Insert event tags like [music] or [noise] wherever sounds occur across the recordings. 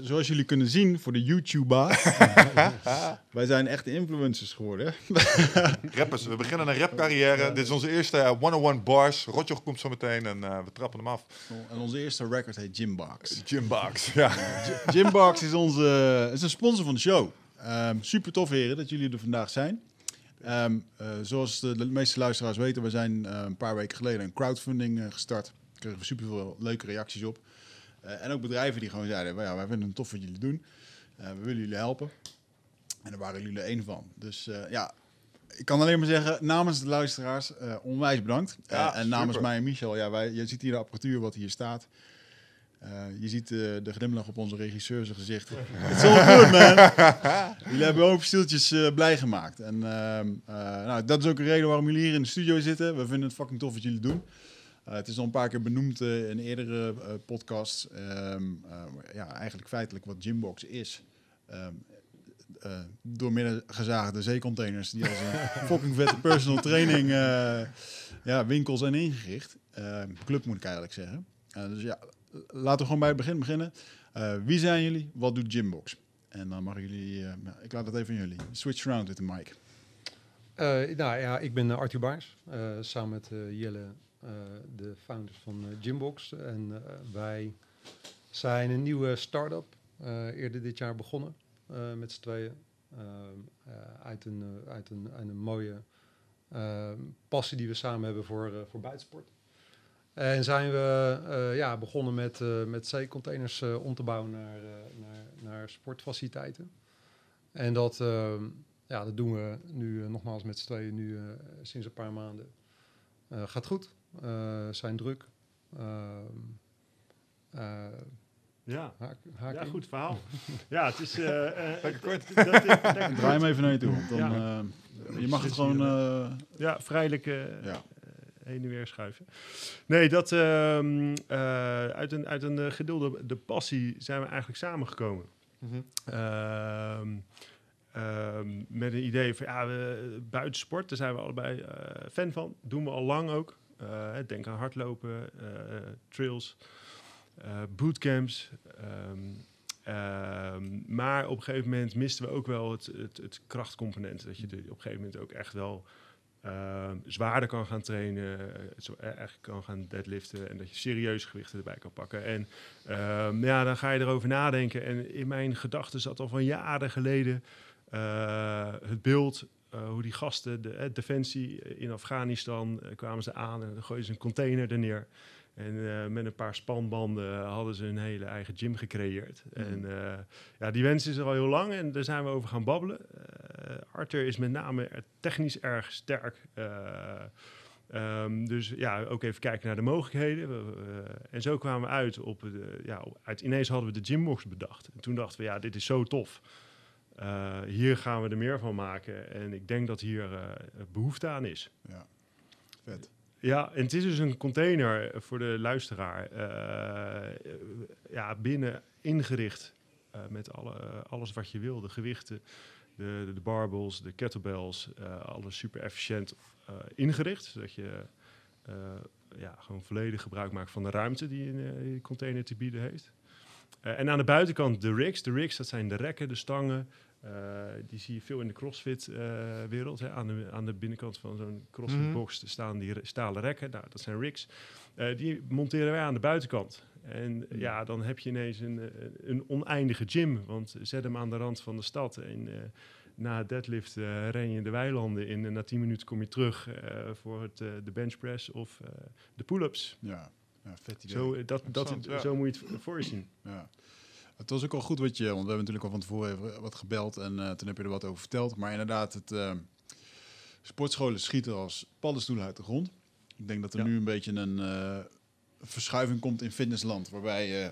zoals jullie kunnen zien voor de YouTuber, [laughs] wij zijn echte influencers geworden. [laughs] Rappers, we beginnen een rapcarrière. Dit is onze eerste eh, 101 bars. Rotjoch komt zo meteen en eh, we trappen hem af. en onze eerste record heet Gymbox. Gymbox, ja. [laughs] Gymbox is onze is een sponsor van de show. Ehm, super tof heren dat jullie er vandaag zijn. Ehm, eh, zoals de, de meeste luisteraars weten, we zijn eh, een paar weken geleden een crowdfunding eh, gestart. Daar kregen we super veel leuke reacties op. Eh, en ook bedrijven die gewoon zeiden, "Well, ja, wij vinden het tof wat jullie doen. Eh, we willen jullie helpen. En daar waren jullie er één van. Dus eh, ja, ik kan alleen maar zeggen, namens de luisteraars, onwijs bedankt. Ja, en namens super. mij en Michel, ja, wij, je ziet hier de apparatuur wat hier staat. Je ziet de glimlach op onze regisseur zijn gezicht. It's all good, man. jullie hebben ook stieltjes eh, blij gemaakt. En ehm, eh, nou, dat is ook een reden waarom jullie hier in de studio zitten. We vinden het fucking tof wat jullie doen. Eh, het is al een paar keer benoemd eh, in eerdere eh, podcasts. Ehm, eh, ja, eigenlijk feitelijk wat Gymbox is. Ehm, eh, door midden gezaagde zeecontainers die als een [laughs] fucking vette personal training eh, ja, winkels zijn ingericht. Ehm, club moet ik eigenlijk zeggen. Dus ja, laten we gewoon bij het begin beginnen. Eh, wie zijn jullie? Wat doet Gymbox? En dan mag jullie, eh, ja, ik laat het even aan jullie. Switch around with the mic. Eh, nou ja, ik ben Arthur Baars, eh, samen met eh, Jelle, de founders van eh, Gymbox. En eh, wij zijn een nieuwe start-up eh, eerder dit jaar begonnen eh, met z'n tweeën. Ehm, eh, uit, een, eh, uit, een, uit een mooie ehm, passie die we samen hebben voor, eh, voor buitensport. En zijn we eh, ja, begonnen met, eh, met zeecontainers eh, om te bouwen naar, eh, naar, naar sportfaciliteiten. En dat, ehm, ja, dat doen we nu eh, nogmaals met z'n tweeën nu eh, sinds een paar maanden. Eh, gaat goed, eh, zijn druk. Ehm, eh, Ja, haak, haak ja in. goed verhaal. [laughs] ja, het is... eh eh, Lekker kort. dat- dat- lekker [laughs] Draai hem even naar je toe. Dan, Ja. eh, je mag het gewoon... eh, Ja, vrijelijk eh, ja. heen en weer schuiven. Nee, dat ehm, eh, uit een, uit een eh, gedulde de passie zijn we eigenlijk samengekomen. Ehm, met een idee van ja, we, buitensport, daar zijn we allebei eh, fan van. Doen we al lang ook. Eh, denk aan hardlopen, eh, trails, eh, bootcamps. ehm, ehm, maar op een gegeven moment misten we ook wel het, het, het krachtcomponent. Dat je op een gegeven moment ook echt wel ehm, zwaarder kan gaan trainen, eh, zo echt kan gaan deadliften en dat je serieus gewichten erbij kan pakken. En ja, dan ga je erover nadenken. En in mijn gedachten zat al van jaren geleden eh, het beeld eh, hoe die gasten, de eh, defensie in Afghanistan, eh, kwamen ze aan en dan gooiden ze een container er neer. En eh, met een paar spanbanden hadden ze een hele eigen gym gecreëerd. Mhm. En eh, ja, die wens is er al heel lang en daar zijn we over gaan babbelen. Eh, Arthur is met name technisch erg sterk. Eh, Ehm, dus ja, ook even kijken naar de mogelijkheden. We- en zo kwamen we uit op, de, ja, uit, ineens hadden we de gymbox bedacht. En toen dachten we, ja, dit is zo tof. Eh, hier gaan we er meer van maken. En ik denk dat hier eh, behoefte aan is. ja. Vet. Ja, en het is dus een container voor de luisteraar. eh, ja, binnen ingericht eh, met alle, alles wat je wil. De gewichten, de, de barbells, de kettlebells. eh, alles super efficiënt eh, ingericht. Zodat je eh, ja, gewoon volledig gebruik maakt van de ruimte die een eh, container te bieden heeft. Eh, en aan de buitenkant de rigs. De rigs, dat zijn de rekken, de stangen. Eh, die zie je veel in de CrossFit-wereld. aan, de, aan de binnenkant van zo'n CrossFit-box staan die stalen rekken. Nou, dat zijn rigs. Eh, die monteren wij aan de buitenkant. En eh, ja, dan heb je ineens een, eh, een oneindige gym. Want zet hem aan de rand van de stad. En eh, na het deadlift eh, ren je in de weilanden in. En na 10 minuten kom je terug eh, voor het, eh, de benchpress of eh, de pull-ups. Ja. ja, vet idee. Zo, eh, dat, dat, ja. zo moet je het voor je zien. Ja. Het was ook al goed wat je, want we hebben natuurlijk al van tevoren even wat gebeld en eh, toen heb je er wat over verteld. Maar inderdaad, het, eh, sportscholen schieten als paddenstoelen uit de grond. Ik denk dat er Ja. nu een beetje een eh, verschuiving komt in fitnessland, waarbij je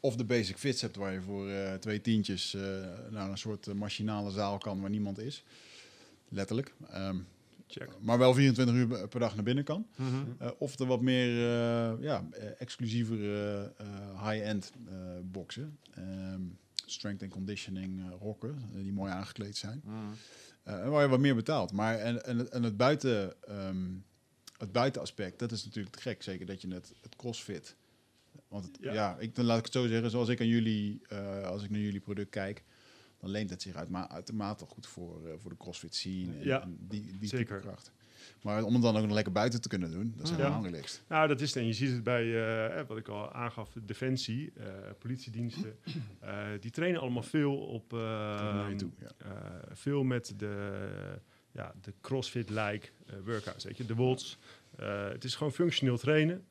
of de basic fits hebt waar je voor twee tientjes naar een soort machinale zaal kan waar niemand is. Letterlijk. Ehm, Check. maar wel 24 uur per dag naar binnen kan. Mhm. Eh, of er wat meer eh, ja, eh, exclusievere eh, high-end eh boxen. Ehm, strength and conditioning eh, rokken, eh, die mooi aangekleed zijn. Mhm. Eh, en waar je wat meer betaalt. Maar en, en, het- en het, buiten, ehm, het buitenaspect, dat is natuurlijk te gek. Zeker dat je het, het crossfit, Want het, Ja. ja. ik, dan laat ik het zo zeggen, zoals ik aan jullie, eh, als ik naar jullie product kijk, dan leent het zich uit, maar uitermate goed voor, eh, voor de CrossFit scene en, Ja, en die, die zeker. type kracht. Maar om het dan ook nog lekker buiten te kunnen doen, dat is Ja. helemaal relaxed. Nou, dat is het. En je ziet het bij, eh, eh, wat ik al aangaf, Defensie, politiediensten. [clears throat] die trainen allemaal veel op... toe, ja. veel met de, ja, de CrossFit-like workouts, weet je. De. Eh, het is gewoon functioneel trainen.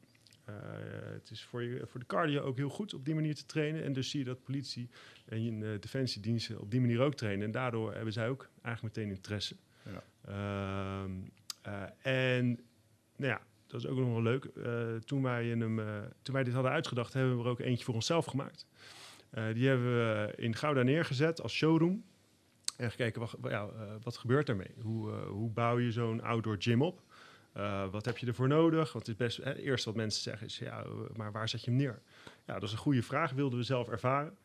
Het is voor, je, voor de cardio ook heel goed op die manier te trainen. En dus zie je dat politie en eh, defensiediensten op die manier ook trainen. En daardoor hebben zij ook eigenlijk meteen interesse. Ja. Ehm, eh, en nou ja, dat is ook nog wel leuk. Eh, toen, wij in hem, toen wij dit hadden uitgedacht, hebben we er ook eentje voor onszelf gemaakt. Die hebben we in Gouda neergezet als showroom. En gekeken, wat, ja, wat gebeurt daarmee? Hoe, hoe bouw je zo'n outdoor gym op? Wat heb je ervoor nodig? Want het is best, hè, eerst wat mensen zeggen is, ja, maar waar zet je hem neer? Ja, dat is een goede vraag, wilden we zelf ervaren.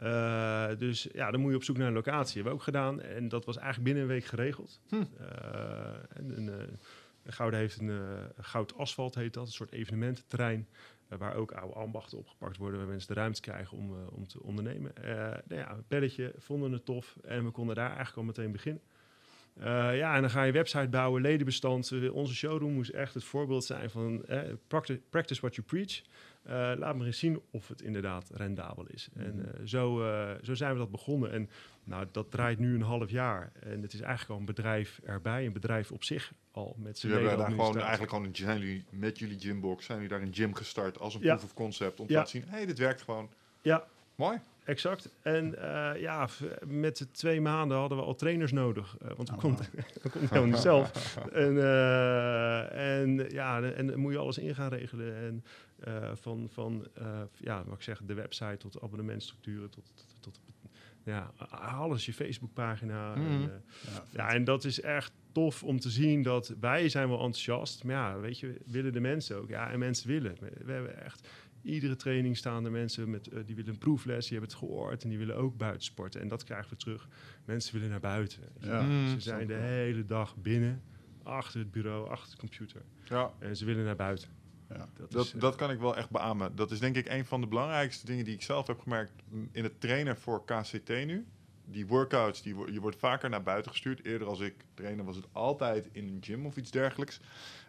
Eh, dus ja, dan moet je op zoek naar een locatie. Hebben we ook gedaan. En dat was eigenlijk binnen een week geregeld. Hm. Eh, en eh, Gouda heeft een goud asfalt, heet dat. Een soort evenemententerrein. waar ook oude ambachten opgepakt worden. Waar mensen de ruimte krijgen om, om te ondernemen. Nou ja, een belletje, vonden het tof. En we konden daar eigenlijk al meteen beginnen. Eh, ja, en dan ga je website bouwen, ledenbestand. Eh, onze showroom moest echt het voorbeeld zijn van eh, practice, practice what you preach. Eh, laat me eens zien of het inderdaad rendabel is. En eh, zo, zo zijn we dat begonnen. En nou, dat draait nu een half jaar. En het is eigenlijk al een bedrijf erbij, een bedrijf op zich al met zijn Jullie hebben daar gewoon eigenlijk gewoon een, zijn jullie met jullie gymbox zijn jullie daar een gym gestart als een Ja. proof of concept om te laten zien, hé, hey, dit werkt gewoon. Ja, Mooi. Exact. En eh, ja, met de twee maanden hadden we al trainers nodig. eh, want we Oh, konden [laughs] helemaal niet zelf. En, eh, en ja, en dan moet je alles in gaan regelen. En van, van ja, wat ik zeg, de website tot abonnementstructuren, tot, tot, tot ja, alles, je Facebookpagina. Mhm. En, eh, Ja, ja, en dat is echt tof om te zien dat wij zijn wel enthousiast. Maar ja, weet je, willen de mensen ook. Ja, en mensen willen. We, we hebben echt iedere training staan er mensen met, eh, die willen een proefles, die hebben het gehoord en die willen ook buiten sporten. En dat krijgen we terug. Mensen willen naar buiten. Ja, Mm. Ze zijn de hele dag binnen, achter het bureau, achter de computer. Ja. En ze willen naar buiten. Ja. Dat, Dat, is, eh, dat kan ik wel echt beamen. Dat is denk ik een van de belangrijkste dingen die ik zelf heb gemerkt in het trainen voor KCT nu. Die workouts, die, je wordt vaker naar buiten gestuurd. Eerder als ik trainde was het altijd in een gym of iets dergelijks.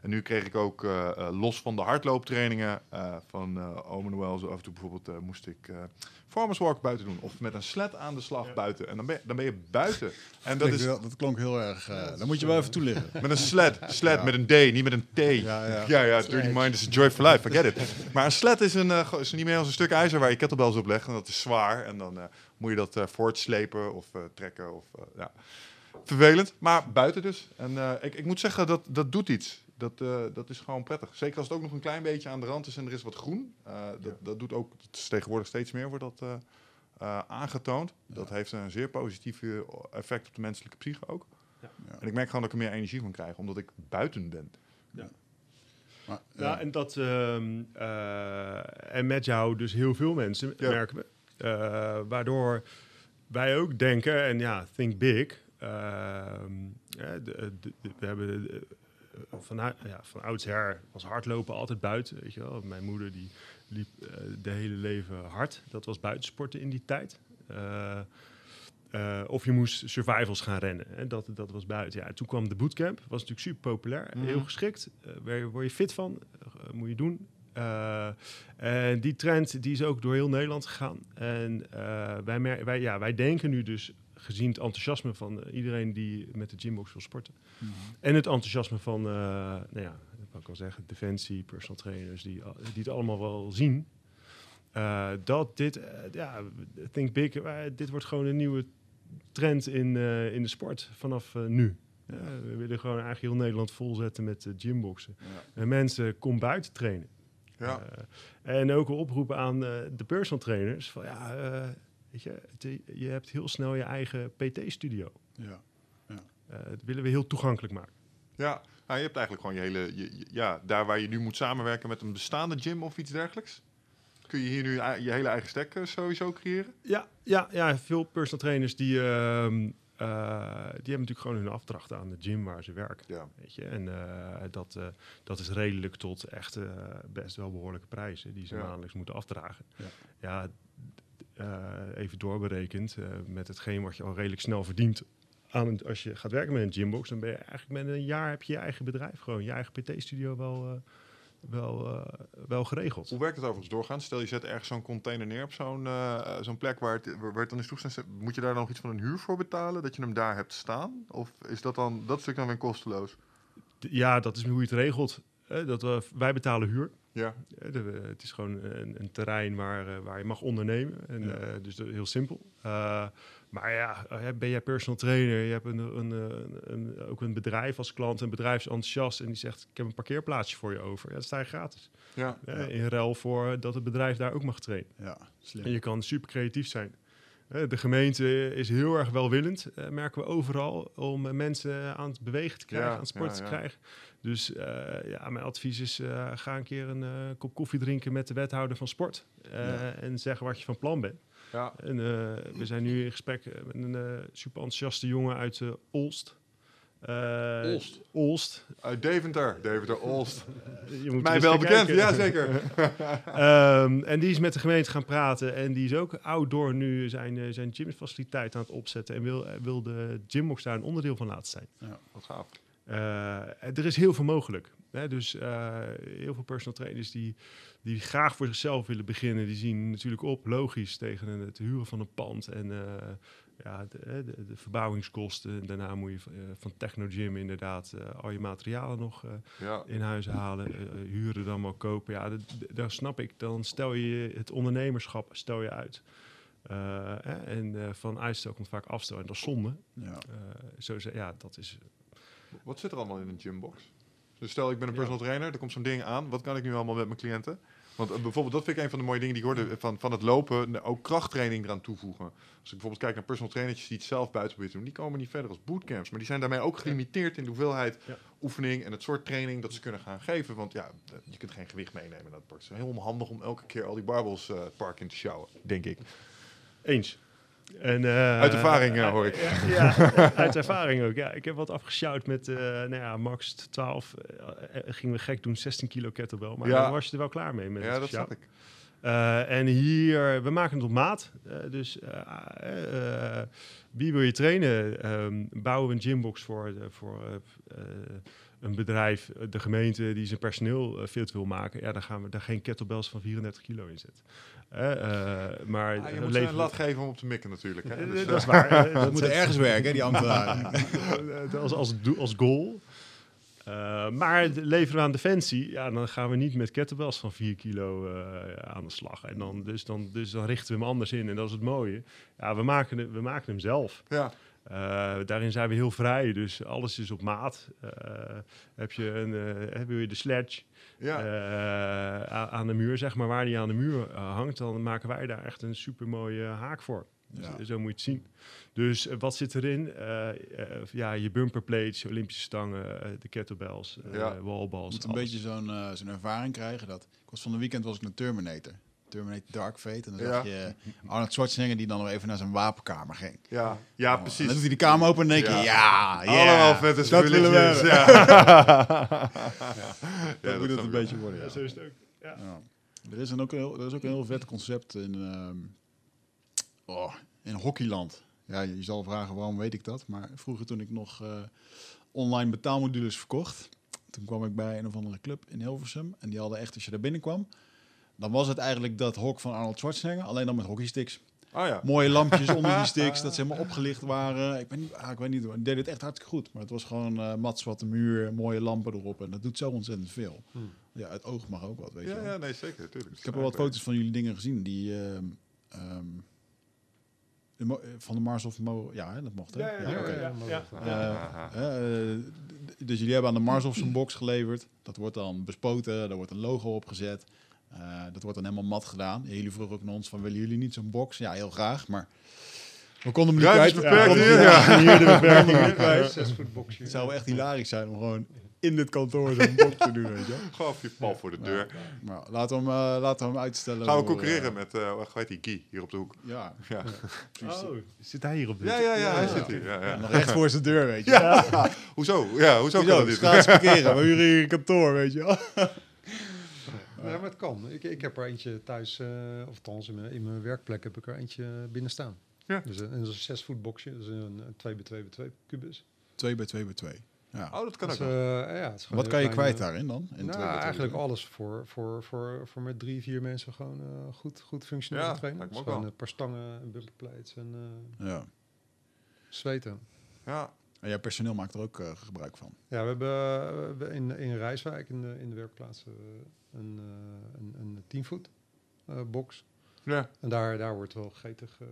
En nu kreeg ik ook eh, eh, los van de hardlooptrainingen eh, van uh, Ome Noël. Zo af en toe bijvoorbeeld moest ik farmers walk buiten doen. Of met een sled aan de slag Ja. buiten. En dan ben, je- dan ben je buiten. [laughs] En dat is dat klonk heel erg. dat dan moet je wel even toelichten. [laughs] met een sled. Sled Ja. met een D, niet met een T. Ja, ja. [laughs] Ja, ja, Dirty Mind is a joy for life, I get it. Maar een sled is, een, is niet meer als een stuk ijzer waar je kettlebells op legt. En dat is zwaar. En dan moet je dat eh, voortslepen of eh, trekken. Of, eh, ja. Vervelend, maar buiten dus. En eh, ik, ik moet zeggen, dat, dat doet iets. Dat, eh, dat is gewoon prettig. Zeker als het ook nog een klein beetje aan de rand is en er is wat groen. Eh, dat, dat doet ook, tegenwoordig steeds meer wordt dat eh, eh, aangetoond. Dat heeft een zeer positief effect op de menselijke psyche ook. Ja. Ja. En ik merk gewoon dat ik er meer energie van krijg, omdat ik buiten ben. Maar, Ja, eh, en dat ehm, eh, en met jou dus heel veel mensen Ja. merken we. Waardoor wij ook denken, en ja, think big. ehm, de- de- de- we hebben eh, van, ja, van oudsher was hardlopen altijd buiten. Weet je wel. Mijn moeder die liep eh, de hele leven hard. Dat was buitensporten in die tijd. Eh, eh, of je moest survivals gaan rennen. Hè. Dat, dat was buiten. Ja, toen kwam de bootcamp. Was natuurlijk super populair. Mhm. Heel geschikt. Eh, waar word je fit van. Eh, moet je doen. Eh, en die trend die is ook door heel Nederland gegaan. En eh, wij, wij, ja, wij denken nu dus, gezien het enthousiasme van eh, iedereen die met de gymbox wil sporten. mhm. En het enthousiasme van, nou ja, dat kan ik al zeggen, defensie, personal trainers, die, die het allemaal wel zien. dat dit, ja, think big, dit wordt gewoon een nieuwe trend in, in de sport vanaf nu. Ja, we willen gewoon eigenlijk heel Nederland volzetten met gymboxen. Ja. En mensen, kom buiten trainen. Ja. Eh, en ook een oproep aan eh, de personal trainers. Van ja, eh, weet je, het- je hebt heel snel je eigen PT-studio. ja. dat willen we heel toegankelijk maken. Ja, nou, je hebt eigenlijk gewoon je hele... Je, je- ja, daar waar je nu moet samenwerken met een bestaande gym of iets dergelijks... kun je hier nu je hele eigen eh, sowieso creëren. Ja, ja, ja veel personal trainers die, ehm, die hebben natuurlijk gewoon hun afdracht aan de gym waar ze werken. Ja. Weet je? En eh, dat, eh, dat is redelijk tot echt eh, best wel behoorlijke prijzen die ze Ja. maandelijks moeten afdragen. Ja. Ja, eh, even doorberekend eh, met hetgeen wat je al redelijk snel verdient. Aan een, als je gaat werken met een gymbox, dan ben je eigenlijk met een jaar heb je je eigen bedrijf gewoon, je eigen PT-studio wel, eh, wel, eh, wel geregeld. Hoe werkt het overigens doorgaan? Stel je zet ergens zo'n container neer op zo'n eh, zo'n plek waar het, waar het dan is toegestaan. Moet je daar dan nog iets van een huur voor betalen? Dat je hem daar hebt staan? Of is dat dan dat stuk dan weer kosteloos? Ja, dat is hoe je het regelt. Eh, dat we, wij betalen huur. Ja, Eh, de- het is gewoon een, een terrein waar, eh, waar je mag ondernemen. En, Ja. eh, dus heel simpel. Eh, maar ja, eh, ben jij personal trainer, je hebt een, een, een, een- ook een bedrijf als klant, een bedrijf is enthousiast en die zegt, ik heb een parkeerplaatsje voor je over. Ja, dat sta je gratis. ja. Eh, in ruil voor dat het bedrijf daar ook mag trainen. Ja, slim. En je kan super creatief zijn. Eh, De gemeente is heel erg welwillend, eh, merken we overal, om eh, mensen aan het bewegen te krijgen, Ja, aan het sporten ja, te ja. krijgen. Dus eh, ja, mijn advies is, eh, ga een keer een eh, kop koffie drinken met de wethouder van sport. eh, Ja. En zeggen wat je van plan bent. Ja. En eh, we zijn nu in gesprek eh, met een eh, super enthousiaste jongen uit eh, Olst. Eh, Olst? Olst. Uit Deventer, Deventer Olst. [laughs] Je moet Mij wel bekend, ja zeker. [laughs] [laughs] Ehm, en die is met de gemeente gaan praten. En die is ook outdoor nu zijn, zijn gymfaciliteit aan het opzetten. En wil, wil de gymbox daar een onderdeel van laten zijn. Wat gaaf. Eh, er is heel veel mogelijk. Dus eh, heel veel personal trainers die, die graag voor zichzelf willen beginnen, die zien natuurlijk op, logisch, tegen het huren van een pand en eh, ja, de, de, de verbouwingskosten. En daarna moet je van- eh, van Technogym inderdaad eh, al je materialen nog Ja. in huis halen, huren dan maar kopen. Ja, dat, daar snap ik. Dan stel je het ondernemerschap stel je uit. Eh, hè, en van uitstel komt vaak afstel en dat is zonde. Ja. Zo, ja, dat is Wat zit er allemaal in een gymbox? Dus stel ik ben een personal trainer, er komt zo'n ding aan. Wat kan ik nu allemaal met mijn cliënten? Want eh, bijvoorbeeld, dat vind ik een van de mooie dingen die ik hoorde van, van het lopen, eh, ook krachttraining eraan toevoegen. Als ik bijvoorbeeld kijk naar personal trainers die het zelf buiten proberen te doen, die komen niet verder als bootcamps. Maar die zijn daarmee ook gelimiteerd in de hoeveelheid Ja. oefening en het soort training dat ze kunnen gaan geven. Want ja, eh, je kunt geen gewicht meenemen naar het park. Het is heel onhandig om elke keer al die barbels eh, het park in te sjouwen, denk ik. Eens. En, eh, Uit ervaring, eh, hoor ik. Ja, ja, uit ervaring ook. Ja, ik heb wat afgesjouwd met eh nou ja, max 12. eh, eh, gingen we gek doen, 16 kilo kettlebell. Maar Ja. dan was je er wel klaar mee. Met Ja, dat snap ik. En hier, we maken het op maat. Dus wie wil je trainen? Ehm, bouwen we een gymbox voor, voor een bedrijf, eh, de gemeente die zijn personeel eh, fit wil maken. Ja, dan gaan we daar geen kettlebells van 34 kilo in zetten. Eh, eh, maar Ah, je eh, moet een leven- lat geven om op te mikken natuurlijk. Hè? Eh, Dus, dat is eh, [laughs] waar. eh, Ze moeten ergens werken, hè, die ambtenaren. [laughs] eh, als, als, doel- als goal. Eh, maar leveren we aan Defensie, ja, dan gaan we niet met kettlebells van 4 kilo eh, aan de slag. En dan, dus, dan, dus dan richten we hem anders in. En dat is het mooie. Ja, we maken, het- we maken hem zelf. ja. Eh, daarin zijn we heel vrij, dus alles is op maat. Eh, heb je een, eh, wil je de sledge Ja. aan de muur, zeg maar, waar die aan de muur hangt, dan maken wij daar echt een super mooie haak voor. Dus, Ja. Zo moet je het zien. Dus wat zit erin? Ja, je bumper plates, je Olympische stangen, de kettlebells, Ja. wallballs. Je moet een alles. beetje zo'n zo'n ervaring krijgen. Dat, ik was van de weekend was ik naar Terminator. Terminator Dark Fate. En dan Ja. zag je Arnold Schwarzenegger die dan nog even naar zijn wapenkamer ging. Ja. ja, En precies. dan doet hij de kamer open en denk je, Ja. ja, ja. Allemaal vette dat willen we hebben. [laughs] Ja. Dat moet het een beetje worden, ja. Ja, zo is het ook. Ja. Ja. Er, is een ook een heel, er is ook een heel vet concept in, ehm, oh, in Hockeyland. Ja, je zal vragen waarom weet ik dat. Maar vroeger toen ik nog eh, online betaalmodules verkocht... toen kwam ik bij een of andere club in Hilversum. En die hadden echt, als je daar binnenkwam... dan was het eigenlijk dat hok van Arnold Schwarzenegger... alleen dan met hockeysticks. Oh ja. Mooie lampjes [laughs] onder die sticks, dat ze helemaal opgelicht waren. Ik, ben niet, ah, ik weet niet, deed het echt hartstikke goed. Maar het was gewoon eh mats wat de muur, mooie lampen erop. En dat doet zo ontzettend veel. Ja, het oog mag ook wat, weet je Ja, wel. ja, nee, zeker. Tuurlijk. Ik heb wel wat foto's van jullie dingen gezien. Die ehm, ehm, eh, van de Mars of Mo... Ja, hè, dat mocht, hè? Ja, ja, ja, dus jullie hebben aan de Mars of zo'n box geleverd. Dat wordt dan bespoten, daar wordt een logo opgezet. Eh, dat wordt dan helemaal mat gedaan. Jullie vroegen ook naar ons van, willen jullie niet zo'n box? Ja, heel graag, maar we konden hem niet Ruimte kwijt. beperkt hier, ja. de. Zes voet boxje. Het zou echt hilarisch zijn om gewoon in dit kantoor zo'n bok te doen, weet je. Gewoon je pal voor de deur. Maar laten we hem, eh, laten we hem uitstellen. Gaan we concurreren eh, met, eh hoe heet die, Guy, hier op de hoek. Ja, Ja, precies. Oh, zit hij hier op dit? ja, ja, ja, hij Ja. zit hier. Ja, ja. Nog recht voor zijn deur, weet je. Ja. [laughs] Hoezo? Ja, hoezo kan dat niet? Gratis parkeren. We huren hier een kantoor, weet je Ja, maar het kan. Ik, ik heb er eentje thuis, eh, of althans in mijn, in mijn werkplek heb ik er eentje binnen staan. Ja. Dus een, een zes voet boxje, dus een, een 2 bij 2 bij 2 kubus. 2 bij 2 bij 2. Ja. Oh, dat kan Dus, ook eh, ja, het Wat kan je kwijt daarin dan? In nou, 2 bij 2 bij eigenlijk 2? alles voor, voor, voor, voor met drie, vier mensen gewoon eh, goed, goed functioneren Ja, trainen. Dus gewoon wel. een paar stangen, een bumperplates en eh, Ja. zweten. Ja. En jouw personeel maakt er ook eh, gebruik van. Ja, we hebben, eh, in, in Rijswijk, in de, in de werkplaats, eh, een, eh, een, een 10 voet eh, box. ja. En daar, daar wordt wel gretig eh,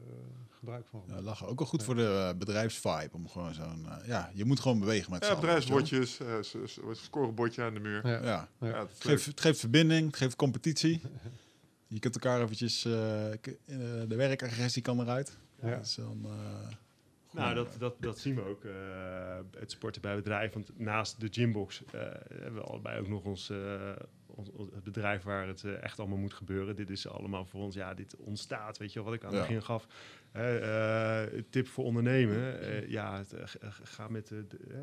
gebruik van Ja, gemaakt. lachen. Ook wel goed voor de bedrijfsvibe. Om gewoon zo'n... ja, je moet gewoon bewegen met z'n Ja, bedrijfsbordjes, eh, scorebordje aan de muur. Ja. Ja. Dat Het, geeft, het geeft verbinding, het geeft competitie. [laughs] Je kunt elkaar eventjes... de werkagressie kan eruit. Ja. Dat is dan, eh, Nou, gewoon, dat, dat, dat zien we ook. eh, het sporten bij bedrijf. Want naast de gymbox eh, hebben we allebei ook nog ons, eh, ons, het bedrijf waar het eh, echt allemaal moet gebeuren. Dit is allemaal voor ons, ja, dit ontstaat. Weet je wat ik aan het Ja. begin gaf. Eh, eh, tip voor ondernemen. eh, ja, het, eh, eh, ga, met de, de, eh,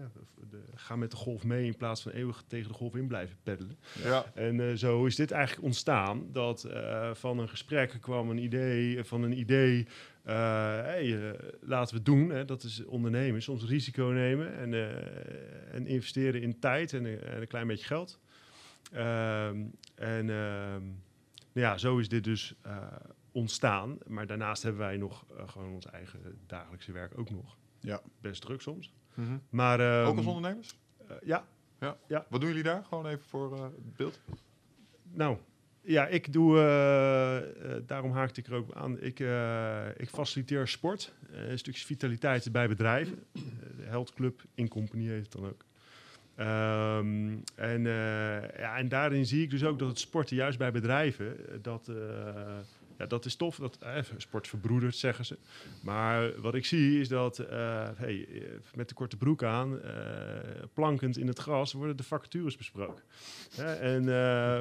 de- ga met de golf mee in plaats van eeuwig tegen de golf in blijven peddelen. Ja. En eh, zo is dit eigenlijk ontstaan. Dat eh, van een gesprek kwam een idee, van een idee. Eh, hey, eh, laten we het doen. Hè, dat is ondernemen. Soms risico nemen en, eh, en investeren in tijd en, een- en een klein beetje geld. Ehm, en ehm, nou ja, zo is dit dus eh, ontstaan. Maar daarnaast hebben wij nog gewoon ons eigen dagelijkse werk ook nog. Ja. Best druk soms. Mhm. Maar, ehm, Ook als ondernemers? eh, ja, Wat doen jullie daar? Gewoon even voor eh, het beeld. Nou, ja, ik doe, eh, eh, daarom haakte ik er ook aan. Ik, eh, ik faciliteer sport, een stukje vitaliteit bij bedrijven. De Health Club in Company heet het dan ook. Ehm, en, ja, en daarin zie ik dus ook dat het sporten juist bij bedrijven, dat, ja, dat is tof. Dat, eh, sport verbroedert, zeggen ze. Maar wat ik zie is dat eh, hey, eh, met de korte broek aan, eh, plankend in het gras, worden de vacatures besproken. En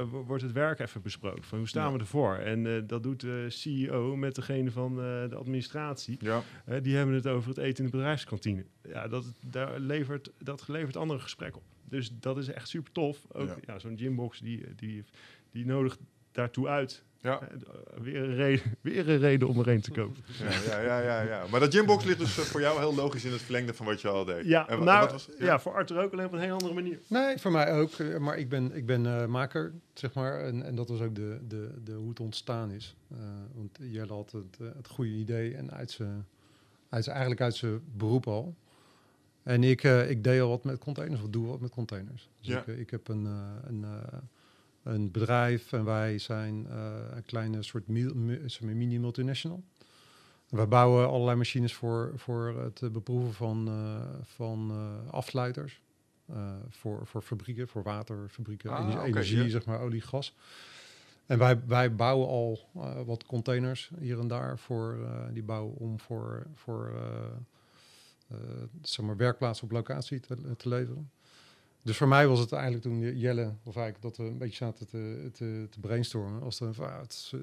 wo- wordt het werk even besproken. Van hoe staan Ja. we ervoor? En dat doet de CEO met degene van de administratie. Ja. Die hebben het over het eten in de bedrijfskantine. Ja, dat, daar levert, dat levert andere gesprekken op. Dus dat is echt super tof. Ook Ja. ja. zo'n gymbox die, die, die nodigt daartoe uit. Ja. Hè, d- weer, een reden, [laughs] weer een reden om erheen te kopen. [laughs] Ja, ja, ja, ja, ja. Maar dat gymbox ligt dus eh, voor jou heel logisch in het verlengde van wat je al deed. Ja, En nou, wat was- ja. voor Arthur ook, alleen op een heel andere manier. Nee, voor mij ook. eh, Maar ik ben, ik ben eh, maker, zeg maar. En, en dat was ook de, de, de, hoe het ontstaan is. Eh, want Jelle had het, eh, het goede idee en uit zijn, uit zijn, eigenlijk uit zijn beroep al. En ik, eh, ik deed al wat met containers, of doe wat met containers. Dus Ja. ik, eh, ik heb een, eh, een, eh, een bedrijf en wij zijn eh, een kleine soort mini-multinational. We bouwen allerlei machines voor, voor het beproeven van, eh, van eh, afsluiters. Voor, voor fabrieken, voor waterfabrieken, Ah, energie, zeg maar, olie, gas. En wij, wij bouwen al wat containers hier en daar voor, die bouwen om voor, voor zeg maar werkplaatsen op locatie te, te leveren. Dus voor mij was het eigenlijk toen Jelle, of eigenlijk dat we een beetje zaten te, te, te brainstormen, als er van, ah, het is, eh,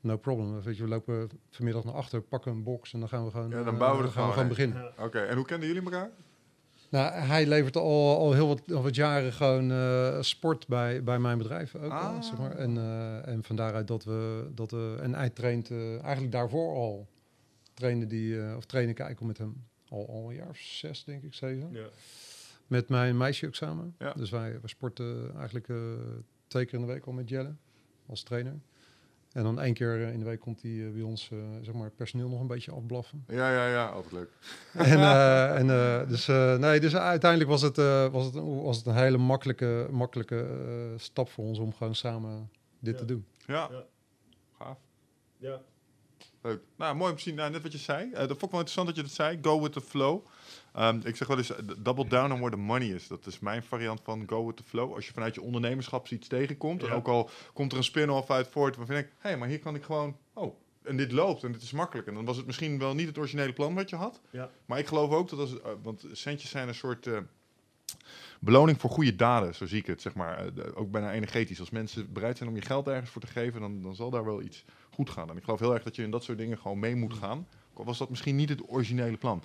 no problem. Weet je, we lopen vanmiddag naar achter, pakken een box en dan gaan we gewoon, Ja, dan eh, bouwen we er gaan we gewoon beginnen. Oké, en hoe kenden jullie elkaar? Nou, hij levert al, al heel wat, al wat jaren gewoon eh, sport bij, bij mijn bedrijf ook. Ah. al, zeg maar. en, eh, en van daaruit dat we, dat we... En hij traint eh, eigenlijk daarvoor al. Trainde die, eh, of trainen ik eigenlijk al met hem. Al, al een jaar of zes, denk ik, zeven. Ja. Met mijn meisje ook samen. Ja. Dus wij, wij sporten eigenlijk eh, twee keer in de week al met Jelle als trainer. En dan één keer in de week komt hij eh, bij ons, eh, zeg maar, personeel nog een beetje afblaffen. Ja, ja, ja, altijd leuk. [laughs] en eh, en eh, dus, eh, nee, dus uiteindelijk was het, eh, was het, een- was het een hele makkelijke, makkelijke stap voor ons om gewoon samen dit Ja. te doen. Ja, Ja. gaaf. Ja. Leuk. Nou, mooi om te zien. Nou, net wat je zei. Eh, dat vond ik wel interessant dat je dat zei. Go with the flow. Ehm, ik zeg wel eens, double down on where the money is. Dat is mijn variant van go with the flow. Als je vanuit je ondernemerschap iets tegenkomt. En ook al komt er een spin-off uit voort. Waarvan ik denk, hé, hey, maar hier kan ik gewoon... Oh, en dit loopt en dit is makkelijk. En dan was het misschien wel niet het originele plan wat je had. Ja. Maar ik geloof ook dat als... eh, want centjes zijn een soort... eh, beloning voor goede daden, zo zie ik het, zeg maar. Eh, ook bijna energetisch. Als mensen bereid zijn om je geld ergens voor te geven, dan, dan zal daar wel iets goed gaan. En ik geloof heel erg dat je in dat soort dingen gewoon mee moet gaan. Ook al was dat misschien niet het originele plan.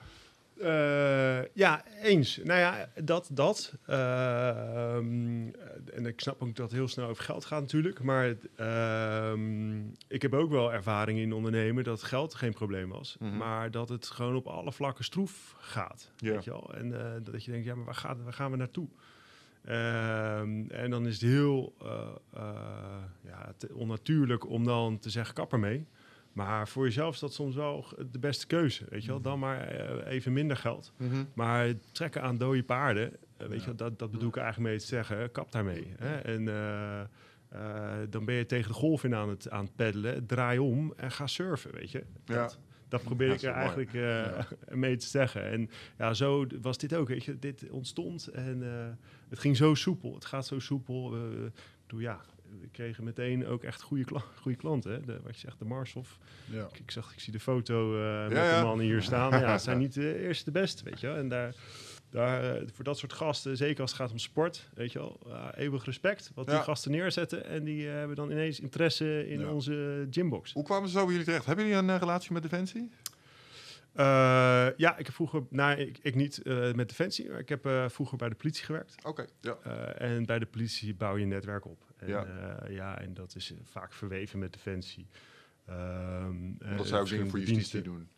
Eh, ja, eens. Nou ja, dat, dat. Ehm, en ik snap ook dat het heel snel over geld gaat natuurlijk. Maar ehm, ik heb ook wel ervaring in ondernemen dat geld geen probleem was. Mhm. Maar dat het gewoon op alle vlakken stroef gaat. Ja. Weet je wel? En eh, dat je denkt, ja, maar waar, gaat, waar gaan we naartoe? Ehm, en dan is het heel eh, ja, onnatuurlijk om dan te zeggen, kap ermee. Maar voor jezelf is dat soms wel de beste keuze. Weet je wel, dan maar eh, even minder geld. Maar trekken aan dode paarden, eh, weet je, wel, dat, dat bedoel ik eigenlijk mee te zeggen, kap daarmee. Hè? En eh, eh, dan ben je tegen de golf in aan het, aan het peddelen, draai om en ga surfen, weet je. Ja. Dat, dat probeer ik er eigenlijk eh, [laughs] mee te zeggen. En ja, zo was dit ook, weet je. Dit ontstond en eh, het ging zo soepel. Het gaat zo soepel. Bedoel, ja, we kregen meteen ook echt goede, kla [laughs] goede klanten. Hè? De, wat je zegt, de Marshof. Ja. Ik, ik zag, ik zie de foto eh, met ja. de mannen hier staan. Ja, het zijn niet de eerste de beste, weet je wel. En daar, daar, eh, voor dat soort gasten, zeker als het gaat om sport, weet je wel, ja, eeuwig respect wat die gasten neerzetten. En die hebben dan ineens interesse in onze gymbox. Hoe kwamen ze zo bij jullie terecht? Hebben jullie een relatie met Defensie? Ja, ik heb vroeger, nou, ik, ik niet met Defensie, maar ik heb vroeger bij de politie gewerkt. Oké, ja. En bij de politie bouw je een netwerk op. En, Ja. ja. ja, en dat is eh, vaak verweven met Defensie. Ehm, eh, Omdat zij ook dingen voor justitie doen.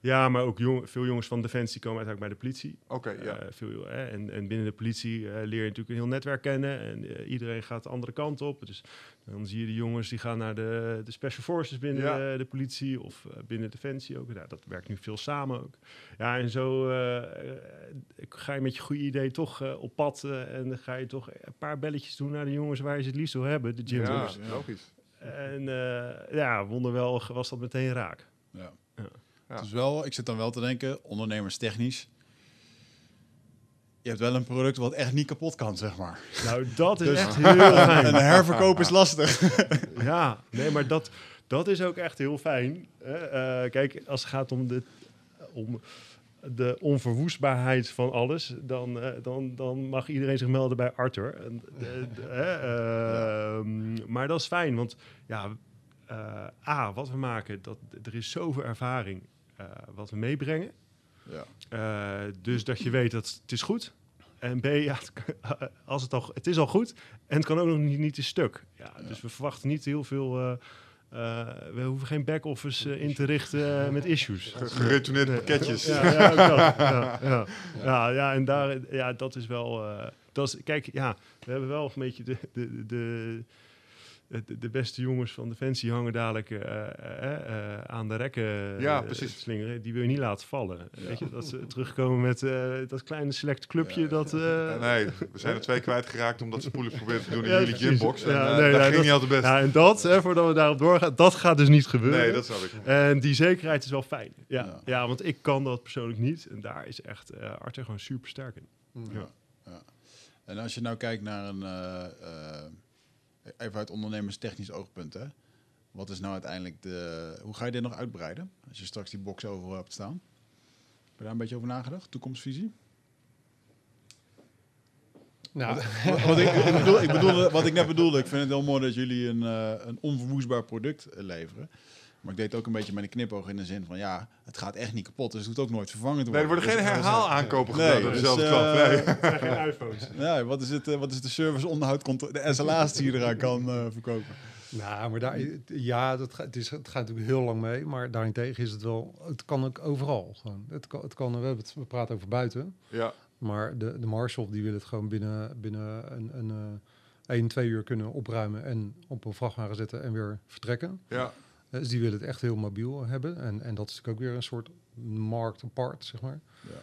Ja, maar ook jong, veel jongens van Defensie komen uiteindelijk bij de politie. Oké, ja. Eh, veel, hè, en, en binnen de politie eh, leer je natuurlijk een heel netwerk kennen. En eh, iedereen gaat de andere kant op. Dus dan zie je de jongens die gaan naar de, de Special Forces binnen Ja. de, de politie of eh, binnen Defensie ook. Nou, dat werkt nu veel samen ook. Ja, en zo eh, eh, ga je met je goede idee toch eh, op pad. eh, en dan ga je toch een paar belletjes doen naar de jongens waar je ze het liefst wil hebben, de ja, gymbox. logisch. En eh, ja, wonderwel was dat meteen raak. Ja. Ja. Ja. Is wel, ik zit dan wel te denken, ondernemerstechnisch. Je hebt wel een product wat echt niet kapot kan, zeg maar. Nou, dat is Dus- echt heel [laughs] fijn. Een herverkoop is lastig. [laughs] Ja, nee, maar dat, dat is ook echt heel fijn. Eh, kijk, als het gaat om de, om de onverwoestbaarheid van alles, dan, eh, dan, dan mag iedereen zich melden bij Arthur. [laughs] Hè, ehm, Maar dat is fijn, want ja, eh, A, wat we maken, dat, er is zoveel ervaring eh, wat we meebrengen. Ja. Eh, dus dat je weet dat het is goed. En B, ja, het, [laughs] als het, al, het is al goed en het kan ook nog niet, niet te stuk. Ja, Dus we verwachten niet heel veel... eh, eh, we hoeven geen back-office eh, in te richten eh, met issues. Ge- Geretourneerde pakketjes. Ja, ja, [laughs] ja, ja. Ja, ja, en daar, ja, dat is wel. eh, dat is, kijk, ja, we hebben wel een beetje de, de, de, de, de beste jongens van Defensie hangen dadelijk eh, eh, eh, aan de rekken Ja, precies. slingeren. Die wil je niet laten vallen. Weet je, dat ze terugkomen met eh, dat kleine select clubje. Ja. dat, eh, [laughs] Nee, we zijn er twee kwijtgeraakt omdat ze spoelig proberen te doen in Ja, jullie precies. gymbox. En, Ja, nee, dat ja, ging dat- niet altijd best. ja, en dat, hè, voordat we daarop doorgaan, dat gaat dus niet gebeuren. nee, dat ik. En die zekerheid is wel fijn. Ja, Ja. ja. want ik kan dat persoonlijk niet. En daar is echt eh Arthur gewoon super sterk in. Ja. ja. En als je nou kijkt naar een, eh, eh, even uit ondernemerstechnisch oogpunt, hè? Wat is nou uiteindelijk de, hoe ga je dit nog uitbreiden? Als je straks die box overal hebt staan. Heb je daar een beetje over nagedacht? Toekomstvisie? Nou, wat, ik, ik bedoel, ik bedoelde, wat ik net bedoelde, ik vind het heel mooi dat jullie een, eh, een onverwoestbaar product eh, leveren. Maar ik deed ook een beetje met een knipoog in de zin van, ja, het gaat echt niet kapot, dus het hoeft ook nooit vervangen te Nee, er worden. worden geen Dus- herhaal aankopen Nee, gedaan door dus, dezelfde eh, klant. Nee. [laughs] Geen iPhones. Ja, wat is, het, eh, wat is de service onderhoud, de SLA's die je eraan kan eh, verkopen? nou, maar daar, ja, dat gaat, het, is, het gaat natuurlijk heel lang mee, maar daarentegen is het wel, het kan ook overal gewoon. Het kan, het kan we, hebben het, we praten over buiten, Ja, maar de, de Marshall die wil het gewoon binnen, binnen een, een eh, 1, 2 uur kunnen opruimen en op een vrachtwagen zetten en weer vertrekken. ja. Eh, Dus die willen het echt heel mobiel hebben. En, en dat is natuurlijk ook weer een soort markt apart, zeg maar. Ja.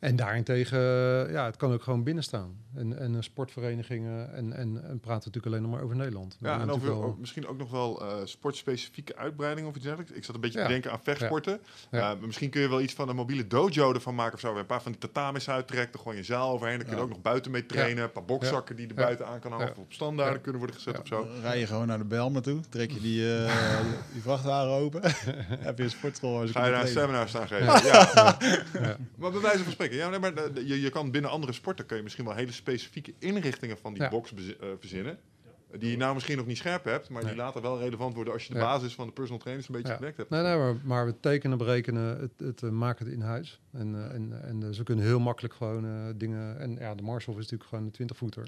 En daarentegen, eh, ja, het kan ook gewoon binnen staan. En, en eh, sportverenigingen, en, en, en praten natuurlijk alleen nog maar over Nederland. We Ja, en over, wel- misschien ook nog wel eh, sportspecifieke uitbreiding of iets dergelijks. Ik zat een beetje Ja. te denken aan vechtsporten. Ja. Eh, misschien kun je wel iets van een mobiele dojo ervan maken of zo. Een paar van die tatamis uittrekt, er gewoon je zaal overheen. Dan kun je Ja. ook nog buiten mee trainen. Een paar bokzakken die er Ja. buiten aan kan hangen. Ja. Of op standaarden Ja. kunnen worden gezet Ja, of zo. dan Rij je gewoon naar de Belmen toe, trek je die, eh, [laughs] die vrachtwagen open. [laughs] Heb je een sportschool waar ze Ga je daar een seminar staan [laughs] geven? Ja. Ja. Maar bij wijze van spreken, zeker. Ja, nee, maar de- je, je kan binnen andere sporten kun je misschien wel hele specifieke inrichtingen van die Ja. box eh, verzinnen. Die je nou misschien nog niet scherp hebt, maar die later wel relevant worden als je de Ja. basis van de personal trainers een beetje Ja. gedekt hebt. Nee, nee, maar, maar we tekenen, berekenen, het, het eh, maken het in huis. En, eh, en, en eh, ze kunnen heel makkelijk gewoon eh, dingen... En ja, de Marshall is natuurlijk gewoon een 20-voeter.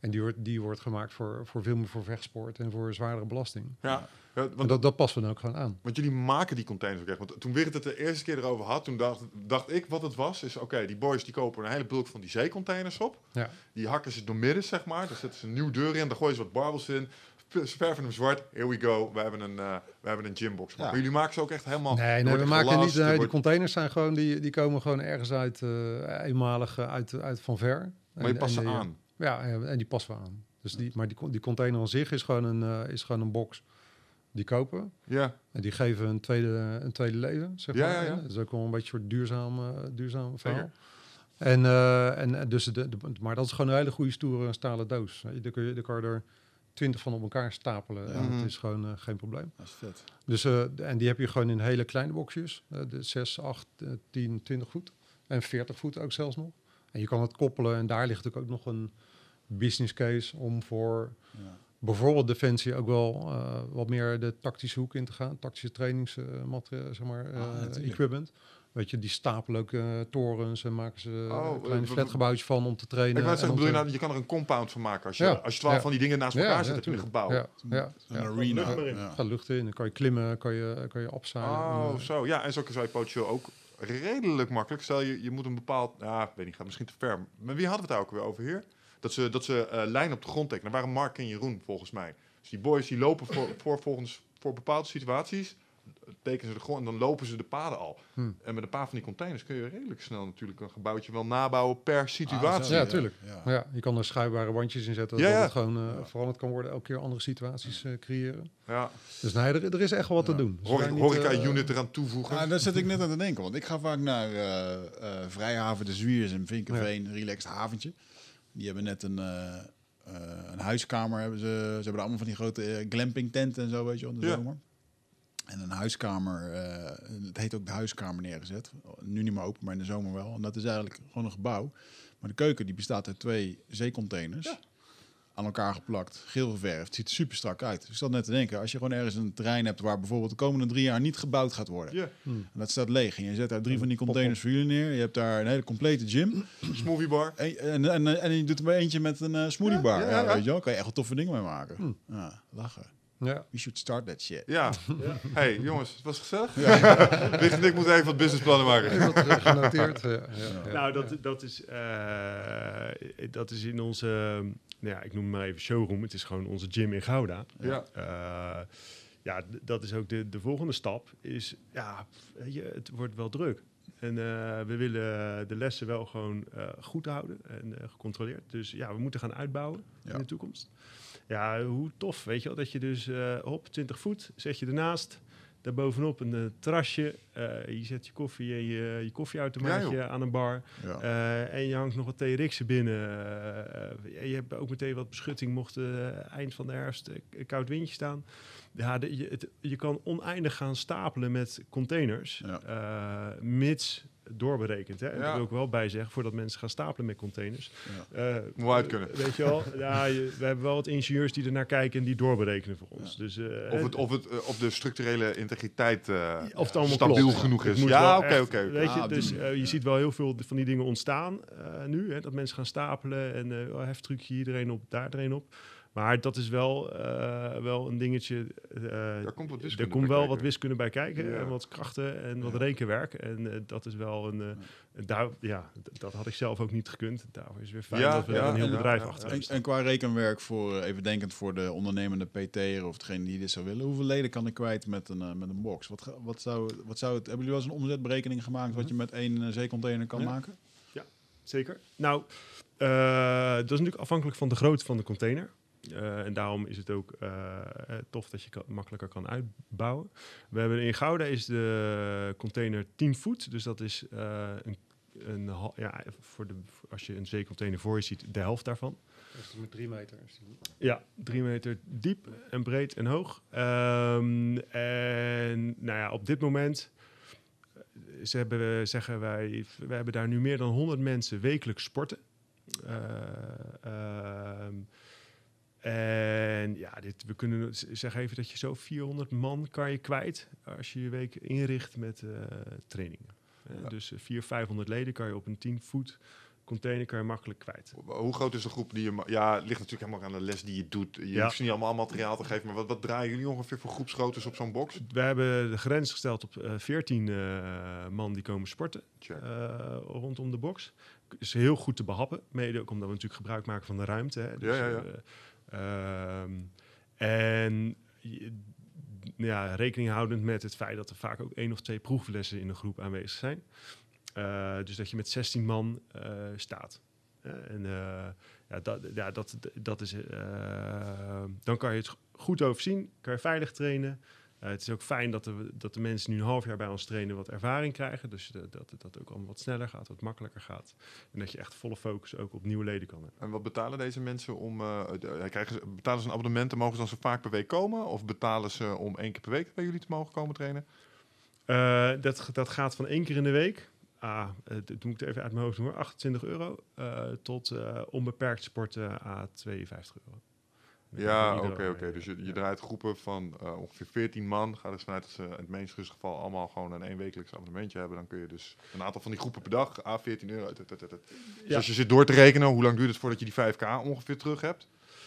En die wordt, die wordt gemaakt voor, voor veel meer voor vechtsport en voor zwaardere belasting. Ja, ja, En want, dat, dat passen we dan ook gewoon aan. want jullie maken die containers ook echt. Want toen Wigert het de eerste keer erover had, toen dacht, dacht ik wat het was. Is oké, die boys die kopen een hele bulk van die zeecontainers op. Ja. Die hakken ze door midden, zeg maar. Daar zetten ze een nieuw deur in, daar gooien ze wat barbels in. Ze verven hem zwart. Here we go. We hebben een, eh, we hebben een gymbox. Maar jullie maken ze ook echt helemaal... Nee, nee we maken gelast, niet. nee, die containers zijn gewoon, die, die komen gewoon ergens uit, eh, eenmalig eh, uit, uit van ver. Maar je En- past ze aan. Ja, en en die passen we aan. Dus die, maar die, die container aan zich is gewoon een, eh, is gewoon een box. Die kopen Ja. en die geven een tweede, een tweede leven, zeg Ja, maar. ja, ja. Dat is ook wel een beetje een soort duurzaam, eh, duurzaam verhaal. En, eh, en eh, dus de, de, maar dat is gewoon een hele goede stoere stalen doos. Daar kun je, daar kan je er twintig van op elkaar stapelen. En Mhm. dat is gewoon eh, geen probleem. Dat is vet. Dus, eh, de- en die heb je gewoon in hele kleine boxjes. de 6, 8, eh, 10, 20 voet. En 40 voet ook zelfs nog. En je kan het koppelen. En daar ligt natuurlijk ook nog een business case om voor Ja. Bijvoorbeeld Defensie ook wel eh, wat meer de tactische hoek in te gaan. Tactische trainingsmateriaal, zeg maar, eh, Ah, natuurlijk. equipment. Weet je, die stapelen ook eh, torens en maken ze Oh, een kleine eh, flatgebouwtjes van om te trainen. Ik wou en zeggen, om bedoel je nou, je kan er een compound van maken. Als je, Ja. als je twaalf Ja. van die dingen naast Ja, elkaar ja, zet, heb je een gebouw. Ja, ja, Een ja. arena. lucht in. Gaat lucht in, dan kan je klimmen, kan je, kan je opzeilen. Oh, en, eh, zo. Ja, en zo zou je potentieel ook redelijk makkelijk. Stel, je, je moet een bepaald... Ja, ik weet niet, gaat misschien te ver. Maar wie hadden we het daar ook weer over hier? Dat ze, dat ze eh lijnen op de grond tekenen. Dat waren Mark en Jeroen, volgens mij. Dus die boys die lopen voor, [clears throat] voor, volgens, voor bepaalde situaties... tekenen ze de grond en dan lopen ze de paden al. Hmm. En met een paar van die containers kun je redelijk snel natuurlijk een gebouwtje wel nabouwen per Ah, situatie. Ja, tuurlijk. Ja. Ja, je kan er schuibare wandjes in zetten, Ja, dat ja. het gewoon eh, veranderd kan worden, elke keer andere situaties eh, creëren. Ja. Dus nee, er, er is echt wel wat Ja. te doen. Dus Horeca, horeca-unit eraan toevoegen. Ah, daar zit ik net aan te denken. Want ik ga vaak naar eh eh, Vrijhaven de Zwiers in Vinkenveen, een relaxed haventje. Die hebben net een, eh, eh, een huiskamer. Hebben ze, ze hebben allemaal van die grote eh, glamping tenten en zo, weet je, in de Ja. zomer. En een huiskamer, eh, het heet ook de huiskamer neergezet. Nu niet meer open, maar in de zomer wel. En dat is eigenlijk gewoon een gebouw. Maar de keuken die bestaat uit twee zeecontainers. Aan elkaar geplakt, geel geverfd. Het ziet er super strak uit. Dus ik zat net te denken, als je gewoon ergens een terrein hebt waar bijvoorbeeld de komende drie jaar niet gebouwd gaat worden. Ja, En dat staat leeg. En je zet daar drie van die containers voor jullie neer. Je hebt daar een hele complete gym. [clears throat] smoothie bar. En, en, en, en je doet er maar eentje met een eh, smoothie bar. Ja, Ja, ja, ja. Weet je wel? Kan je echt wel toffe dingen mee maken. Ja, lachen. Ja. We should start that shit. Ja. hey, jongens, het was gezellig. [laughs] En ik moeten even wat businessplannen maken. Genoteerd. ja, ja, ja. Nou, dat, dat, is, eh, dat is in onze, nou ja, ik noem maar even showroom. Het is gewoon onze gym in Gouda. Ja. Eh, ja, dat is ook de, de volgende stap. Is, ja, je, het wordt wel druk. En eh, we willen de lessen wel gewoon eh, goed houden en gecontroleerd. Dus ja, we moeten gaan uitbouwen Ja. in de toekomst. Ja, hoe tof, weet je wel, dat je dus op 20 voet zet je ernaast. Daarbovenop een eh, terrasje. eh, je zet je koffie en je, je koffieautomaatje Ja, aan een bar. Ja. Eh, en je hangt nog wat TRX'en binnen. Eh, je hebt ook meteen wat beschutting mocht eh, eind van de herfst eh, koud windje staan. Ja, de- je, het- je kan oneindig gaan stapelen met containers. Ja. eh, mits doorberekend. Hè? En Ja. Dat wil ik wel bij zeggen, voordat mensen gaan stapelen met containers. Eh, Moet uit kunnen. Weet je wel, [laughs] ja, je- we hebben wel wat ingenieurs die er naar kijken en die doorberekenen voor ons. Dus, eh, Of, het, of, het, eh, of de structurele integriteit eh, of het allemaal stabiel klopt. genoeg is. Ja, oké, oké. Weet je, dus eh, je ja. ziet wel heel veel van die dingen ontstaan eh, nu. Hè, dat mensen gaan stapelen en eh heftrucje hier er een op, daar er een op. Maar dat is wel, eh, wel een dingetje. eh, Daar komt wat wiskunde er komt wel kijken. wat wiskunde bij kijken Ja. en wat krachten en wat Ja. rekenwerk. En eh, dat is wel een. eh, een daar, ja, dat had ik zelf ook niet gekund. Daarvoor is het weer fijn Ja, dat we ja, een heel ja, bedrijf ja, achter ja. En, hebben. en qua rekenwerk voor, even denkend voor de ondernemende PT'er of degene die dit zou willen. Hoeveel leden kan ik kwijt met een, met een box? Wat, wat, zou, wat zou het, hebben jullie wel eens een omzetberekening gemaakt wat je met één zeecontainer kan Ja. maken? Zeker. Nou, eh, dat is natuurlijk afhankelijk van de grootte van de container. Eh, en daarom is het ook eh, eh, tof dat je kan, makkelijker kan uitbouwen. We hebben in Gouda is de container 10 voet. Dus dat is een, een, ja, voor de, als je een zeecontainer voor je ziet, de helft daarvan. Dat is met drie meter. Ja, drie meter diep en breed en hoog. Ehm, en nou ja, op dit moment, ze hebben, zeggen wij, we hebben daar nu meer dan 100 mensen wekelijks sporten. Ehm, en ja, dit, we kunnen zeggen even dat je zo 400 man kan je kwijt als je je week inricht met eh, trainingen. Eh, Ja. Dus eh, 400, 500 leden kan je op een 10 voet container kan je makkelijk kwijt. Hoe groot is de groep die je... Ja, het ligt natuurlijk helemaal aan de les die je doet. Je Ja. hoeft ze niet allemaal materiaal te geven, maar wat, wat draaien jullie ongeveer voor groepsgroottes op zo'n box? We hebben de grens gesteld op eh 14 eh, man die komen sporten. Eh, rondom de box. Is heel goed te behappen, mede ook omdat we natuurlijk gebruik maken van de ruimte. Hè. Ja, ja, ja. Eh, ehm, en ja, rekening houdend met het feit dat er vaak ook één of twee proeflessen in een groep aanwezig zijn. Eh, dus dat je met 16 man eh, staat. Eh, en ja, dat, ja, dat, dat is. dan kan je het goed overzien, kan je veilig trainen. Eh, het is ook fijn dat de, dat de mensen nu een half jaar bij ons trainen wat ervaring krijgen. Dus dat, dat het ook allemaal wat sneller gaat, wat makkelijker gaat. En dat je echt volle focus ook op nieuwe leden kan hebben. En wat betalen deze mensen om... eh, krijgen ze, betalen ze een abonnement en mogen ze dan zo vaak per week komen? Of betalen ze om één keer per week bij jullie te mogen komen trainen? Eh, dat, dat gaat van één keer in de week. Ah, eh, dat moet ik even uit mijn hoofd doen hoor. 28 euro. eh, tot eh, onbeperkt sporten à 52 euro. Ja, oké, oké. Dus je, je draait groepen van eh, ongeveer 14 man. Ga dus vanuit dat ze in het meest gunstige geval allemaal gewoon een één wekelijks abonnementje hebben. Dan kun je dus een aantal van die groepen per dag, a 14 euro. Dus als je zit door te rekenen, hoe lang duurt het voordat je die 5k ongeveer terug hebt?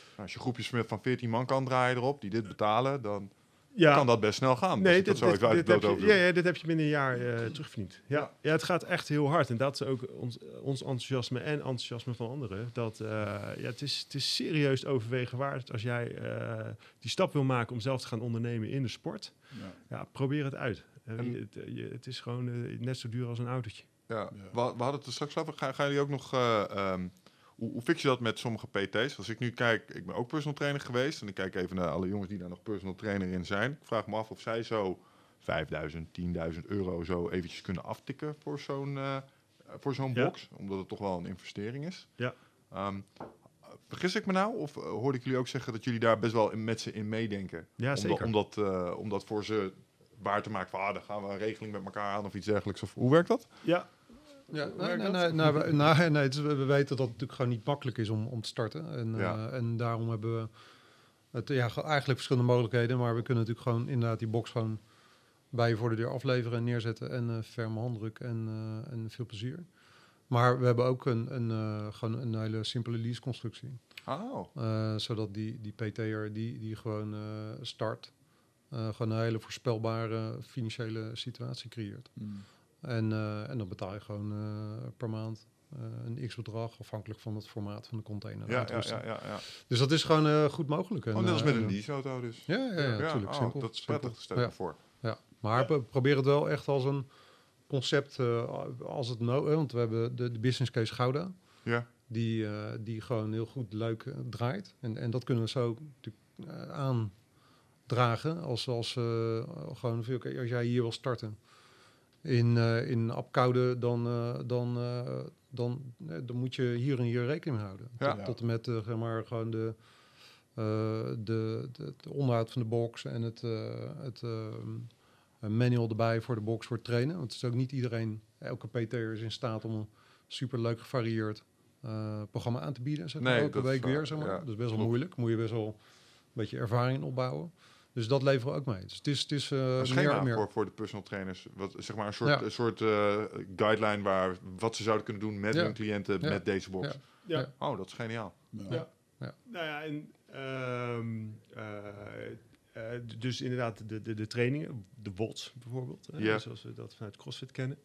Nou, als je groepjes met van 14 man kan draaien erop, die dit betalen, dan Ja, kan dat best snel gaan. Nee, Dus dat dit, zou dit, dit het heb je, over ja, ja, dit heb je binnen een jaar eh terugverdiend. Ja. Ja. Ja. het gaat echt heel hard. En dat is ook ons, ons enthousiasme en enthousiasme van anderen. Dat, eh, ja, het, is, het is serieus overwegen waard als jij eh, die stap wil maken om zelf te gaan ondernemen in de sport. Ja. Ja, probeer het uit. Je- het, je- het is gewoon net zo duur als een autootje. Ja, Ja. We, we hadden het er straks over. Gaan, gaan jullie ook nog... eh, ehm, hoe, hoe fix je dat met sommige PT's? Als ik nu kijk, ik ben ook personal trainer geweest. En ik kijk even naar alle jongens die daar nog personal trainer in zijn. Ik vraag me af of zij zo 5000, 10.000 euro zo eventjes kunnen aftikken voor zo'n eh, voor zo'n Ja. box. Omdat het toch wel een investering is. Ja. Ehm, vergis ik me nou? Of eh, hoorde ik jullie ook zeggen dat jullie daar best wel in, met ze in meedenken? Ja, om, zeker. dat, om, dat, eh, om dat voor ze waar te maken van, ah, dan gaan we een regeling met elkaar aan of iets dergelijks. Of, hoe werkt dat? Ja, Ja, nee, nee, nee, nou, we, nou, nee, het is- we we weten dat het natuurlijk gewoon niet makkelijk is om, om te starten. En, Ja. eh, en daarom hebben we het, ja, ge- eigenlijk verschillende mogelijkheden. Maar we kunnen natuurlijk gewoon inderdaad die box gewoon bij je voor de deur afleveren en neerzetten. En eh ferme handdruk en, eh, en veel plezier. Maar we hebben ook een, een, gewoon een hele simpele lease-constructie. Oh, zodat die, die PT'er die, die gewoon start, gewoon een hele voorspelbare financiële situatie creëert. Mm. En, eh, en dan betaal je gewoon eh, per maand eh, een x-bedrag, afhankelijk van het formaat van de container. ja, ja, ja, ja, ja. Dus dat is gewoon goed mogelijk. En, Oh, net als met een en, leaseauto dus. Ja, ja, ja, natuurlijk. oh, dat is prettig, stel je voor. Ja. Maar pro- probeer het wel echt als een concept, als het nodig Want we hebben de, de business case Gouda, Ja, die, die gewoon heel goed leuk draait. En, en dat kunnen we zo natuurlijk eh, aandragen als, als gewoon, als jij hier wil starten in, eh in Apkoude, dan, eh, dan, eh, dan, dan moet je hier en hier rekening mee houden. Ja. Tot, tot en met zeg maar, gewoon de, de, de, het onderhoud van de box en het, het manual erbij voor de box voor het trainen. Want het is ook niet iedereen, elke PT'er is in staat om een super leuk gevarieerd programma aan te bieden. Zeg maar, Nee, elke week weer. Zeg maar. ja, dat is best wel moeilijk. Moet je best wel een beetje ervaring in opbouwen. Dus dat leveren we ook mee. Dus het is, het is eh, een meer schema en meer. Voor, voor de personal trainers. Wat, zeg maar een soort, Ja. een soort eh, guideline waar wat ze zouden kunnen doen met Ja. hun cliënten Ja. met deze box. Ja. ja. Oh, dat is geniaal. Ja. Ja. Nou ja, en ehm, eh, dus inderdaad de, de, de trainingen, de WOTS bijvoorbeeld, zoals we dat vanuit CrossFit kennen.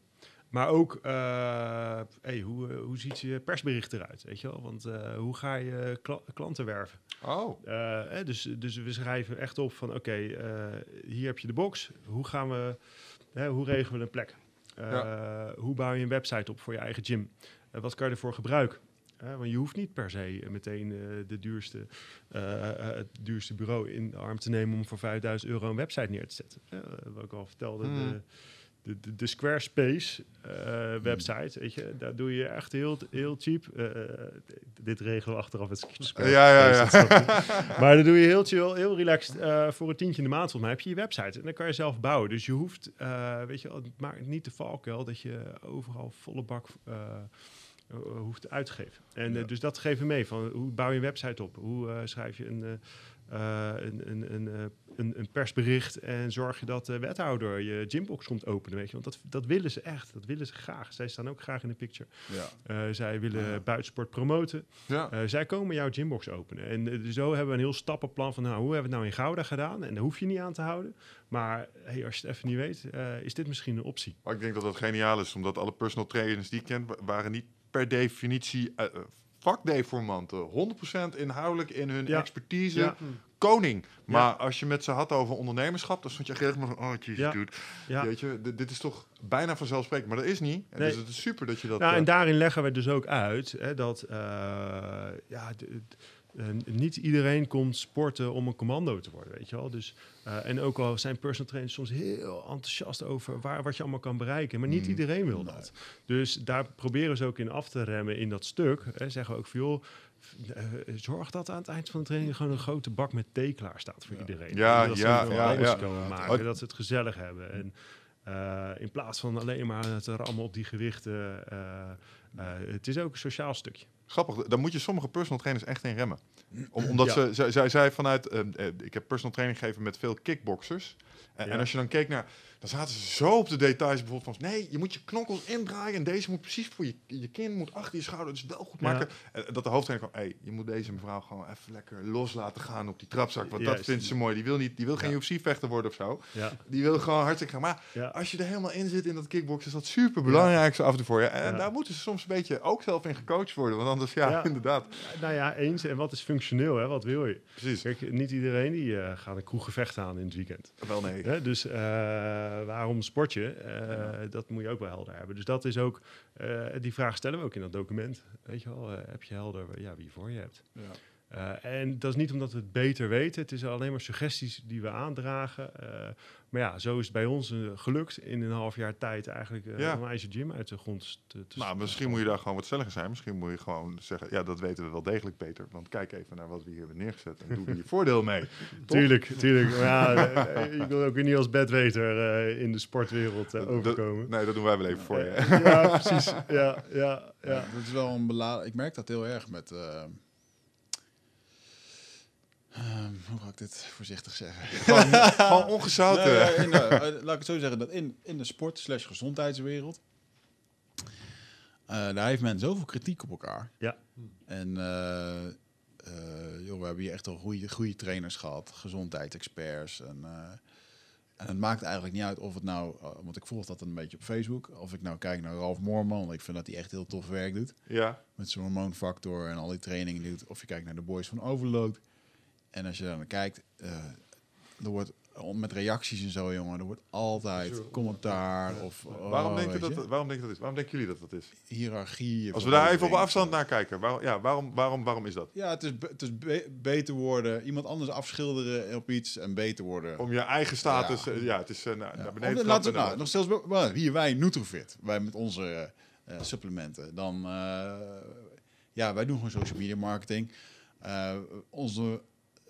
Maar ook, eh, hey, hoe, eh, hoe ziet je persbericht eruit, weet je wel? Want eh, hoe ga je kla- klanten werven? Oh, Eh, dus, dus we schrijven echt op van, oké, hier heb je de box. Hoe gaan we, hè, hoe regelen we een plek? Hoe bouw je een website op voor je eigen gym? Wat kan je ervoor gebruiken? Want je hoeft niet per se meteen de duurste, het duurste bureau in de arm te nemen om voor 5000 euro een website neer te zetten. Wat ik al vertelde, Hmm. de, de, de, de Squarespace eh, website, weet je, daar doe je echt heel, heel cheap. eh, dit regelen we achteraf met Squarespace. Ja, ja, ja. maar dan doe je heel chill, heel relaxed eh, voor een tientje in de maand. Volgens mij heb je je website en dan kan je zelf bouwen. Dus je hoeft, eh, weet je, het maakt niet de valkuil dat je overal volle bak eh, eh, hoeft uit te geven. En eh, Ja. dus dat geven we mee van hoe bouw je een website op? Hoe eh, schrijf je een, eh, eh, een, een, een, eh, een, een persbericht en zorg je dat de wethouder je gymbox komt openen, weet je? Want dat, dat willen ze echt, dat willen ze graag. Zij staan ook graag in de picture. Ja. Eh, zij willen Ja. buitensport promoten. Ja. Eh, zij komen jouw gymbox openen. En eh, zo hebben we een heel stappenplan van, nou, hoe hebben we het nou in Gouda gedaan? En daar hoef je niet aan te houden. Maar hey, als je het even niet weet, eh, is dit misschien een optie. Maar ik denk dat dat geniaal is, omdat alle personal trainers die ik ken, wa- waren niet per definitie eh, eh, vakdeformanten. 100% inhoudelijk in hun Ja. expertise. Ja. Koning. Maar als je met ze had over ondernemerschap, dan stond je echt helemaal van, oh jezus dude. Ja. Weet je, dit, dit is toch bijna vanzelfsprekend. Maar dat is niet. En Nee. Dus het is super dat je dat... Nou, eh, en daarin leggen we dus ook uit hè, dat eh, ja, eh, niet iedereen komt sporten om een commando te worden, weet je wel. Dus, eh, en ook al zijn personal trainers soms heel enthousiast over waar, wat je allemaal kan bereiken, maar niet Mhm. iedereen wil Nee. dat. Dus daar proberen ze ook in af te remmen in dat stuk. Hè, zeggen we ook van, joh, eh, zorg dat aan het eind van de training gewoon een grote bak met thee klaar staat voor Ja. iedereen. Ja, dat ja, ze ja, ja. maken, dat ze het gezellig hebben. En eh, in plaats van alleen maar het rammen op die gewichten. eh, eh, het is ook een sociaal stukje. Grappig, dan moet je sommige personal trainers echt in remmen. [clears throat] Om, omdat Ja. ze, zij, vanuit, eh, eh, ik heb personal training gegeven met veel kickboxers. En, Ja. en als je dan keek naar, dan zaten ze zo op de details bijvoorbeeld van, nee, je moet je knokkels indraaien en deze moet precies voor je, je kin, moet achter je schouder, dus wel goed Ja. maken. En dat de hoofdtrainer kwam, hey, je moet deze mevrouw gewoon even lekker los laten gaan op die trapzak, want dat vindt ze mooi. Die wil, niet, die wil geen. UFC-vechter worden of zo. Die wil gewoon hartstikke gaan. Maar als je er helemaal in zit in dat kickbox, is dat super belangrijk zo af en toe voor je. En daar moeten ze soms een beetje ook zelf in gecoacht worden, want anders, ja, inderdaad. Nou ja, eens. En wat is functioneel? Hè? Wat wil je? Precies. Kijk, niet iedereen die eh, gaat een kroeggevecht aan in het weekend. Wel nee. Hè? Dus eh, waarom sport je? Eh, Dat moet je ook wel helder hebben. Dus dat is ook, eh, die vraag stellen we ook in dat document. Weet je wel, eh, heb je helder ja, wie je voor je hebt? Ja. Eh, en dat is niet omdat we het beter weten. Het is alleen maar suggesties die we aandragen. Eh, maar ja, zo is het bij ons eh, gelukt in een half jaar tijd eigenlijk eh, Ja. een ijzer gym uit de grond te, te Nou, misschien moet je daar gewoon wat stelliger zijn. Misschien moet je gewoon zeggen, ja, dat weten we wel degelijk beter. Want kijk even naar wat we hier hebben neergezet en doe er je [laughs] voordeel mee. Tuurlijk, tuurlijk. Maar ja, ik wil ook weer niet als bedweter eh, in de sportwereld eh, Dat- overkomen. Nee, dat doen wij wel even voor je. Ja, precies. Ja, ja, ja. Ja, dat is wel een bela Ik merk dat heel erg met. Eh, ehm, hoe ga ik dit voorzichtig zeggen? [laughs] Gewoon, gewoon ongezouten. Nee, ja, in de- [laughs] eh, laat ik het zo zeggen dat in, in de sport slash gezondheidswereld. eh, daar heeft men zoveel kritiek op elkaar. Ja. En eh, eh, joh, we hebben hier echt al goede, goede trainers gehad, gezondheidsexperts. En, eh, en het maakt eigenlijk niet uit of het nou, want ik volg dat een beetje op Facebook, of ik nou kijk naar Ralf Moorman, want ik vind dat hij echt heel tof werk doet Ja, met zijn hormoonfactor en al die trainingen die doet. Of je kijkt naar de boys van Overload. En als je daar naar kijkt, eh, er wordt met reacties en zo, jongen, er wordt altijd commentaar of oh, waarom, denk je dat, waarom denk je dat is? Waarom denken jullie dat dat is? hiërarchie. Als we daar even op afstand naar kijken, waarom, ja, waarom, waarom, waarom is dat? Ja, het is, het is be- beter worden, iemand anders afschilderen op iets en beter worden. Om je eigen status, Ja. ja, ja het is eh, naar, Ja. naar Of beneden laten we, nou, dan- nog zelfs hier wij Nutrofit, wij met onze eh, eh, supplementen. Dan, eh, ja, wij doen gewoon social media marketing. Eh, onze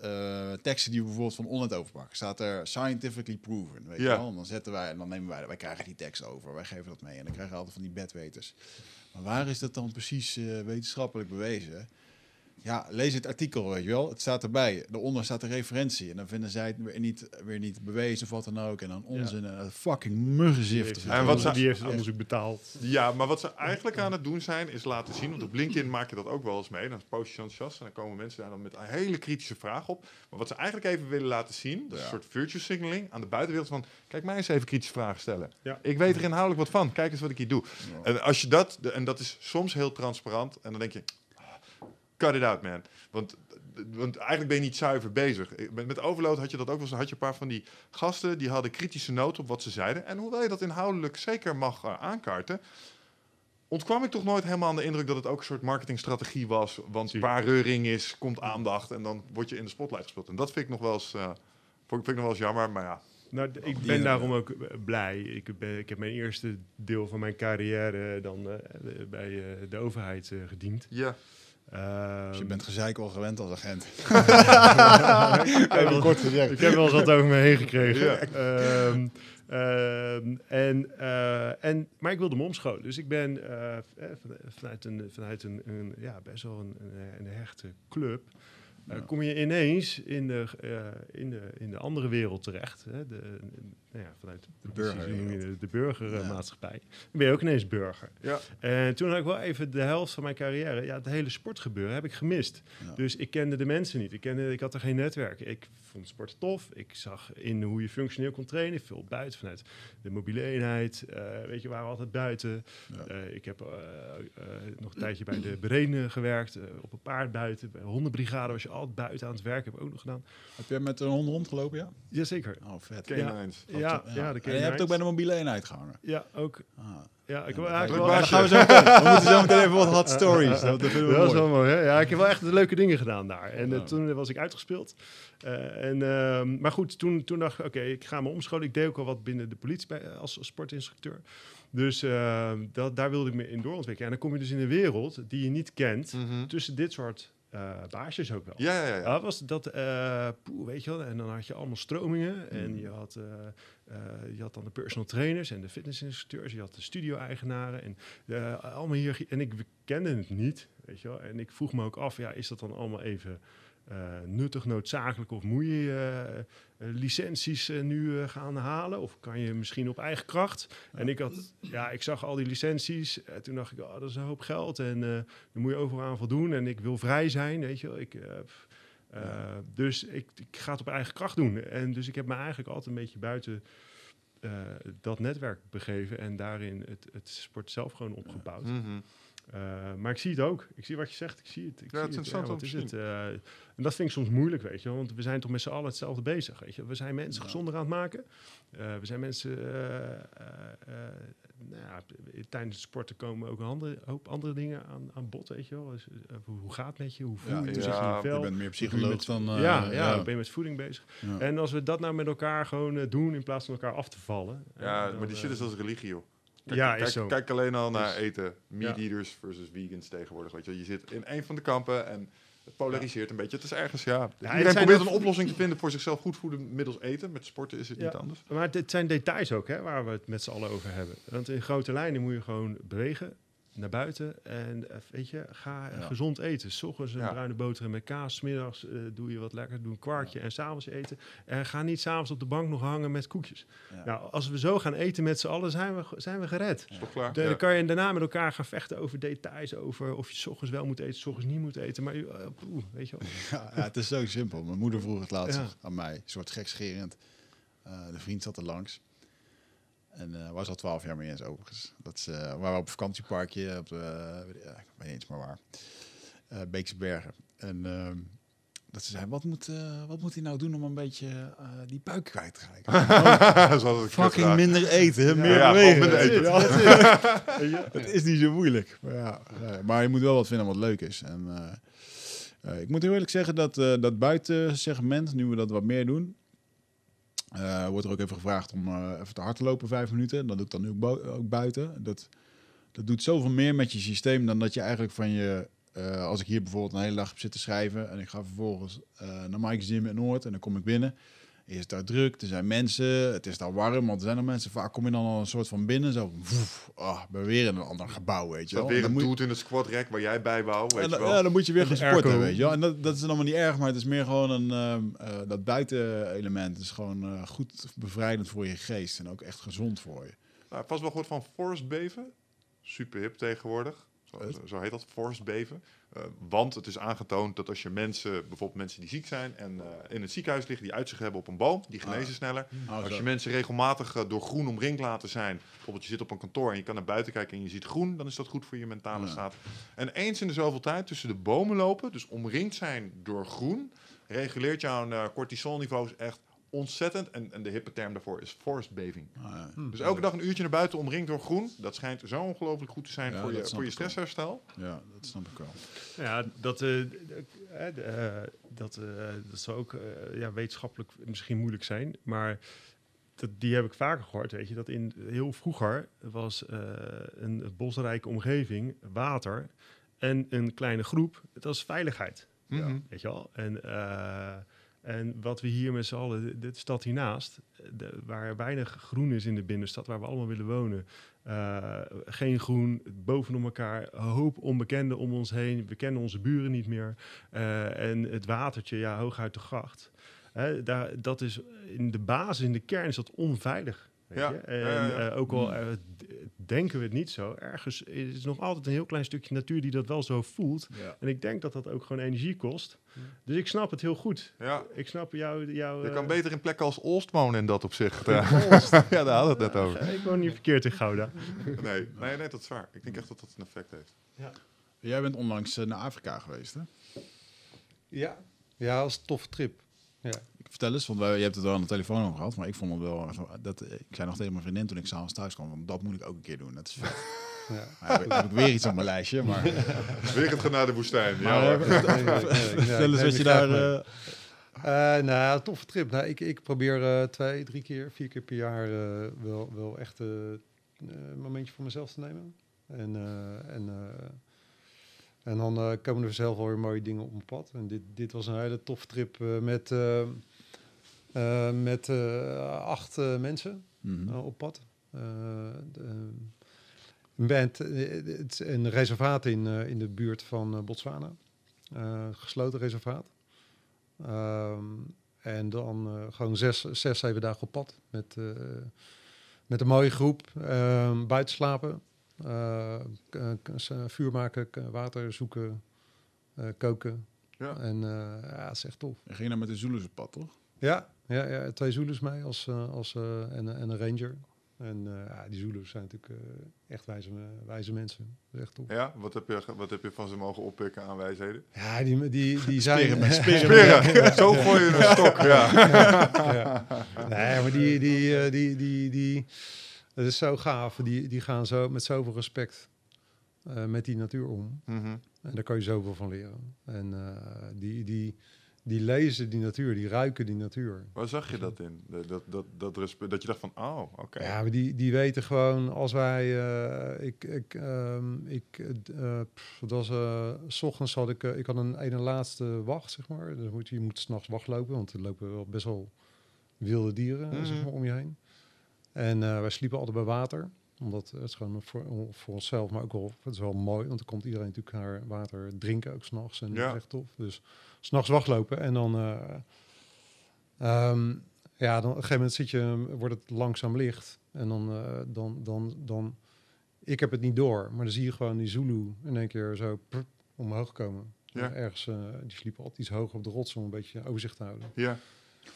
eh, teksten die we bijvoorbeeld van online overpakken, staat er scientifically proven, weet Ja. je wel. En dan zetten wij, en dan nemen wij, wij krijgen die tekst over, wij geven dat mee. En dan krijgen we altijd van die bedweters. Maar waar is dat dan precies eh, wetenschappelijk bewezen? Ja, lees het artikel, weet je wel. Het staat erbij. Daaronder staat de referentie. En dan vinden zij het weer niet, weer niet bewezen of wat dan ook. En dan onzin en een fucking Die muggenzif. heeft, En wat ze- die heeft het onderzoek betaald. Ja, maar wat ze eigenlijk aan het doen zijn, is laten zien. Want op LinkedIn maak je dat ook wel eens mee. Dan post je enthousiast en dan komen mensen daar dan met een hele kritische vraag op. Maar wat ze eigenlijk even willen laten zien, dat is Ja. een soort virtue signaling aan de buitenwereld van, kijk mij eens even kritische vragen stellen. Ja. Ik weet er inhoudelijk wat van. Kijk eens wat ik hier doe. En als je dat, en dat is soms heel transparant, en dan denk je, "Ah, cut it out man. Want, want eigenlijk ben je niet zuiver bezig. Met, met Overload had je dat ook wel eens. Had je een paar van die gasten die hadden kritische noten op wat ze zeiden. En hoewel je dat inhoudelijk zeker mag eh, aankaarten, ontkwam ik toch nooit helemaal aan de indruk dat het ook een soort marketingstrategie was. Want Zie. waar reuring is, komt aandacht en dan word je in de spotlight gespeeld. En dat vind ik nog wel eens, eh, vind ik nog wel eens jammer, maar ja. Nou, ik ben daarom ook eh, blij. Ik, ben, ik heb mijn eerste deel van mijn carrière dan eh, bij eh, de overheid eh, gediend. Ja. Ehm, Dus je bent gezeik al gewend als agent. [laughs] ik, heb wel, kort gezegd. ik heb wel eens wat over me heen gekregen. Ja. Ehm, ehm, en, eh, en, maar ik wilde me omscholen. Dus ik ben eh, eh, van- vanuit, een, vanuit een, een ja, best wel een, een, een hechte club. kom je ineens in de, eh, in de, in de andere wereld terecht. Hè? De, nou ja, vanuit de, burgerwereld. de, de burgermaatschappij. Ja. Dan ben je ook ineens burger. Ja. En toen had ik wel even de helft van mijn carrière, ja, het hele sportgebeuren heb ik gemist. Ja. Dus ik kende de mensen niet. Ik, kende, ik had er geen netwerk. Ik vond sport tof. Ik zag in hoe je functioneel kon trainen. Veel buiten vanuit de mobiele eenheid. Eh, weet je, we waren altijd buiten. Ja. Eh, ik heb eh, nog een tijdje bij de Berenen gewerkt. op een paard buiten. Bij de hondenbrigade was je altijd buiten aan het werk. Heb ik ook nog gedaan. Heb jij met een hond rondgelopen, ja? Jazeker. Oh, vet. Canines. Ja, ja, En je hebt ook bij de mobiele eenheid gehangen. Ja, ook. Ah. Ja, ik Ja, dat- eigenlijk wel gaan we zo [laughs] meteen, we moeten zo meteen even wat hot stories. Dat, dat is wel mooi, hè? Ja, ik heb wel echt leuke dingen gedaan daar. En eh, Ja. toen was ik uitgespeeld. Eh, en, ehm, maar goed, toen, toen dacht ik, oké, ik ga me omscholen. Ik deed ook al wat binnen de politie bij, als sportinstructeur. Dus ehm, dat, daar wilde ik me in doorontwikkelen. En dan kom je dus in een wereld die je niet kent. Mhm. Tussen dit soort eh baasjes ook wel. Ja, ja, ja. ja. Ja, was dat, eh, poeh, weet je wel, en dan had je allemaal stromingen en Mm. je had, eh, je had dan de personal trainers en de fitnessinstructeurs, je had de studio-eigenaren en allemaal hier, en ik kende het niet, weet je wel, en ik vroeg me ook af, ja, is dat dan allemaal even nuttig, noodzakelijk of moet je eh, licenties eh, nu eh, gaan halen of kan je misschien op eigen kracht? En ik had, ja, ik zag al die licenties, en toen dacht ik, oh, dat is een hoop geld en eh daar moet je overal aan voldoen en ik wil vrij zijn, weet je wel, ik... eh, dus ik, ik, ga het op eigen kracht doen. En dus ik heb me eigenlijk altijd een beetje buiten uh, dat netwerk begeven en daarin het, het sport zelf gewoon opgebouwd. Mm -hmm. Uh, maar ik zie het ook. Ik zie wat je zegt. Ik zie het. Ik ja, zie het is het. Ja, wat is het? Uh, en dat vind ik soms moeilijk, weet je. Want we zijn toch met z'n allen hetzelfde bezig, weet je. We zijn mensen ja. gezonder aan het maken. Uh, we zijn mensen... Uh, nou ja, tijdens het sporten komen ook een andere, hoop andere dingen aan, aan bod, weet je wel. Dus, hoe gaat het met je? Hoe voel je ja, zich ja, in je vel? Je bent meer psycholoog met, dan... ja, ja, ja, ben je met voeding bezig. Ja. En als we dat nou met elkaar gewoon doen, in plaats van elkaar af te vallen... Ja, dan, maar die shit is als religie, joh. Kijk, ja, kijk, alleen al naar eten. Meat eaters versus vegans tegenwoordig. Weet je, je zit in een van de kampen en het polariseert een beetje. Het is ergens, ja. ja Iedereen probeert een oplossing te vinden voor zichzelf goed voeden middels eten. Met sporten is het ja. niet anders. Maar het zijn details ook, hè, waar we het met z'n allen over hebben. Want in grote lijnen moet je gewoon bewegen naar buiten en weet je, ga ja. gezond eten. S ochtends een ja. bruine boterham met kaas, s middags uh, doe je wat lekker, doe een kwarkje ja. en s'avonds eten. En ga niet s'avonds op de bank nog hangen met koekjes. Nou, als we zo gaan eten met z'n allen, zijn we, zijn we gered. Is toch klaar? De, dan kan je daarna met elkaar gaan vechten over details, over of je s ochtends wel moet eten, s ochtends niet moet eten. Maar uh, poeh, weet je wel. [laughs] Ja, het is zo simpel. Mijn moeder vroeg het laatst aan mij, een soort gekscherend. Uh, de vriend zat er langs. En uh, was al twaalf jaar mee eens overigens. Dat is, uh, waar we op vakantieparkje, op, uh, ja, ik weet niet eens maar waar, Beekse Bergen. En uh, dat ze zei, wat moet, wat moet hij nou doen om een beetje die buik kwijt te krijgen? [laughs] oh, fucking minder eten, ja, meer ja, bewegen. Minder eten. ja, [laughs] het is niet zo moeilijk. Maar, ja, maar je moet wel wat vinden wat leuk is. En, ik moet heel eerlijk zeggen dat dat buitensegment, nu we dat wat meer doen, uh, wordt er ook even gevraagd om uh, even te hard te lopen, vijf minuten. Dat doe ik dan nu ook, ook, buiten. Dat, dat doet zoveel meer met je systeem dan dat je eigenlijk van je... Uh, als ik hier bijvoorbeeld een hele dag heb zitten schrijven... en ik ga vervolgens naar Mike's Gym in Noord en dan kom ik binnen... Is het daar druk, er zijn mensen, het is daar warm, want er zijn er mensen. Vaak kom je dan al een soort van binnen, zo, woef, oh, ben weer in een ander gebouw, weet je wel. Dat weer een doet in het squat rack waar jij bij wou, weet en, je wel. Ja, dan moet je weer gaan sporten, weet je wel. En dat, dat is allemaal niet erg, maar het is meer gewoon een, uh, uh, dat buitenelement is gewoon uh, goed bevrijdend voor je geest en ook echt gezond voor je. Nou, vast wel gehoord van forest beven, super hip tegenwoordig. Zo, zo, heet dat, forest beven. Uh, want het is aangetoond dat als je mensen, bijvoorbeeld mensen die ziek zijn en uh, in het ziekenhuis liggen, die uitzicht hebben op een boom, die genezen ah. sneller. Oh, als je mensen regelmatig uh, door groen omringd laten zijn, bijvoorbeeld je zit op een kantoor en je kan naar buiten kijken en je ziet groen, dan is dat goed voor je mentale ja. staat. En eens in de zoveel tijd tussen de bomen lopen, dus omringd zijn door groen, reguleert jouw uh, cortisolniveaus echt ontzettend. En, en de hippe term daarvoor is forestbeving. Ah, ja. hm. Dus elke dag een uurtje naar buiten omringd door groen. Dat schijnt zo ongelooflijk goed te zijn ja, voor je, voor je stressherstel. Ja, dat snap ik wel. Ja, dat, uh, uh, dat, uh, dat zou ook ja, wetenschappelijk misschien moeilijk zijn. Maar dat, die heb ik vaker gehoord, weet je. Dat in heel vroeger was eh, een bosrijke omgeving, water en een kleine groep, dat was veiligheid. Mhm. Weet je wel? En, eh, en wat we hier met z'n allen, de, stad hiernaast, de, waar weinig groen is in de binnenstad, waar we allemaal willen wonen. eh, geen groen, bovenop elkaar, hoop onbekenden om ons heen. We kennen onze buren niet meer. Eh, en het watertje, ja, hooguit de gracht. Daar, dat is in de basis, in de kern is dat onveilig. Weet Ja, je? En ja, ja, ja. eh, ook al eh, denken we het niet zo, ergens is nog altijd een heel klein stukje natuur die dat wel zo voelt. Ja. En ik denk dat dat ook gewoon energie kost. Dus ik snap het heel goed. Ja, Ik snap jou. jou je eh, kan beter in plekken als Olst wonen in dat opzicht. [laughs] ja, daar hadden we het net over. Ik woon niet verkeerd in Gouda. Nee, nee, nee, dat is waar. Ik denk echt dat dat een effect heeft. Jij bent onlangs eh, naar Afrika geweest, hè? Ja. Ja, als toffe trip. Ja. Vertel eens, want wij, je hebt het wel aan de telefoon over gehad, maar ik vond het wel... Dat, ik zei nog tegen mijn vriendin toen ik s'avonds thuis kwam, dat moet ik ook een keer doen. Dat is vet. [laughs] ja. Maar heb, heb ik weer iets op mijn lijstje, maar... Weer het gaan naar de woestijn. Ja, eh, [laughs] vertel eens wat je daar... eh, Eh, nou, toffe trip. Nou, ik, ik probeer eh, twee, drie keer, vier keer per jaar eh, wel, wel echt eh, een momentje voor mezelf te nemen. En, eh, en, eh, en dan eh, komen er zelf wel weer mooie dingen op mijn pad. En dit, dit was een hele toffe trip eh, met, eh, eh, met eh, acht eh, mensen mhm. eh, op pad. Eh, de, band, eh, het is een reservaat in, eh, in de buurt van eh, Botswana. Eh, gesloten reservaat. Ehm, en dan eh, gewoon zes, zes, zeven dagen op pad. Met, eh, met een mooie groep. Ehm, buiten slapen. eh, vuur maken, water zoeken, eh, koken. Ja. En eh, ja, het is echt tof. Je ging naar met de Zulus op pad, toch? Ja, ja, ja twee Zulus mee als, eh, als, eh, en, en een ranger. En eh, ja, die Zulus zijn natuurlijk echt wijze, wijze mensen. Echt tof. Ja, wat heb, je, wat heb je van ze mogen oppikken aan wijsheden? Ja, die, die, die [laughs] zijn... Met [laughs] speren. Zo gooi je een stok, ja. [laughs] ja. Nee, maar die, die, die, die, die, dat is zo gaaf. Die, die gaan zo met zoveel respect met die natuur om. Mhm. En daar kan je zoveel van leren. En die, die, die lezen die natuur, die ruiken die natuur. Waar zag je dat in? Dat, dat, dat, dat, respe- dat je dacht van, oh, oké. Ja, maar die, die weten gewoon als wij. eh, ik, ik, ehm, ik, eh, pff, dat was. eh, s ochtends had ik. ik had een ene laatste wacht, zeg maar. Dus moet, je moet s'nachts wachtlopen, want er lopen wel best wel wilde dieren eh, zeg Mhm. maar, om je heen. En wij sliepen altijd bij water. Omdat het is gewoon voor, voor onszelf, maar ook wel. Het is wel mooi, want dan komt iedereen natuurlijk naar water drinken, ook s'nachts. En dat Ja. is echt tof. Dus s'nachts wachtlopen en dan. eh, ehm, ja, dan op een gegeven moment zit je, wordt het langzaam licht. En dan, eh, dan, dan, dan, ik heb het niet door, maar dan zie je gewoon die Zulu in één keer zo omhoog komen. Ja. Ergens, eh, die sliepen altijd iets hoger op de rots om een beetje overzicht te houden. Ja.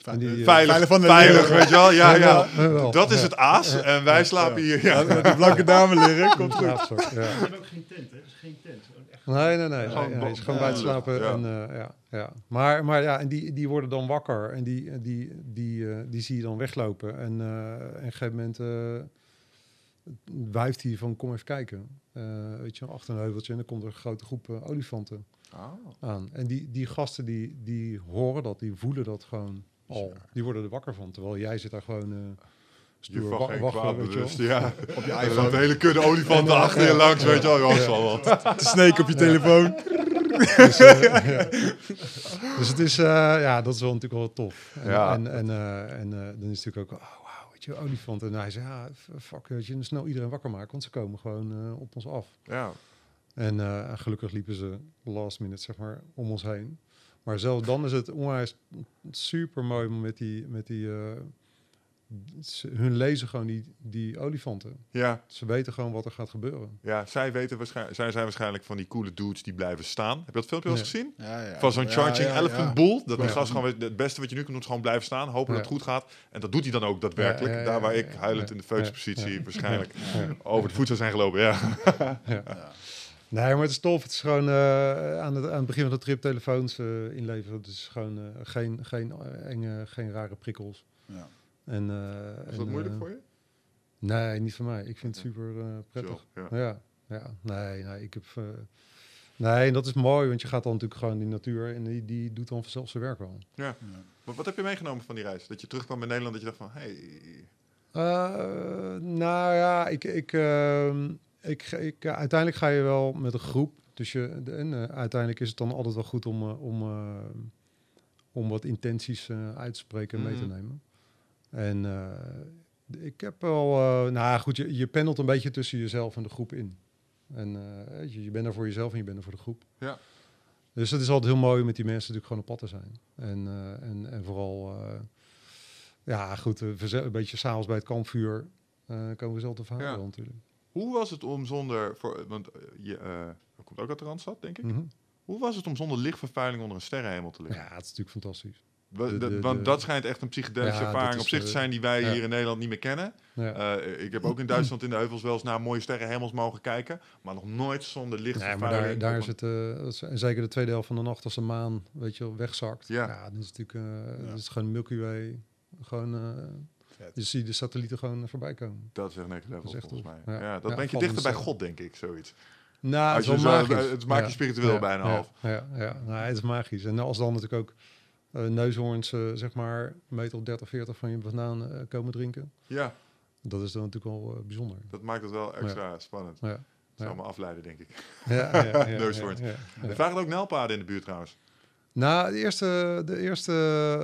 En die, eh, Veilig, Veilig van de veilig, weet je wel? Ja, ja. Dat is het aas en wij slapen hier. Ja. [laughs] Met die blanke dame liggen, komt goed. Ja. We hebben ook geen tent, hè? Het is geen tent. Echt Nee, nee, nee. Gewoon nee, gewoon buiten slapen. ja. En, eh, ja, ja. Maar, maar ja, en die, die worden dan wakker en die, die, die, eh, die zie je dan weglopen. En eh, en op een gegeven moment eh, wuift hij van kom even kijken. Eh, weet je, achter een heuveltje en dan komt er een grote groep eh, olifanten Oh. aan. En die, die gasten die, die horen dat, die voelen dat gewoon al. Die worden er wakker van. Terwijl jij zit daar gewoon... eh wachten, kwaad weet je. Ja. [laughs] Op je iPhone. een hele kudde olifanten achter je langs, weet je wel. Ja, dat wat. [laughs] De snake op je telefoon. [laughs] Dus, eh, ja. dus het is, eh, ja, dat is wel natuurlijk wel tof. En, Ja. en, en, eh, en eh, dan is het natuurlijk ook, oh, wauw, weet je, olifant. En hij zei, ja, fuck, weet je, snel iedereen wakker maken, want ze komen gewoon eh, op ons af. Ja. En eh, gelukkig liepen ze last minute, zeg maar, om ons heen. Maar zelfs dan is het onwijs super mooi met die, met die eh, ze- hun lezen gewoon die, die olifanten. Ja, Ze weten gewoon wat er gaat gebeuren. ja, zij weten waarschijnlijk, zij zijn waarschijnlijk van die coole dudes die blijven staan. Heb je dat filmpje wel eens gezien? Ja, ja. Van zo'n Ja, charging ja, elephant ja. bull. Dat die Ja. gast gewoon, het beste wat je nu kunt doen is gewoon blijven staan. Hopen dat het goed gaat. En dat doet hij dan ook daadwerkelijk. Ja, ja, ja, Daar waar ja, ik huilend ja, in de feutuspositie ja, waarschijnlijk Ja. over het voet zou zijn gelopen. Ja. Nee, maar het is tof. Het is gewoon eh, aan, het, aan het begin van de trip telefoons eh, inleveren. Het is gewoon eh, geen, geen enge, geen rare prikkels. Ja. En, eh, Is dat en, moeilijk voor je? Nee, niet voor mij. Ik vind het super eh, prettig. Ja. Ja, ja. Nee, nee, ik heb... Nee, en dat is mooi, want je gaat dan natuurlijk gewoon in die natuur en die, die doet dan vanzelf zijn werk wel. Ja. Wat, wat heb je meegenomen van die reis? Dat je terugkwam in Nederland, dat je dacht van, hey, Eh, nou ja, ik, ik, ehm, ik, ik, ja, uiteindelijk ga je wel met een groep. Dus je, en, eh, uiteindelijk is het dan altijd wel goed om, eh, om, eh, om wat intenties eh, uit te spreken en mee te Mhm. nemen. En eh, ik heb wel, eh, nou goed, je, je pendelt een beetje tussen jezelf en de groep in. En eh, je, je bent er voor jezelf en je bent er voor de groep. Ja. Dus het is altijd heel mooi om met die mensen natuurlijk gewoon op pad te zijn. En, eh, en, en vooral, eh, ja goed, eh, een beetje s'avonds bij het kampvuur eh, komen we zelf te verhalen Ja. natuurlijk. Hoe was het om zonder, voor, want eh, je eh, komt ook uit de Randstad, denk ik. Mhm. Hoe was het om zonder lichtvervuiling onder een sterrenhemel te liggen? Ja, het is natuurlijk fantastisch. De- dat- de- want dat schijnt echt een psychedelische Ja, dat ervaring op zich te eh, zijn die wij ja. hier in Nederland niet meer kennen. Ja. Ik heb ook in Duitsland in de heuvels wel eens naar mooie sterrenhemels mogen kijken, maar nog nooit zonder Nee, lichtvervuiling. maar daar, daar is het, dat zeker de tweede helft van de nacht als de maan, weet je wegzakt. Ja. Dan is natuurlijk, Ja. dat is gewoon Milky Way. Gewoon, Vet. je ziet de satellieten gewoon voorbij komen. Dat is echt next level Dat is echt volgens mij. Ja, dat brengt je dichter bij. God, denk ik, zoiets. Nou, Als het is wel zo- het maakt je spiritueel bijna ja, half. Ja, ja, Nou, het is magisch. En als dan natuurlijk ook eh, neushoorns, eh, zeg maar, meter of 30, 40 van je banaan eh, komen drinken. Ja, Dat is dan natuurlijk wel bijzonder. dat maakt het wel extra spannend. Ja. Dat Ja. zal me afleiden, denk ik. Ja, ja, [laughs] Neushoorns. Er vragen ook nelpaden in de buurt trouwens. Nou, de eerste, de eerste,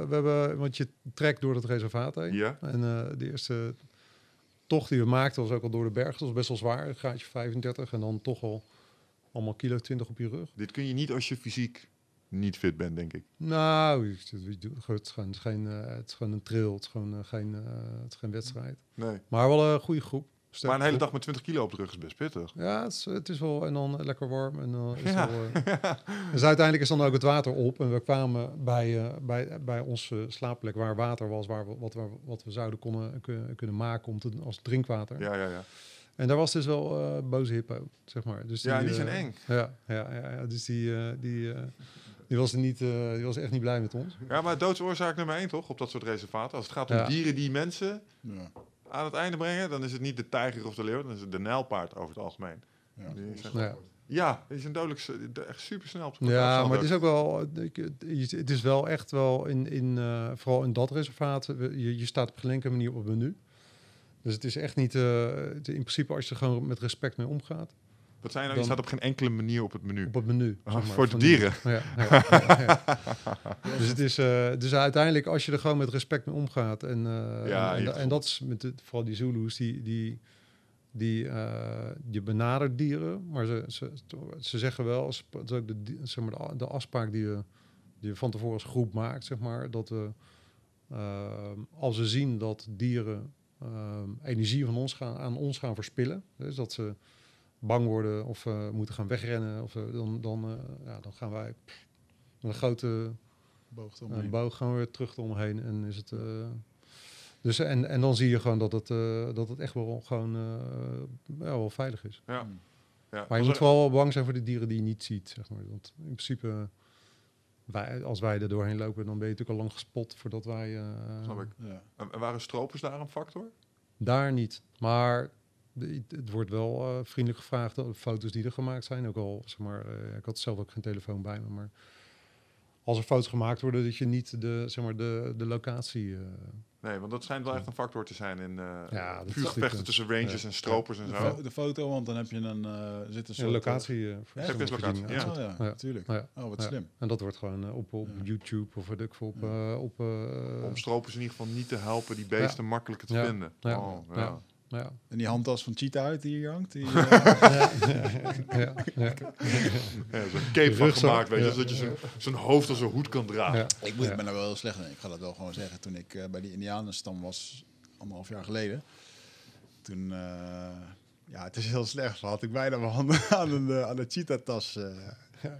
we hebben, want je trekt door het reservaat heen. Ja. En eh, de eerste tocht die we maakten was ook al door de bergen. Dat was best wel zwaar, een graadje 35 en dan toch al allemaal kilo 20 op je rug. Dit kun je niet als je fysiek niet fit bent, denk ik. Nou, het is gewoon, het is geen, eh, het is gewoon een trail, het is gewoon eh, geen, het is geen wedstrijd. Nee. Maar wel een goede groep. Maar een hele dag met 20 kilo op de rug is best pittig. Ja, het is, het is wel, en dan lekker warm. En dan is Ja. wel, eh, [laughs] dus uiteindelijk is dan ook het water op. En we kwamen bij, eh, bij, bij onze slaapplek waar water was, waar we, wat, we, wat we zouden konnen, kun- kunnen maken om te, als drinkwater. Ja, ja, ja. En daar was dus wel eh boze hippo, zeg maar. Dus Ja, en die zijn eh, eng. Ja, ja, ja, ja, dus die, eh, die, eh, die, was er niet, eh, die was echt niet blij met ons. Ja, maar doodsoorzaak nummer één toch, op dat soort reservaten. Als het gaat om Ja. dieren die mensen Ja. Aan het einde brengen, dan is het niet de tijger of de leeuw, dan is het de nijlpaard over het algemeen. Ja. Die zijn- Ja. Ja, die zijn dodelijk, echt super snel. Ja, maar het is ook wel, ik- het is- is wel echt wel in, in eh, vooral in dat reservaat, je, je staat op geen enkele manier op het menu. Dus het is echt niet, eh, in principe als je er gewoon met respect mee omgaat, Wat zijn nou? Dan- staat op geen enkele manier op het menu. op het menu. Ah, zeg maar, voor de dieren. Ja, ja, ja, ja. [laughs] dus, het is, eh, dus uiteindelijk als je er gewoon met respect mee omgaat en, Ja, en, je en, en dat is met de, vooral die Zulus, die, die, die eh, je benadert dieren, maar ze, ze, ze zeggen wel, ze- dat is ook de, zeg maar, de, afspraak die je, die je van tevoren als groep maakt, zeg maar, dat we als we zien dat dieren energie van ons gaan, aan ons gaan verspillen, dus dat ze bang worden of eh, moeten gaan wegrennen, of, eh, dan, dan, eh, ja, dan gaan wij pff, met een grote Boog een eromheen. boog gaan we weer terug eromheen en is het. eh, dus en, en dan zie je gewoon dat het, eh, dat het echt wel gewoon eh, ja, wel veilig is. Ja. Mm. Ja. Maar je Was moet er- vooral wel bang zijn voor de dieren die je niet ziet, zeg maar. Want in principe, wij, als wij er doorheen lopen, dan ben je natuurlijk al lang gespot voordat wij. eh, Snap ik. Ja. En- en waren stropers daar een factor? Daar niet. Maar het wordt wel eh, vriendelijk gevraagd, de foto's die er gemaakt zijn. Ook al, zeg maar, eh, ik had zelf ook geen telefoon bij me, maar als er foto's gemaakt worden, dat je niet de, zeg maar, de, de locatie... eh, Nee, want dat schijnt wel echt een factor te zijn in eh Ja, is vuurgevechten natuurlijk- tussen rangers en stropers en zo. de foto, want dan heb je een, eh zit een Ja, soort... locatie. eh, voor- Ja, voor locatie, ja. Oh, ja, Ja. natuurlijk. Ja. Oh, wat Ja. slim. En dat wordt gewoon eh, op, op Ja. YouTube of weet ik veel, op... Ja. eh, op eh, Om stropers in ieder geval niet te helpen die beesten makkelijker te Ja. vinden. Ja. Oh, ja. Ja. En die handtas van Cheetah uit die hier hangt, die... [laughs] eh, ja, ja, ja, Ja, zo'n cape van gemaakt, weet je, ja. zodat je zo'n zo'n hoofd als een hoed kan dragen. ja. Ik moet, Ja. ben er wel heel slecht in. Ik ga dat wel gewoon zeggen. Toen ik eh, bij die Indianenstam was, anderhalf jaar geleden. Toen, eh, ja, het is heel slecht. Had ik bijna mijn handen [laughs] aan een, eh, aan een cheetah-tas.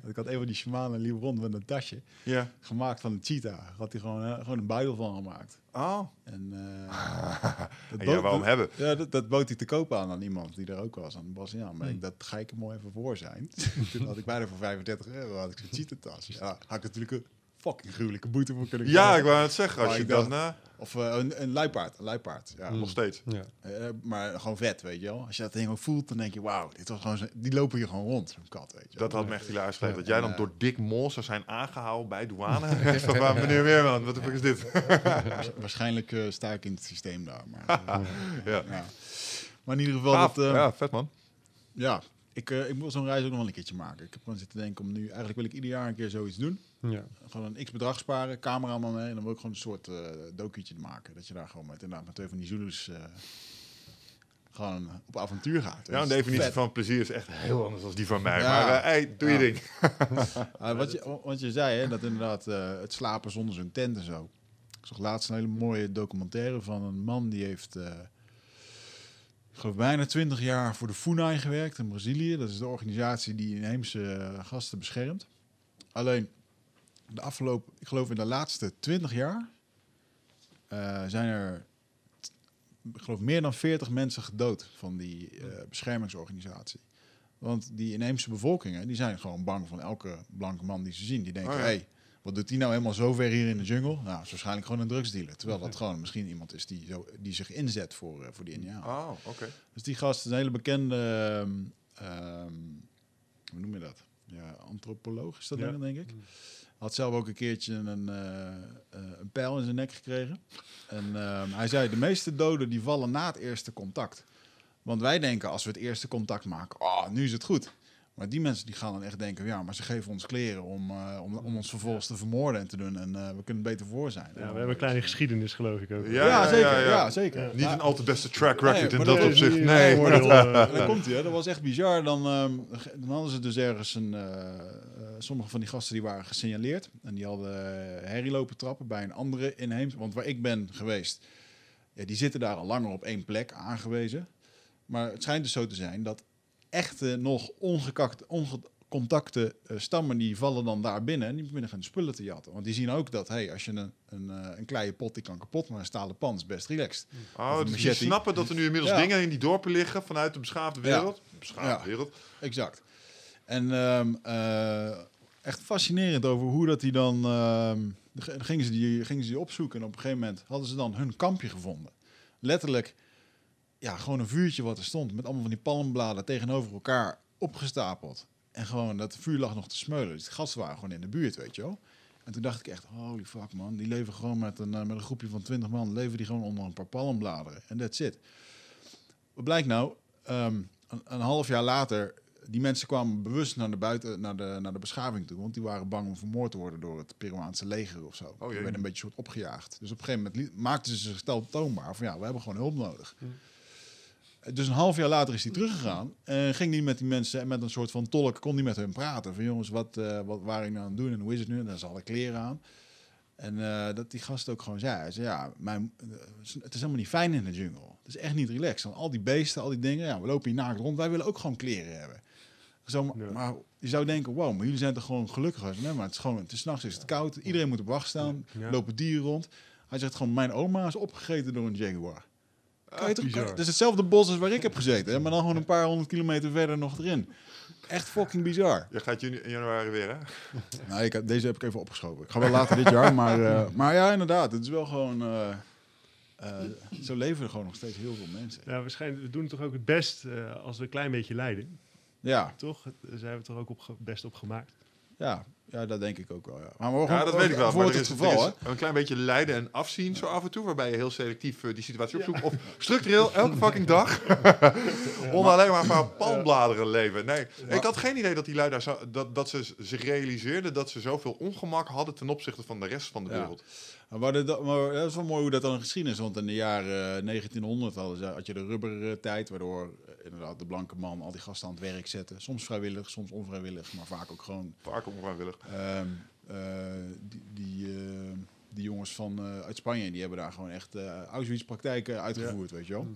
Ik had een van die shamanen liep rond met een tasje. Ja. Gemaakt van een cheetah. Had hij gewoon, eh, gewoon een buidel van gemaakt. Oh, En, eh, [laughs] dat bood- ja, waarom dat- hebben? Ja, dat, dat bood hij te koop aan aan iemand die er ook was, aan Bas. Ja, maar Hmm. ik, dat ga ik er mooi even voor zijn. [laughs] Toen had ik bijna voor 35 euro had ik zo'n cheetah-tas. Ja, had ik natuurlijk fucking gruwelijke boete voor kunnen Ja, ik wou het zeggen. Als Maar je dan... dacht- eh, Of eh, een, een luipaard, een luipaard. Ja. Mm. nog steeds. Ja. Eh, maar gewoon vet, weet je wel. Als je dat ding ook voelt, dan denk je, wauw, dit was gewoon zo- die lopen hier gewoon rond, zo'n kat, weet je wel. Dat had me echt hilarisch gegeven. Dat jij dan door Dick Mol zou zijn aangehouden bij douane. [laughs] Ik van, maar meneer Weerman, wat de fuck is dit? Waarschijnlijk eh, sta ik in het systeem daar. Maar, [laughs] ja. ja. maar in ieder geval, Gaaf. dat, eh, ja, vet man. ja, ik, eh, ik wil zo'n reis ook nog wel een keertje maken. Ik heb gewoon zitten denken om nu, eigenlijk wil ik ieder jaar een keer zoiets doen. Ja. Gewoon een x bedrag sparen, cameraman mee. En dan wil ik gewoon een soort eh docuutje maken. Dat je daar gewoon met, inderdaad, met twee van die Zulus eh, gewoon op avontuur gaat. Jouw Dat is definitie vet. van plezier is echt heel anders dan die van mij. Ja. Maar eh, hey, doe je Ja. ding. [laughs] Wat, je, wat je zei, hè, dat inderdaad eh, het slapen zonder zo'n tent en zo. Ik zag laatst een hele mooie documentaire van een man die heeft, eh, ik geloof bijna 20 jaar voor de FUNAI gewerkt in Brazilië. Dat is de organisatie die inheemse gasten beschermt. Alleen de afgelopen, ik geloof in de laatste 20 jaar, eh, zijn er, ik geloof meer dan 40 mensen gedood van die eh, beschermingsorganisatie. Want die inheemse bevolkingen, die zijn gewoon bang van elke blanke man die ze zien. Die denken, Oh ja. hey, wat doet die nou helemaal zo ver hier in de jungle? Nou, is waarschijnlijk gewoon een drugsdealer. Terwijl dat gewoon misschien iemand is die, zo, die zich inzet voor, eh, voor die Indianen. Oh, oké. Dus die gast is een hele bekende, ehm, ehm, hoe noem je dat? Ja, antropoloog is dat Ja. dan, denk ik. Had zelf ook een keertje een, eh, eh, een pijl in zijn nek gekregen. En ehm, hij zei, de meeste doden die vallen na het eerste contact. Want wij denken, als we het eerste contact maken, oh, nu is het goed. Maar die mensen die gaan dan echt denken, ja, maar ze geven ons kleren om, eh, om, om ons vervolgens te vermoorden en te doen. En eh, we kunnen beter voor zijn. Ja, we hebben een kleine geschiedenis, geloof ik ook. Ja, Ja, ja, zeker. ja, Ja, ja. zeker. Niet een al te beste track record Nee, in dat dat opzicht. Nee. nee, oordeel, [laughs] eh, Dan komt hij, hè. Dat was echt bizar. Dan, ehm, dan hadden ze dus ergens een... sommige van die gasten die waren gesignaleerd. En die hadden herrie lopen trappen bij een andere inheems. Want waar ik ben geweest, ja, die zitten daar al langer op één plek aangewezen. Maar het schijnt dus zo te zijn dat echte, nog ongekakte, ongecontacte eh, stammen... die vallen dan daar binnen en die beginnen gaan spullen te jatten. Want die zien ook dat, hey, als je een, een, eh, een kleine pot, die kan kapot... maar een stalen pan is best relaxed. Oh, Of een dus die snappen dat er nu inmiddels Ja. dingen in die dorpen liggen vanuit de beschaafde wereld. Beschaafde Ja. wereld. Exact. En ehm, eh, echt fascinerend over hoe dat die dan... ehm, dan gingen ze die, gingen ze die opzoeken en op een gegeven moment hadden ze dan hun kampje gevonden. Letterlijk, ja, gewoon een vuurtje wat er stond met allemaal van die palmbladen tegenover elkaar opgestapeld. En gewoon, dat vuur lag nog te smeulen. Dus de gasten waren gewoon in de buurt, weet je wel. En toen dacht ik echt, holy fuck man, die leven gewoon met een, eh, met een groepje van 20 man, leven die gewoon onder een paar palmbladeren. En that's it. Wat blijkt nou? Ehm, een, een half jaar later, die mensen kwamen bewust naar de, buiten, naar, de, naar de beschaving toe. Want die waren bang om vermoord te worden door het Peruaanse leger of zo. jee. die werden een beetje soort opgejaagd. Dus op een gegeven moment maakten ze zichzelf toonbaar van ja, we hebben gewoon hulp nodig. Dus een half jaar later is hij teruggegaan. En ging hij met die mensen, en met een soort van tolk, kon hij met hen praten. Van jongens, wat, eh, wat waren jullie nou aan het doen en hoe is het nu? En dan hadden kleren aan. En eh, dat die gast ook gewoon zei, ja, mijn, eh, het is helemaal niet fijn in de jungle. Het is echt niet relaxed. Want al die beesten, al die dingen, ja, we lopen hier naakt rond. Wij willen ook gewoon kleren hebben. Zo, maar, Ja. maar je zou denken, wow, maar jullie zijn toch gewoon gelukkig. als- Nee, maar het is gewoon, het is 's nachts is het koud. Iedereen moet op wacht staan. Ja. Lopen dieren rond. Hij zegt gewoon, mijn oma is opgegeten door een jaguar. Kan je toch, bizar. het is hetzelfde bos als waar ik heb gezeten, hè, maar dan gewoon een paar honderd kilometer verder nog erin. Echt fucking bizar. Je gaat juni- in januari weer, hè? Nou, ik, deze heb ik even opgeschoven. Ik ga wel later dit jaar, maar, eh, [laughs] maar ja, inderdaad. Het is wel gewoon... eh, eh, zo leven er gewoon nog steeds heel veel mensen. Ja, waarschijnlijk, we doen toch ook het best eh, als we een klein beetje lijden. Ja, Toch? Daar zijn we het er ook op best op gemaakt. Ja, ja, dat denk ik ook wel. Ja, maar Ja, dat weet ik wel. Voor Maar het, er is, geval, er is een klein beetje lijden en afzien zo af en toe, waarbij je heel selectief eh, die situatie opzoekt. Of structureel [laughs] elke fucking dag onder alleen maar een paar palmbladeren leven. Nee, ik had geen idee dat die lui daar zo, dat, dat ze zich realiseerden dat ze zoveel ongemak hadden ten opzichte van de rest van de Ja. wereld. Maar, dat, maar dat is wel mooi hoe dat dan geschiedenis is. Want in de jaren eh, 1900 hadden ze, had je de rubbertijd, waardoor eh, inderdaad de blanke man al die gasten aan het werk zette. Soms vrijwillig, soms onvrijwillig, maar vaak ook gewoon Vaak onvrijwillig. Ehm, eh, die, die, eh, die jongens van, eh, uit Spanje, die hebben daar gewoon echt eh Auschwitz-praktijken uitgevoerd, weet je wel.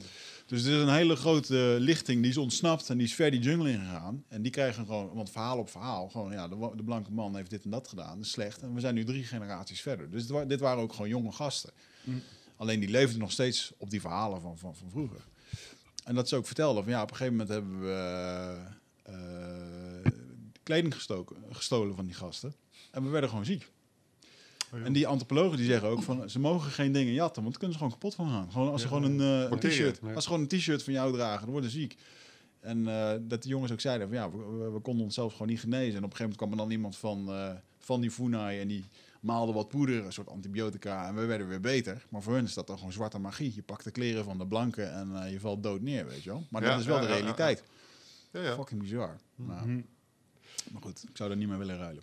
Dus er is een hele grote lichting die is ontsnapt en die is ver die jungle ingegaan. En die krijgen gewoon, want verhaal op verhaal, gewoon ja, de, de blanke man heeft dit en dat gedaan, dat is slecht. En we zijn nu drie generaties verder. Dus dit, wa- dit waren ook gewoon jonge gasten. Alleen die leefden nog steeds op die verhalen van, van, van vroeger. En dat ze ook vertelden van ja, op een gegeven moment hebben we eh, eh, kleding gestoken, gestolen van die gasten. En we werden gewoon ziek. En die antropologen die zeggen ook van ze mogen geen dingen jatten, want dan kunnen ze gewoon kapot van gaan. Gewoon als ze gewoon een, eh, t-shirt, als ze gewoon een t-shirt van jou dragen, dan worden ze ziek. En eh, dat de jongens ook zeiden van ja, we, we- we konden onszelf gewoon niet genezen. En op een gegeven moment kwam er dan iemand van, eh, van die Funai en die maalde wat poeder, een soort antibiotica en we werden weer beter. Maar voor hun is dat dan gewoon zwarte magie. Je pakt de kleren van de blanken en eh, je valt dood neer, weet je wel. Maar Ja, dat is wel ja, de ja, ja, realiteit. Ja, ja. Fucking bizar. Nou, Mhm. maar goed, ik zou er niet meer willen ruilen.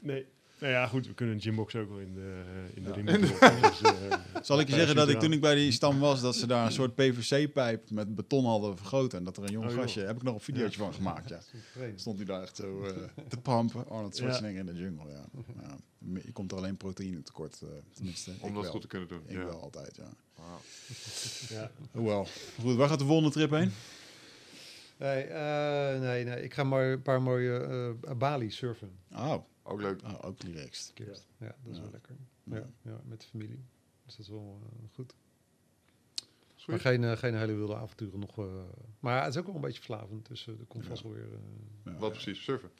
Nee. Nou ja, goed, we kunnen een gymbox ook wel in de, in de Ja. droppen, dus, eh, [laughs] Zal ik je zeggen dat ik toen ik bij die stam was, dat ze daar een soort PVC-pijp met beton hadden vergroten. En dat er een jong Oh, gastje, heb ik nog een videootje van gemaakt, ja. [laughs] Stond hij daar echt zo eh, te pampen, Arnold Schwarzenegger in de jungle, ja. [laughs] ja. Je komt er alleen proteïne tekort, eh, tenminste. ik Om dat wel. goed te kunnen doen. Ik ja. wel altijd, ja. Ja. Hoewel. Goed, waar gaat de volgende trip heen? Nee, eh, nee, nee, ik ga maar een paar mooie eh, Bali surfen. Oh, Ook leuk. oh ook relaxed. Kerst. Ja, dat is Ja. wel lekker. Ja. Ja, ja, met de familie. Dus dat is wel eh, goed. Sweet. Maar geen, eh, geen hele wilde avonturen nog. eh, maar het is ook wel een beetje verslavend. Dus er komt Ja. vast wel weer eh, Ja, Wat precies? Surfen?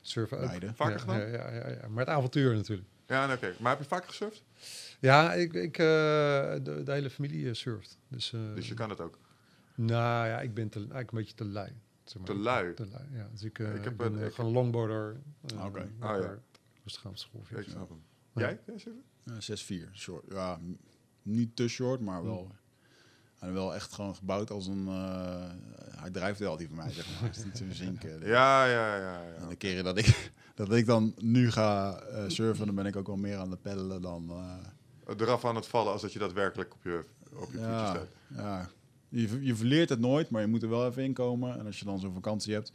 surfen ook. Vaker ja, gedaan? Ja, ja, ja, ja, maar het avontuur natuurlijk. Ja, oké. Maar heb je vaak gesurfd? Ja, ik, ik, eh, de, de hele familie surft. Dus, eh, Dus je kan het ook. Nou ja, ik ben te, eigenlijk een beetje te lui. Zeg maar. Te lui? Te lui, ja. Dus ik, eh, Ik heb ben het- eh, ik longboarder. eh, oké. lekker Ah, ja. Rustig aan het school. Ja, ik snap hem. Ja. Jij? Jij surfen? Ja, 6-4, short. Ja, niet te short, maar wel... En wel echt gewoon gebouwd als een... eh, hij drijft wel, die van mij, zeg maar. Het is niet zo'n zinken. [laughs] Ja, ja, ja. En ja. de keren dat ik, [laughs] dat ik dan nu ga eh, surfen, dan ben ik ook wel meer aan het peddelen dan... eh, Eraf aan het vallen als dat je daadwerkelijk op je, op je ja, staat. ja. Je, je verleert het nooit, maar je moet er wel even in komen. En als je dan zo'n vakantie hebt,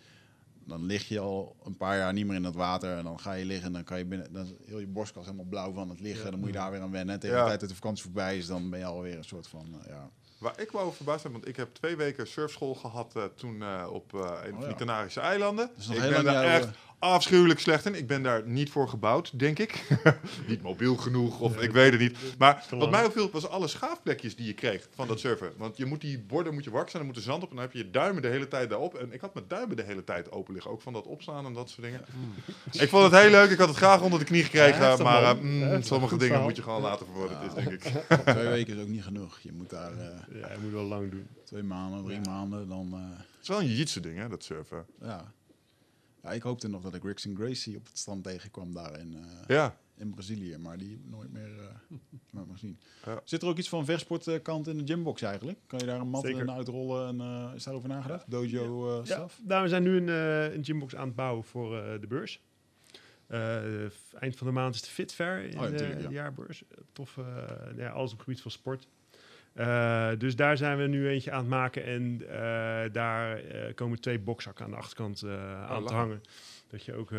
dan lig je al een paar jaar niet meer in dat water. En dan ga je liggen en dan kan je binnen... Dan is heel je borstkas helemaal blauw van het liggen. Dan moet je daar weer aan wennen. En tegen Ja. de tijd dat de vakantie voorbij is, dan ben je alweer een soort van... eh, ja. Waar ik wel over verbaasd ben, want ik heb twee weken surfschool gehad eh, toen eh, op een van ja. die Canarische eilanden. nog ik ben daar echt afschuwelijk slecht in. Ik ben daar niet voor gebouwd, denk ik. [laughs] niet mobiel genoeg, of ik weet het niet. Maar wat mij opviel, was alle schaafplekjes die je kreeg van dat surfen. Want je moet die borden moet je waksen, en dan moet er zand op en dan heb je je duimen de hele tijd daarop. En ik had mijn duimen de hele tijd open liggen, ook van dat opstaan en dat soort dingen. ik vond het heel leuk, ik had het graag onder de knie gekregen, Ja, maar eh, mm, sommige dingen verhaal. moet je gewoon laten voor wat het is, denk ik. [laughs] Twee weken is ook niet genoeg. Je moet daar eh, ja, je moet wel lang doen. twee maanden, drie maanden, dan... eh, Het is wel een jiu ding, hè, dat surfen. ja. Ja, ik hoopte nog dat ik Rickson Gracie op het strand tegenkwam daar in, eh, Ja. in Brazilië. Maar die heb ik nooit meer, eh, [laughs] nooit meer gezien. Ja. Zit er ook iets van versportkant in de gymbox eigenlijk? Kan je daar een mat in uitrollen? En, eh, is daarover nagedacht? Dojo eh Ja, stuff? nou, we zijn nu een, eh, een gymbox aan het bouwen voor eh, de beurs. Eh, eind van de maand is de Fit Fair in Oh ja, de, tuurlijk, ja. de jaarbeurs. Tof, eh, ja, alles op het gebied van sport. Eh, dus daar zijn we nu eentje aan het maken. En eh, daar eh, komen twee bokszakken aan de achterkant eh, aan te hangen. Dat je ook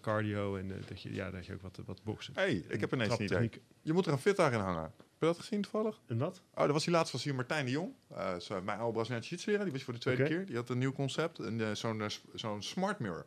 cardio en dat, je, ja, dat je ook wat, wat boksen. hey, ik heb ineens. Traptechniek. Je moet er een fit in hangen. Heb je dat gezien toevallig? En wat? Oh, dat was die laatst was hier Martijn de Jong. Zo, mijn oude Braziliaanse jiu-jitsu Die was voor de tweede keer. Die had een nieuw concept. Een, zo'n, zo'n smart mirror.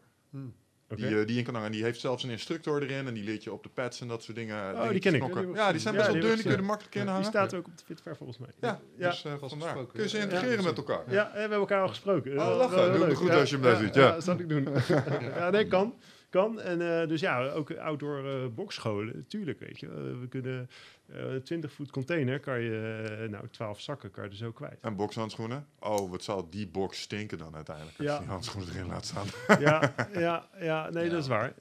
Die, eh, die in kan hangen. En die heeft zelfs een instructor erin. En die leert je op de pads en dat soort dingen. Oh, dingetjes die ken ik. knokken. Ja, die Ja, die zijn ja, best die wel dun. Die kun je er makkelijk in die hangen. staat ook op de Fit Fair volgens mij. Ja, Ja. dus eh, vandaar. gesproken. Kun je ze integreren Ja, met elkaar. Ja, we hebben elkaar al gesproken. Oh, lachen. Doe het goed Ja, als je hem daar ziet, ja. dat zal ik doen. [laughs] ja, nee, kan. Kan. En eh, dus ja, ook outdoor eh bokscholen, tuurlijk, weet je. Eh, we kunnen eh 20 voet container, kan je, nou, 12 zakken kan je er zo kwijt. En bokshandschoenen. Oh, wat zal die box stinken dan uiteindelijk. Als Ja. je die handschoenen erin laat staan. [laughs] ja, ja, ja, nee, Ja. dat is waar.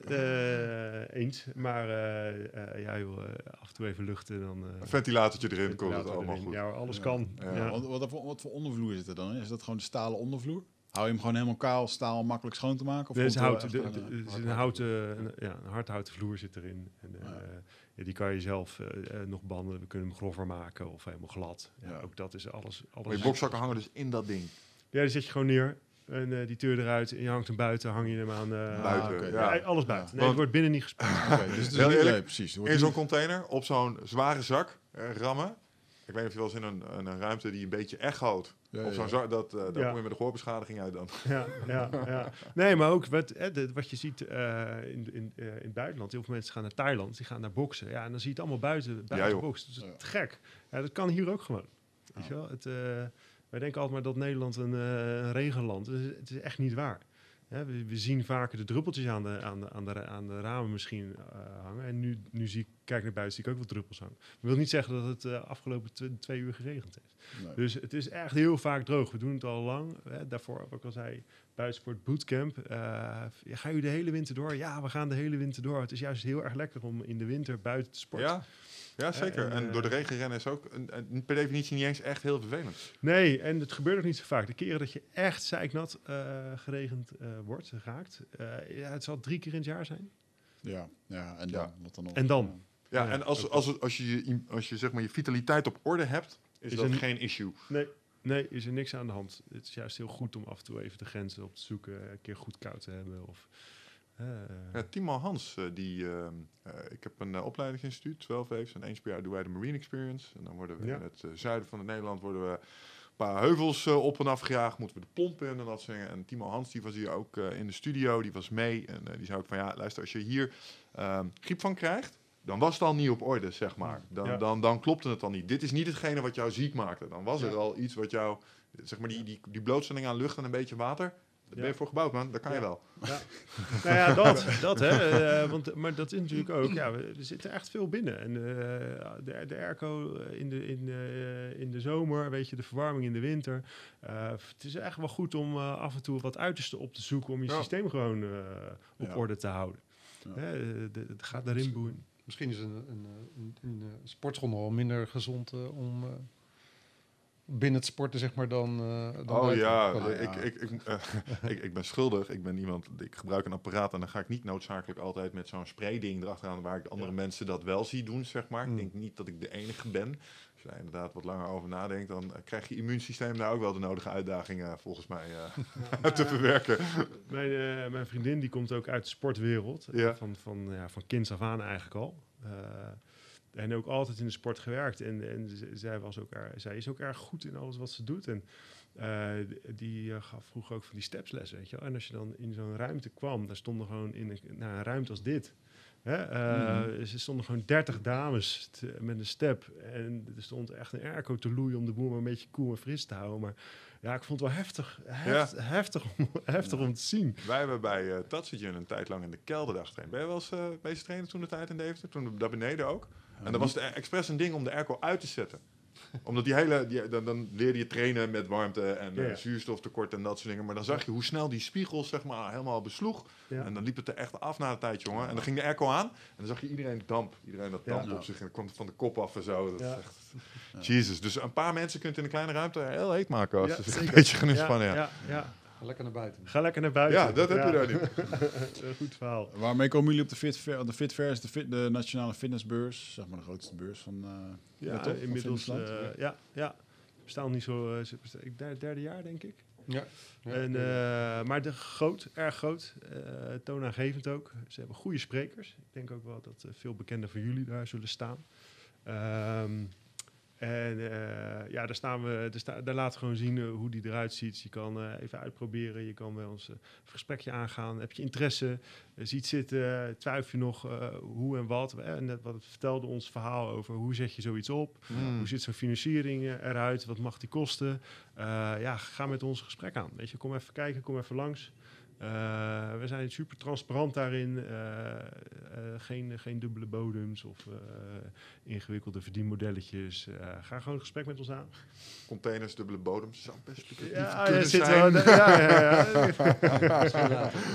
Eens. Maar eh, eh, ja, joh, eh, af en toe even luchten, dan... eh, Een ventilatortje erin, komt het allemaal erin. goed. Ja, alles Ja. kan. Ja. Ja. Wat, wat, voor, wat voor ondervloer zit er dan? Is dat gewoon de stalen ondervloer? Hou je hem gewoon helemaal kaal, staal, makkelijk schoon te maken? Of Er is, hout, de- de- een, eh, een, houten, een, ja, een hardhouten vloer zit erin. En, eh, Ja. ja, die kan je zelf eh, nog banden. We kunnen hem grover maken of helemaal glad. Ja, Ja. Ook dat is alles. alles Maar je bokszakken hangen dus in dat ding. Ja, die zet je gewoon neer. En eh, die deur eruit. En je hangt hem buiten. Hang je hem aan. eh, Buiten, ja. ja, alles buiten. Nee, Want- het wordt binnen niet gespeeld. Oké, dus het is Heel niet, eerlijk, nee, precies. In zo'n container, op zo'n zware zak eh, rammen. Ik weet niet of je wel eens in een, een, een ruimte die een beetje echoot. Ja, Op zo'n ja. zak, dat, eh, daar Ja. kom je met een gehoorbeschadiging uit dan. ja, ja, ja. Nee, maar ook wat, hè, de- wat je ziet eh, in, in, eh, in het buitenland. Heel veel mensen gaan naar Thailand. Die gaan naar boksen. Ja, en dan zie je het allemaal buiten, buiten boksen. Dus het is Ja. te gek. Ja, dat kan hier ook gewoon. Weet je wel? Het, eh, wij denken altijd maar dat Nederland een, eh, een regenland is. Het is echt niet waar. Hè, we, we zien vaker de druppeltjes aan de, aan de, aan de, aan de ramen misschien eh, hangen. En nu, nu zie ik kijk naar buiten, zie ik ook wat druppels hangen. Dat wil niet zeggen dat het eh, afgelopen tw- twee uur geregend heeft. Nee. Dus het is echt heel vaak droog. We doen het al lang. Hè. Daarvoor, wat ik al zei, buitensport bootcamp. Eh, gaan jullie de hele winter door? Ja, we gaan de hele winter door. Het is juist heel erg lekker om in de winter buiten te sporten. Ja, ja zeker. en, en eh, door de regen rennen is ook een, een- per definitie niet eens echt heel vervelend. Nee, en het gebeurt ook niet zo vaak. De keren dat je echt zeiknat eh geregend eh, wordt, raakt. eh, ja, het zal drie keer in het jaar zijn. Ja, ja, en Ja. dan, wat dan nog? En dan? Ja, Ja, en als, als, als je, je- als je zeg maar je vitaliteit op orde hebt, is, Is dat er geen issue. Nee, nee, is er niks aan de hand. Het is juist heel goed om af en toe even de grenzen op te zoeken. Een keer goed koud te hebben. Of, Ja, Timo Hans, eh, die, ehm, eh, ik heb een uh, opleidingsinstituut, 12 waves, en eens per jaar doen wij de Marine Experience. En dan worden we Ja. in het eh, zuiden van het Nederland worden we een paar heuvels eh, op en af gejaagd, moeten we de pompen in en dat dingen. En Timo Hans, die was hier ook eh, in de studio, die was mee en eh, die zei ook van ja, luister, als je hier ehm, griep van krijgt, dan was het al niet op orde, zeg maar. Dan, Ja. dan, dan klopte het al niet. Dit is niet hetgene wat jou ziek maakte. Dan was er al iets wat jou, zeg maar die, die, die blootstelling aan lucht en een beetje water, daar ben je voor gebouwd man, daar kan je Ja. wel. nou ja, dat, [laughs] dat hè. eh, want, maar dat is natuurlijk ook, ja, we, er zitten echt veel binnen. En eh, de, de airco in de, in, eh, in de zomer, weet je, de verwarming in de winter. Eh, het is echt wel goed om eh, af en toe wat uiterste op te zoeken om je Ja. systeem gewoon eh, op Ja. orde te houden. Ja. Hè, eh, de- het gaat daarin boeien. Misschien is een, een, een, een, eh, sportschool wel minder gezond eh, om eh, binnen het sporten, zeg maar, dan. eh, dan Oh ja, Ah, ja. Ik, ik, ik, eh, [laughs] ik, ik ben schuldig. Ik ben iemand, ik gebruik een apparaat en dan ga ik niet noodzakelijk altijd met zo'n sprayding erachteraan waar ik de andere Ja. mensen dat wel zie doen, zeg maar. Mm. Ik denk niet dat ik de enige ben. Als je daar inderdaad wat langer over nadenkt, dan eh, krijg je immuunsysteem daar ook wel de nodige uitdagingen volgens mij eh, [laughs] te verwerken. Mijn, eh, mijn vriendin die komt ook uit de sportwereld. Ja. Van, van, ja, van kinds af aan eigenlijk al. En ook altijd in de sport gewerkt. En, en zij, was ook er, zij is ook erg goed in alles wat ze doet. En eh, die eh, gaf vroeger ook van die stepslessen. Weet je wel? En als je dan in zo'n ruimte kwam, daar stonden gewoon in een, nou, een ruimte als dit. Hè? eh, Mhm. Er stonden gewoon 30 dames te- met een step. En er stond echt een airco te loeien om de boel maar een beetje koel en fris te houden. Maar ja, ik vond het wel heftig. Heft, Heftig, om, heftig om te zien. Wij hebben bij uh, Tatsujin een tijd lang in de kelder. Ben je wel eens uh, bezig trainen toen de tijd in Deventer? Toen daar beneden ook? En dan was het expres een ding om de airco uit te zetten. [laughs] Omdat die hele, die, dan, dan leerde je trainen met warmte en Ja, ja. uh, zuurstoftekort en dat soort dingen. Maar dan zag je hoe snel die spiegels zeg maar, helemaal besloeg. Ja. En dan liep het er echt af na de tijd, jongen. En dan ging de airco aan en dan zag je iedereen damp. Iedereen dat damp op zich en dan kwam van de kop af en zo. Dat is echt... [laughs] Jezus. Dus een paar mensen kunt in een kleine ruimte heel heet maken als ze zich een beetje gaan inspannen. Ja, ja, ja. Ga lekker naar buiten. Ga lekker naar buiten. ja, dat heb je daar niet. [laughs] Een goed verhaal. Waarmee komen jullie op de Fit Fair? De Fit Fair is de, fit, de nationale fitnessbeurs, zeg maar de grootste beurs van. eh, Ja, Ja, toch? Van inmiddels. Eh, ja, ja. We staan niet zo. eh, ik- derde, derde jaar, denk ik. Ja. ja. En, eh, maar de groot, erg groot. eh toonaangevend ook. Ze hebben goede sprekers. Ik denk ook wel dat eh, veel bekenden van jullie daar zullen staan. Ehm, en eh, ja, daar, staan we, daar, sta, daar laten we gewoon zien eh, hoe die eruit ziet. Je kan eh, even uitproberen. Je kan bij ons een gesprekje aangaan. Heb je interesse? Ziet zitten? Twijfel je nog hoe en wat? Eh, net wat vertelde ons verhaal over hoe zet je zoiets op? Hmm. Hoe ziet zo'n financiering eruit? Wat mag die kosten? Ja, ga met ons een gesprek aan. Weet je, kom even kijken, kom even langs. Eh, we zijn super transparant daarin. Eh, eh, geen, geen dubbele bodems of eh, ingewikkelde verdienmodelletjes. Eh, ga gewoon een gesprek met ons aan. Containers, dubbele bodems. Zou best speculatief Ja, kunnen ja, zit zijn. wel, [laughs] ja, ja,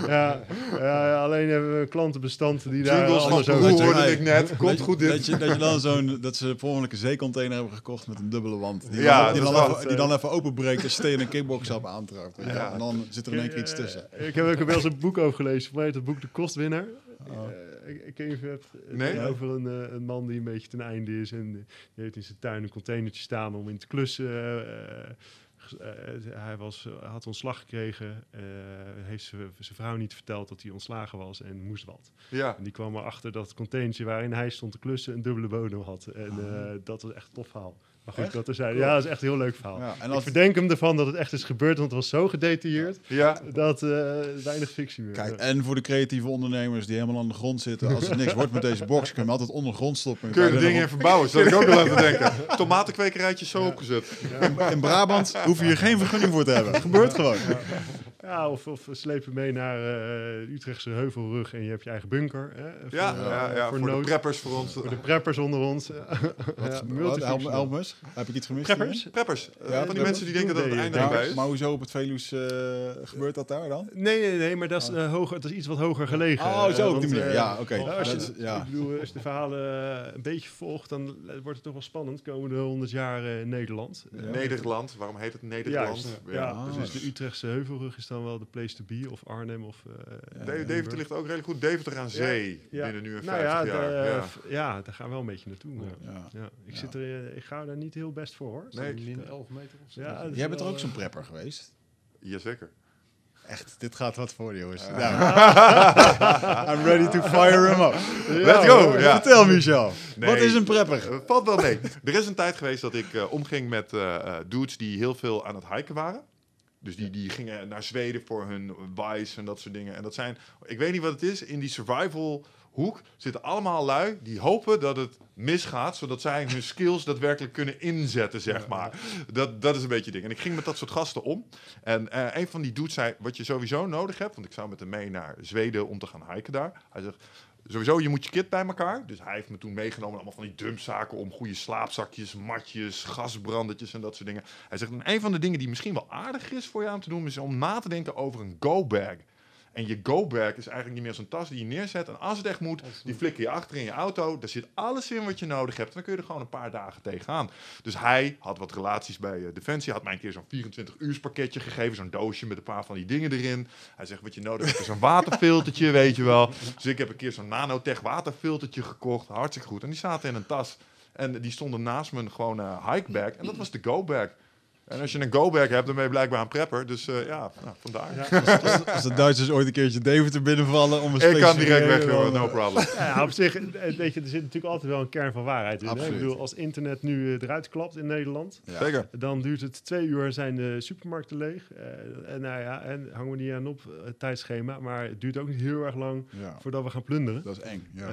ja. ja, ja, alleen hebben we klantenbestanden die daar anders over hoorde ik net. Komt dat, goed Dat dit. je, dat je dan zo'n, dat ze een zeecontainer hebben gekocht met een dubbele wand. Die, Ja, dan, die, dat dan, even, die dan even openbreekt als je tegen een je wel. Ja. En dan zit er in één keer iets tussen. Ik heb ook wel eens een boek over gelezen. Voor mij heet het boek De Kostwinnaar. Oh. Eh, ik, ik het Nee? nee? over een, eh, een man die een beetje ten einde is. En eh, die heeft in zijn tuin een containertje staan om in te klussen. hij was, had ontslag gekregen. heeft zijn vrouw niet verteld dat hij ontslagen was en moest wat. Ja. En die kwam erachter dat het containertje waarin hij stond te klussen een dubbele bodem had. En eh, dat was echt een tof verhaal. Maar goed, Echt? dat er zijn. Cool. Ja, dat is echt een heel leuk verhaal. Ja, en Ik verdenk hem ervan dat het echt is gebeurd, want het was zo gedetailleerd Ja. dat eh, weinig fictie meer. kijk, en voor de creatieve ondernemers die helemaal aan de grond zitten. Als het niks wordt met deze box, kun je hem altijd onder de grond stoppen. En Kun je er er dingen in verbouwen? Zou ik ook wel aan te denken. Tomatenkwekerijtjes zo opgezet. op- In Brabant hoef je hier geen vergunning voor te hebben. Het gebeurt gewoon. Ja, of, of slepen mee naar eh, Utrechtse heuvelrug en je hebt je eigen bunker. Hè, voor, Ja, eh, ja, ja, voor, de preppers voor ons. Voor de preppers onder ons. Wat, [laughs] ja, Elmers? Heb ik iets gemist? Preppers? Preppers. Eh, Ja, van die preppers. mensen die denken dat het einde erbij is. maar hoezo op het Veluws eh, gebeurt dat daar dan? Nee, nee, nee, maar dat is, eh, hoger, dat is iets wat hoger gelegen. Oh, zo Eh, op die manier. eh, Ja, oké. Als, Dat je- is- ja. ik bedoel, als je de verhalen eh, een beetje volgt, dan eh, wordt het toch wel spannend. Komende 100 jaar eh, Nederland. Eh, Nederland. Waarom heet het Nederland? Juist. Ja. Ja, Ah. dus de Utrechtse heuvelrug is dan wel de place to be. Of Arnhem of... eh, De- Ja, Deventer ligt ook redelijk goed. Deventer aan zee. Ja. Binnen nu een nou 50 ja, jaar. de- ja. f- ja, daar gaan we wel een beetje naartoe. Ja. Ja. Ja, ik, Ja. Zit er, eh, ik ga daar niet heel best voor hoor. Nee. Min 11 meter of zo. Ja, Jij bent er ook zo'n eh, prepper geweest? Jazeker. Echt, dit gaat wat voor jongens. Nou. [laughs] I'm ready to fire him up. Let's go! Ja. Vertel, Michel. Nee. Wat is een prepper? Eh, valt wel mee. er is een tijd geweest dat ik eh, omging met eh, eh, dudes die heel veel aan het hiken waren. Dus die, die gingen naar Zweden voor hun Vice en dat soort dingen. En dat zijn, ik weet niet wat het is, in die survival hoek zitten allemaal lui die hopen dat het misgaat, zodat zij hun skills daadwerkelijk kunnen inzetten, zeg maar. Dat, dat is een beetje het ding. En ik ging met dat soort gasten om. En eh, een van die dudes zei, wat je sowieso nodig hebt, want ik zou met hem mee naar Zweden om te gaan hiken daar. Hij zegt, Sowieso, je moet je kit bij elkaar. Dus hij heeft me toen meegenomen allemaal van die dumpzaken om goede slaapzakjes, matjes, gasbrandertjes en dat soort dingen. Hij zegt, en een van de dingen die misschien wel aardig is voor jou om te doen, is om na te denken over een go-bag. En je go-bag is eigenlijk niet meer zo'n tas die je neerzet. En als het echt moet, die flikker je achter in je auto. Daar zit alles in wat je nodig hebt. En dan kun je er gewoon een paar dagen tegenaan. Dus hij had wat relaties bij eh, Defensie. Had mij een keer zo'n 24 uur pakketje gegeven. Zo'n doosje met een paar van die dingen erin. Hij zegt, wat je nodig hebt is een waterfiltertje, [laughs] weet je wel. Dus ik heb een keer zo'n nanotech waterfiltertje gekocht. Hartstikke goed. En die zaten in een tas. En die stonden naast mijn gewoon eh hikebag. En dat was de go-bag. En als je een go-bag hebt, dan ben je blijkbaar een prepper. Dus eh, ja, nou, vandaar. Als, als de Duitsers ooit een keertje Deventer binnenvallen om een Ik kan direct weg, joh, no problem. Ja, op zich, eh, weet je, er zit natuurlijk altijd wel een kern van waarheid in. Hè? Ik bedoel, als internet nu eh, eruit klapt in Nederland, Ja. Zeker. dan duurt het twee uur en zijn de supermarkten leeg. Eh, en nou ja, en hangen we niet aan op het tijdschema, maar het duurt ook niet heel erg lang Ja, voordat we gaan plunderen. dat is eng. Ja.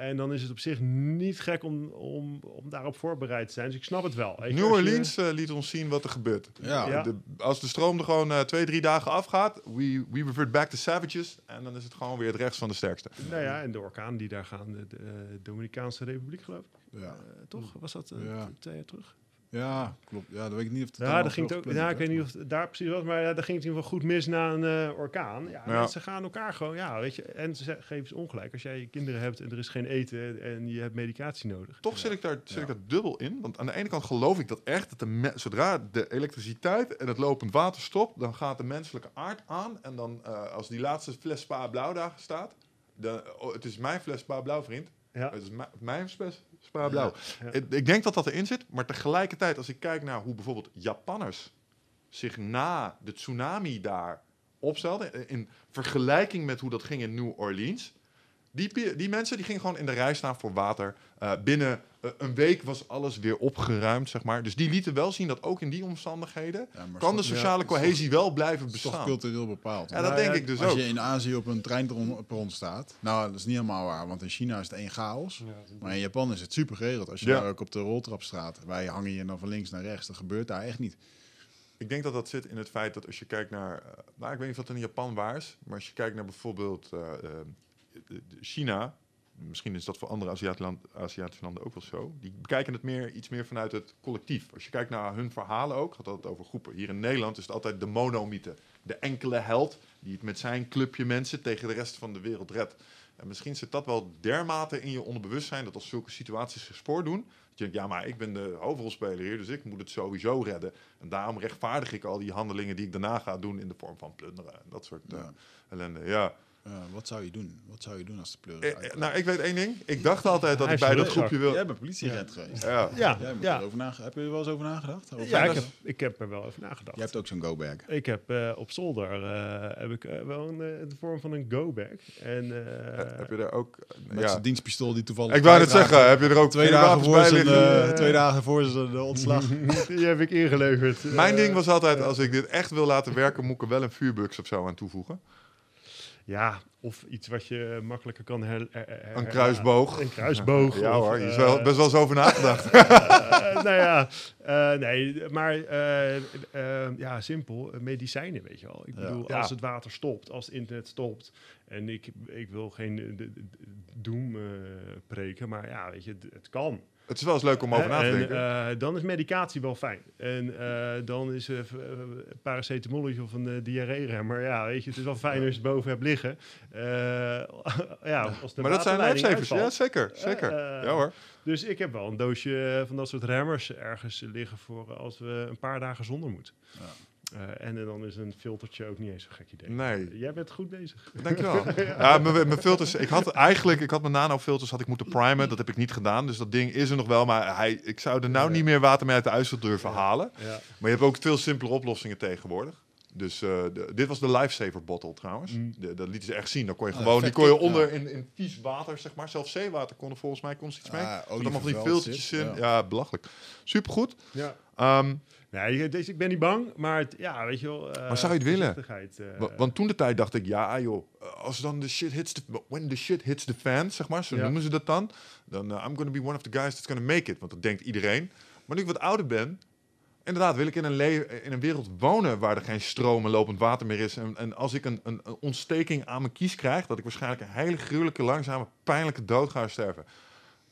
Eh, en dan is het op zich niet gek om, om, om daarop voorbereid te zijn. Dus ik snap het wel. New Orleans liet ons zien wat er gebeurt. ja. ja. De- als de stroom er gewoon eh, twee, drie dagen afgaat, we, we revert back to savages. En dan is het gewoon weer het rechts van de sterkste. Nou ja, en de orkaan die daar gaan, de, de, eh, Dominicaanse Republiek geloof ik. Ja. Eh, toch? Was dat eh, Ja. twee jaar terug? Ja, klopt. Ja, dat weet ik niet of het Ja, dat ging het ook, ja, ik weet niet of het daar precies was, maar ja, daar ging het in ieder geval goed mis na een eh, orkaan. Ja, Ja. Mensen gaan elkaar gewoon, ja, weet je, en ze geven ze ongelijk. Als jij kinderen hebt en er is geen eten en je hebt medicatie nodig. Toch zit, ik daar, zit Ja. ik daar dubbel in. Want aan de ene kant geloof ik dat echt, dat de me- zodra de elektriciteit en het lopend water stopt, dan gaat de menselijke aard aan. En dan, eh, als die laatste fles Spa Blauw daar staat, dan, oh, het is mijn fles Spa Blauw, vriend. Ja, Het is mi- mijn fles Spa Blauw. ja. Ik, ik denk dat dat erin zit, maar tegelijkertijd, als ik kijk naar hoe bijvoorbeeld Japanners zich na de tsunami daar opstelden, in vergelijking met hoe dat ging in New Orleans, die, die mensen die gingen gewoon in de rij staan voor water. Eh, binnen eh, een week was alles weer opgeruimd, zeg maar. Dus die lieten wel zien dat ook in die omstandigheden Ja, kan de sociale ja, cohesie wel blijven toch- Het is toch bestaan. cultureel bepaald. Ja, dat Nou denk ja, ik dus Als ook. je in Azië op een treinperron staat, nou, dat is niet helemaal waar, want in China is het één chaos. Maar in Japan is het super geregeld. Als je Ja. daar ook op de roltrap staat, wij hangen hier dan van links naar rechts, dat gebeurt daar echt niet. Ik denk dat dat zit in het feit dat als je kijkt naar... eh, nou, ik weet niet of dat in Japan waar is. Maar als je kijkt naar bijvoorbeeld China... Misschien is dat voor andere Aziatische, land- Aziatische landen ook wel zo. Die bekijken het meer, iets meer vanuit het collectief. Als je kijkt naar hun verhalen ook, gaat het over groepen. Hier in Nederland is het altijd de monomythe. De enkele held die het met zijn clubje mensen tegen de rest van de wereld redt. En misschien zit dat wel dermate in je onderbewustzijn... dat als zulke situaties zich voordoen... dat je denkt, ja, maar ik ben de hoofdrolspeler hier... dus ik moet het sowieso redden. En daarom rechtvaardig ik al die handelingen die ik daarna ga doen... in de vorm van plunderen en dat soort eh, ellende. Ja. Eh, wat zou je doen? Wat zou je doen als de pleuris Eh, eh, nou, ik weet één ding. Ik dacht altijd dat Hij ik bij dat groepje wil... Jij bent politieagent geweest. Ja. ja, Jij moet ja. erover nage- heb je er wel eens over nagedacht? Over ja ik, heb, veilig? ik heb er wel over nagedacht. Jij hebt ook zo'n go-bag. Ik heb eh, op zolder eh, heb ik wel een, de vorm van een go-bag. En, eh, heb je daar ook... Met ja. zijn dienstpistool die toevallig... Ik wou net zeggen, heb je er ook Twee dagen, voor bij zijn, twee dagen voor zijn ontslag. [laughs] die heb ik ingeleverd. Mijn ding was altijd, als ik dit echt wil laten werken, moet ik er wel een vuurbuks of zo aan toevoegen. Ja, of iets wat je makkelijker kan her, her- her- Een kruisboog. Een kruisboog. Ja of, hoor, je is eh, wel, best wel eens over nagedacht. [laughs] eh, nou ja, eh, nee, maar ja, simpel. Medicijnen, weet je wel. Ik bedoel, als het water stopt, als het internet stopt. En ik, ik wil geen doem preken, maar ja, weet je, het, het kan. Het is wel eens leuk om over na te en, denken. eh, dan is medicatie wel fijn. En eh, dan is eh, v- eh, paracetamol of een uh, diarree-remmer. Ja, weet je, het is wel fijn als je het boven hebt liggen. Eh, [laughs] ja, als de maar dat zijn lifesavers. Ja, zeker. zeker. ja hoor. Dus ik heb wel een doosje van dat soort remmers ergens liggen voor als we een paar dagen zonder moeten. Eh, en dan is een filtertje ook niet eens een gek idee. Nee. Jij bent goed bezig. Dankjewel. [laughs] ja, mijn, mijn filters. Ik had eigenlijk, ik had mijn nano-filters had ik moeten primen. Dat heb ik niet gedaan. Dus dat ding is er nog wel. Maar hij, ik zou er nou Ja. niet meer water mee uit de ijsel durven halen. Ja. Maar je hebt ook veel simpele oplossingen tegenwoordig. Dus eh, de- dit was de lifesaver bottle trouwens. Mm. De, dat lieten ze echt zien. Dan kon je Ah, gewoon, die kon je onder ja. in, in vies water, zeg maar. Zelfs zeewater kon er volgens mij kon er iets mee. Ah, Met olie allemaal van die filtertjes zit, in. ja. Ja, belachelijk. Supergoed. ja. Ehm, Nee, deze, ik ben niet bang, maar het, ja, weet je wel. eh, Maar zou je het willen? eh, wa- want toen de tijd dacht ik, ja joh, eh, als dan de shit hits the, when the shit hits the fan, zeg maar, zo Ja. noemen ze dat dan, dan uh, I'm gonna be one of the guys that's gonna make it. Want dat denkt iedereen. Maar nu ik wat ouder ben, inderdaad wil ik in een, le- in een wereld wonen waar er geen stroom en lopend water meer is. En, en als ik een, een, een ontsteking aan mijn kies krijg, dat ik waarschijnlijk een hele gruwelijke, langzame, pijnlijke dood ga sterven.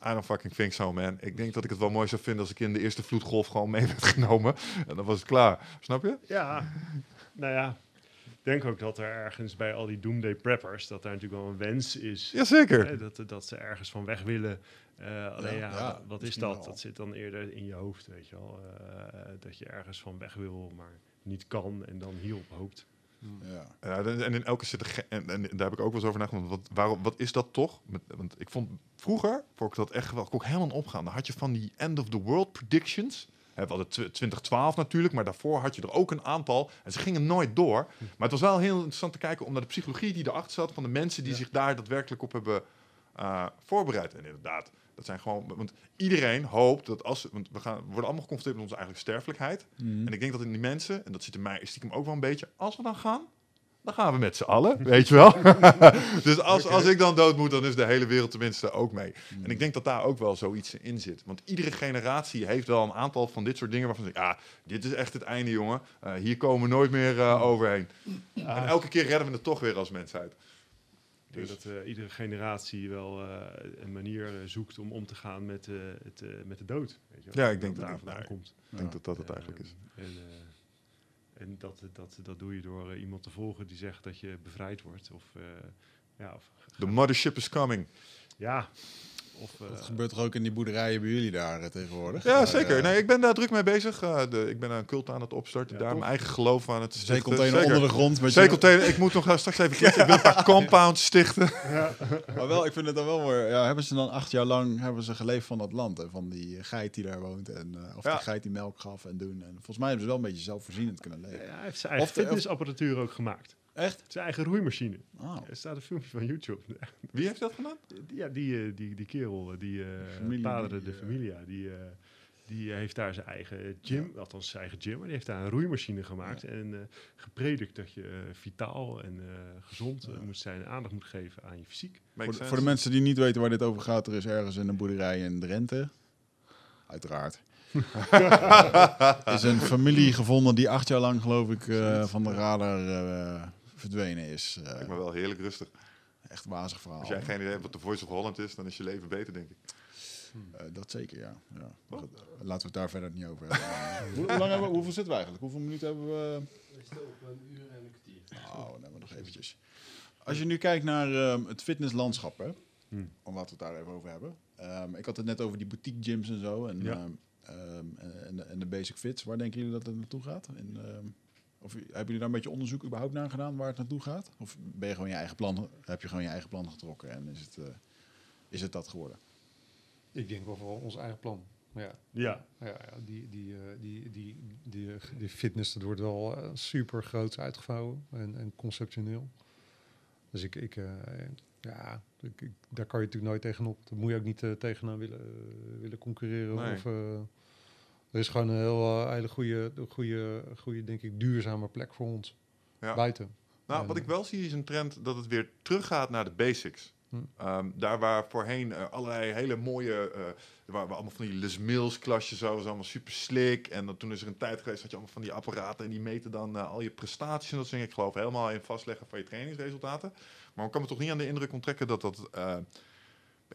I don't fucking think so, man. Ik denk dat ik het wel mooi zou vinden als ik in de eerste vloedgolf gewoon mee werd [laughs] genomen. En dan was het klaar. Snap je? Ja, nou ja. Ik denk ook dat er ergens bij al die doomday preppers, dat daar natuurlijk wel een wens is. Jazeker. Hè, dat, dat ze ergens van weg willen. Eh, alleen ja, Ja, ja, wat- is dat? wel. Dat zit dan eerder in je hoofd, weet je wel. Eh, dat je ergens van weg wil, maar niet kan en dan hierop hoopt. Ja. En in elke zit er en, en daar heb ik ook wel eens over nagedacht. Wat, waarom, wat is dat toch? Met, want ik vond vroeger, vond ik dat echt geweldig, kon ik helemaal opgaan. Dan had je van die end of the world predictions. We hadden tw- 2012 natuurlijk, maar daarvoor had je er ook een aantal. En ze gingen nooit door. Maar het was wel heel interessant te kijken om naar de psychologie die erachter zat. Van de mensen die Ja. zich daar daadwerkelijk op hebben eh, voorbereid. En inderdaad, dat zijn gewoon. Want iedereen hoopt dat als. Want we, gaan, we worden allemaal geconfronteerd met onze eigen sterfelijkheid. Mhm. En ik denk dat in die mensen, en dat zit in mij stiekem ook wel een beetje, als we dan gaan, dan gaan we met z'n allen, [laughs] weet je wel. [laughs] dus als, als ik dan dood moet, dan is de hele wereld tenminste ook mee. En ik denk dat daar ook wel zoiets in zit. Want iedere generatie heeft wel een aantal van dit soort dingen waarvan ze zeggen, ja, dit is echt het einde, jongen. Eh, hier komen we nooit meer eh, overheen. En elke keer redden we het toch weer als mensheid. Denk dat eh, iedere generatie wel eh, een manier eh, zoekt om om te gaan met, eh, het, met de dood. Weet je. Ja, ik denk dat dat daar komt. Ik denk dat dat het eigenlijk is. En, en dat, dat, dat doe je door iemand te volgen die zegt dat je bevrijd wordt. Of, ja, of, The mothership is coming. ja, of, eh, Dat gebeurt toch ook in die boerderijen bij jullie daar eh, tegenwoordig? Ja, Maar, zeker. eh, Nee, ik ben daar druk mee bezig. Eh, de, ik ben een cult aan het opstarten. Ja, daar mijn eigen geloof aan het stichten. Zeecontainer Zeker. onder de grond. met Zeecontainer. Ik moet nog straks even kletsen. Ik wil graag [laughs] compound stichten. Maar wel, ik vind het dan wel mooi. Ja, hebben ze dan acht jaar lang hebben ze geleefd van dat land en van die geit die daar woont en eh, of Ja. die geit die melk gaf en doen. En volgens mij hebben ze wel een beetje zelfvoorzienend kunnen leven. ja, hij heeft zijn eigen of- fitnessapparatuur ook gemaakt. Echt? Zijn eigen roeimachine. Oh. Er staat een filmpje van YouTube. [laughs] Wie heeft dat gedaan? Ja, die, eh, die, die kerel, eh, die eh Familie Padre die, de Familia, die, eh, die heeft daar zijn eigen gym, althans zijn eigen gym, maar die heeft daar een roeimachine gemaakt en eh, gepredikt dat je vitaal en eh, gezond moet zijn en aandacht moet geven aan je fysiek. Voor, de- voor de mensen die niet weten waar dit over gaat, er is ergens in een boerderij in Drenthe. Uiteraard. [laughs] is een familie gevonden die acht jaar lang, geloof ik, eh, van de radar eh, verdwenen is. Eh, Lijkt me wel heerlijk rustig. echt wazig verhaal. Als jij geen idee hebt wat de Voice of Holland is, dan is je leven beter, denk ik. Eh, dat zeker, ja. ja. Eh, laten we het daar verder niet over hebben. [laughs] hoe, lang hebben we, hoeveel zitten we eigenlijk? Hoeveel minuten hebben we? een uur en een kwartier. Oh, nee, maar nog eventjes. Als je nu kijkt naar ehm, het fitnesslandschap, hè, Hmm. om laten we het daar even over hebben. Ehm, ik had het net over die boutique gyms en zo. En, Ja. ehm, ehm, en, de- en de basic fits. Waar denken jullie dat het naartoe gaat? Ehm, of hebben jullie daar een beetje onderzoek überhaupt naar gedaan waar het naartoe gaat? Of ben je gewoon je eigen plan, heb je gewoon je eigen plan getrokken en is het, eh, is het dat geworden? Ik denk wel voor ons eigen plan. Ja, Ja, ja, ja die, die, eh, die, die, die, die fitness, dat wordt wel eh, super groot uitgevouwen en, en conceptioneel. Dus ik, ik, eh, ja, ik, ik- daar kan je natuurlijk nooit tegenop. Daar moet je ook niet tegenaan willen, willen concurreren. Nee. Of, eh, er is gewoon een heel, eh, hele goede, goede, goede, denk ik, duurzame plek voor ons Ja. buiten. Nou, En- wat ik wel zie is een trend dat het weer teruggaat naar de basics. Hm. Ehm, daar waar voorheen eh, allerlei hele mooie, eh er waren allemaal van die Les Mills klasjes, zo was allemaal super slick. En dan, toen is er een tijd geweest dat je allemaal van die apparaten en die meten dan al je prestaties en dat soort dingen. Ik geloof helemaal in vastleggen van je trainingsresultaten. Maar ik kan me toch niet aan de indruk onttrekken dat dat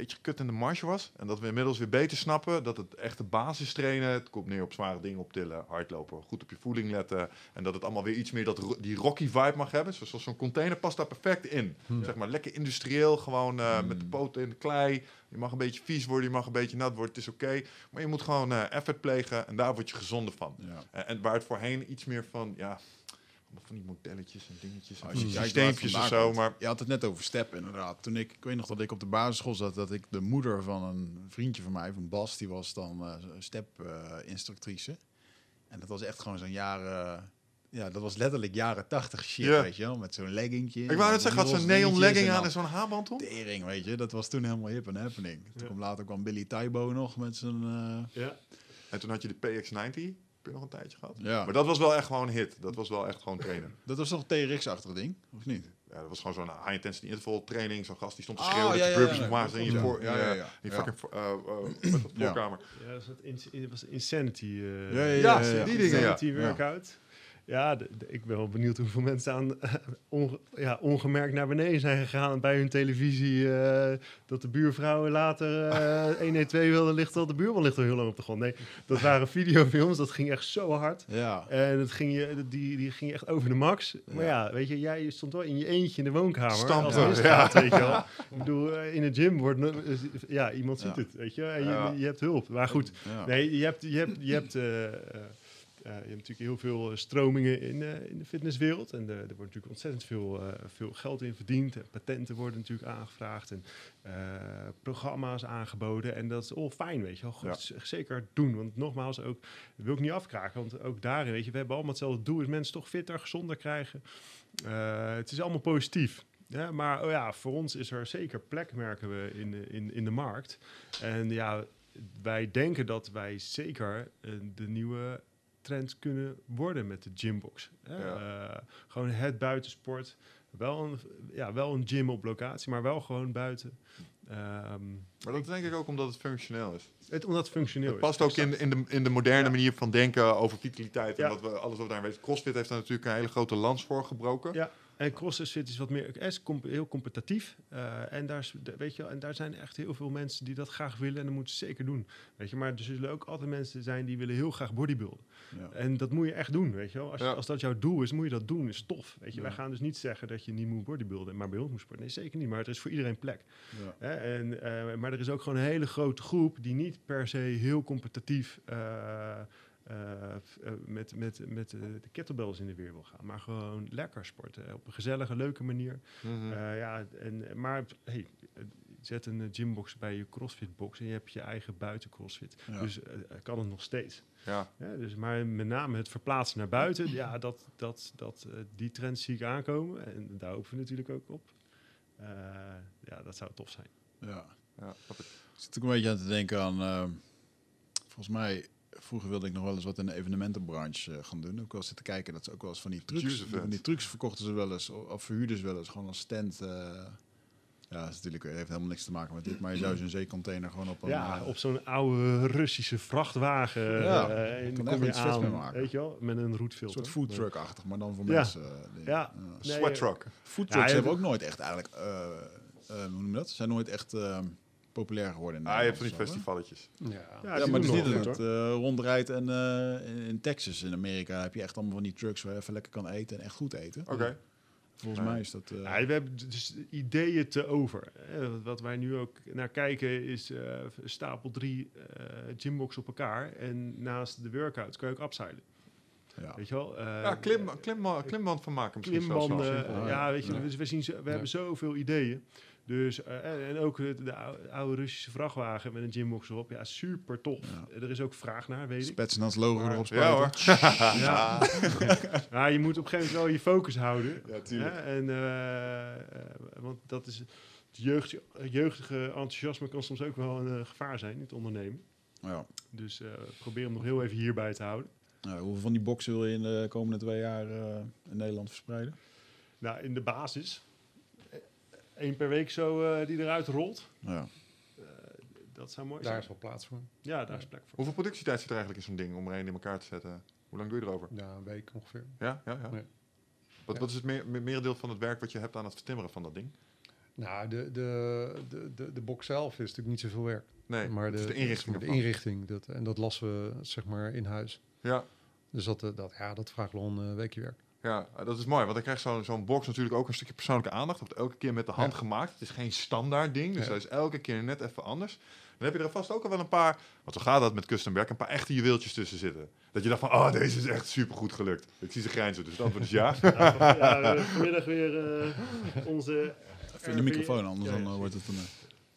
beetje kut in de marge was. En dat we inmiddels weer beter snappen dat het echte basis trainen, het komt neer op zware dingen optillen, hardlopen, goed op je voeding letten. En dat het allemaal weer iets meer dat, ro- die rocky vibe mag hebben. Zoals zo'n container past daar perfect in. Hm. Zeg maar lekker industrieel, gewoon eh, Hmm. met de poten in de klei. Je mag een beetje vies worden, je mag een beetje nat worden, het is oké. Maar je moet gewoon eh, effort plegen en daar word je gezonder van. Ja. En, en waar het voorheen iets meer van, ja, van die modelletjes en dingetjes en Als je systeempjes zo. Maar Je had het net over step inderdaad. Toen ik, ik weet nog dat ik op de basisschool zat, dat ik de moeder van een vriendje van mij, van Bas, die was dan eh step eh, instructrice. En dat was echt gewoon zo'n jaren, ja, dat was letterlijk jaren tachtig shit, weet je wel, met zo'n leggingje. ik wou net zeggen, had een neon legging aan en zo'n haarband om? Tering, weet je, dat was toen helemaal hip en happening. Toen Ja. kwam later kwam Billy Tybo nog met zijn, eh, Ja. En toen had je de PX90, heb je nog een tijdje gehad. ja. Maar dat was wel echt gewoon een hit. Dat was wel echt gewoon trainen. Dat was toch een TRX-achtig ding, of niet? Ja, dat was gewoon zo'n high intensity interval training. Zo'n gast die stond te Oh, schreeuwen ja, dat ja, je burpees ja, moest ja, in je ja. voor, Ja, in, ja, eh, ja. in je fucking eh, eh, [clears throat] voorkamer. Ja, dat was, het was Insanity. eh, Ja, die dingen. Insanity Ja. workout. Ja, de- de- ik ben wel benieuwd hoeveel mensen aan, onge- ja, ongemerkt naar beneden zijn gegaan bij hun televisie. eh, dat de buurvrouwen later eh [laughs] 112 wilden ligt al de buurman ligt al heel lang op de grond. Nee, dat waren [laughs] videofilms, dat ging echt zo hard. Ja. En het ging je, die, die ging echt over de max. Maar ja, weet je, jij stond wel in je eentje in de woonkamer. Als ja. weet je wel. [laughs] Ik bedoel, eh, in de gym wordt... Ja, iemand ziet het, weet je. En je, je hebt hulp. Maar goed, nee, je hebt, je hebt, je hebt, eh, eh, eh, je hebt natuurlijk heel veel eh, stromingen in, eh, in de fitnesswereld. En eh, er wordt natuurlijk ontzettend veel, eh, veel geld in verdiend. En patenten worden natuurlijk aangevraagd. En eh, programma's aangeboden. En dat is all fijn, weet je wel. Goed, Ja. Zeker doen. Want nogmaals, ook, dat wil ik niet afkraken. Want ook daarin, weet je, we hebben allemaal hetzelfde doel. Is mensen toch fitter, gezonder krijgen. Eh, het is allemaal positief. Ja, maar oh ja, voor ons is er zeker plek, merken we, in de, in, in de markt. En ja, wij denken dat wij zeker eh, de nieuwe trend kunnen worden met de gymbox. Ja. Eh, gewoon het buitensport. Wel een, ja, wel een gym op locatie, maar wel gewoon buiten. Ehm, Maar dat denk ik ook omdat het functioneel is. het, omdat het functioneel Het is. past ook in, in, de, in de moderne Ja. manier van denken over vitaliteit. En Ja. wat we, alles wat daar weten. CrossFit heeft daar natuurlijk een hele grote lans voor gebroken. Ja. En CrossFit is wat meer is heel competitief. Eh, en, daar, is- weet je, en daar zijn echt heel veel mensen die dat graag willen. En dat moeten ze zeker doen. Weet je, maar er zullen ook altijd mensen zijn die willen heel graag bodybuilden. Ja. En dat moet je echt doen, weet je wel. Als, Ja. als dat jouw doel is, moet je dat doen. is tof. Weet je, Ja. wij gaan dus niet zeggen dat je niet moet bodybuilden, maar bij ons moet sporten. Nee, zeker niet. Maar het is voor iedereen plek. Ja. Hè? En, eh, maar er is ook gewoon een hele grote groep die niet per se heel competitief eh, eh, met, met, met de kettlebells in de weer wil gaan. Maar gewoon lekker sporten. Op een gezellige, leuke manier. Mhm. Eh, ja, en, maar hey, zet een gymbox bij je crossfit box en je hebt je eigen buiten crossfit. Ja. Dus kan het nog steeds. Ja. Ja, dus, maar met name het verplaatsen naar buiten, ja, dat, dat, dat, eh, die trend zie ik aankomen. En daar hopen we natuurlijk ook op. Eh, ja, dat zou tof zijn. Ja. ja, ik. Zit ook een beetje aan te denken aan... eh, volgens mij, vroeger wilde ik nog wel eens wat in de evenementenbranche eh, gaan doen. Ook wel zitten kijken dat ze ook wel eens van die trucs... Produce Van die verkochten ze wel eens, of verhuurden ze wel eens. Gewoon als stand... eh, ja, dat is natuurlijk, heeft helemaal niks te maken met dit. Maar je zou [clears throat] zo'n zeecontainer gewoon op een... Ja, eh, op zo'n oude Russische vrachtwagen. Ja, eh, en kan dan kom je aan, mee maken. weet je wel, met een een roetfilter. soort foodtruck-achtig, maar dan voor Ja. mensen. eh, dingen. Ja. Nee, Sweat truck. Foodtrucks Ja, hebben ook nooit echt eigenlijk... eh, eh, hoe noem je dat? Zijn nooit echt eh, populair geworden in Ah, je hebt van die festivaletjes. Ja. Ja, maar doen het is niet dat het eh, rondrijdt en eh, in, in Texas, in Amerika, heb je echt allemaal van die trucks waar je even lekker kan eten en echt goed eten. Oké. Volgens mij is dat... eh, Ja, we hebben dus ideeën te over. hè. Wat wij nu ook naar kijken is eh, stapel drie eh gymbox op elkaar. En naast de workouts kan je ook upseilen. ja. Weet je wel? Eh, Ja, klim, klim, klimband van maken misschien zelfs klimbanden. wel. ja, weet je, Ja. dus we, zien, zo- we hebben zoveel ideeën. Dus, eh, en, ook de, de oude, Russische vrachtwagen met een gymbox erop. Ja, super tof. Ja. Er is ook vraag naar, weet ik. Spetsnaz logo Maar- erop Ja spuiten. hoor. [laughs] Ja. [laughs] [laughs] ja, je moet op een gegeven moment wel je focus houden. Ja, tuurlijk. Hè? En, eh, eh, want dat is, het jeugd, jeugdige enthousiasme kan soms ook wel een gevaar zijn in het ondernemen. Ja. Dus eh, probeer hem nog heel even hierbij te houden. Nou, hoeveel van die boxen wil je in de komende twee jaar eh, in Nederland verspreiden? Nou, in de basis. Eén per week zo eh, die eruit rolt. Ja. Dat zou mooi Daar zijn. is wel plaats voor. Ja, daar is plek voor. Hoeveel productietijd zit er eigenlijk in zo'n ding om er een in elkaar te zetten? Hoe lang doe je erover? Ja, een week ongeveer. Ja, ja, ja. Nee. Wat, Ja. wat is het meer, meer- merendeel van het werk wat je hebt aan het vertimmeren van dat ding? Nou, de, de, de, de, de box zelf is natuurlijk niet zoveel werk. Nee, maar het de, is de inrichting de inrichting dat, en dat lassen we zeg maar in huis. Ja, Dus dat, eh, dat, ja, dat vraagt wel een eh, weekje werk. Ja, dat is mooi. Want dan krijgt zo'n zo'n box natuurlijk ook een stukje persoonlijke aandacht. Dat wordt elke keer met de hand Ja. gemaakt. Het is geen standaard ding, dus Ja. dat is elke keer net even anders. Dan heb je er vast ook al wel een paar, want zo gaat dat met custom werk, een paar echte juweeltjes tussen zitten. Dat je dacht van, oh, deze is echt super goed gelukt. Ik zie ze grijnzen, dus het antwoord is ja. Ja, [laughs] ja, we hebben vanmiddag weer eh, onze... Even de microfoon, anders Ja, dan eh, wordt het een...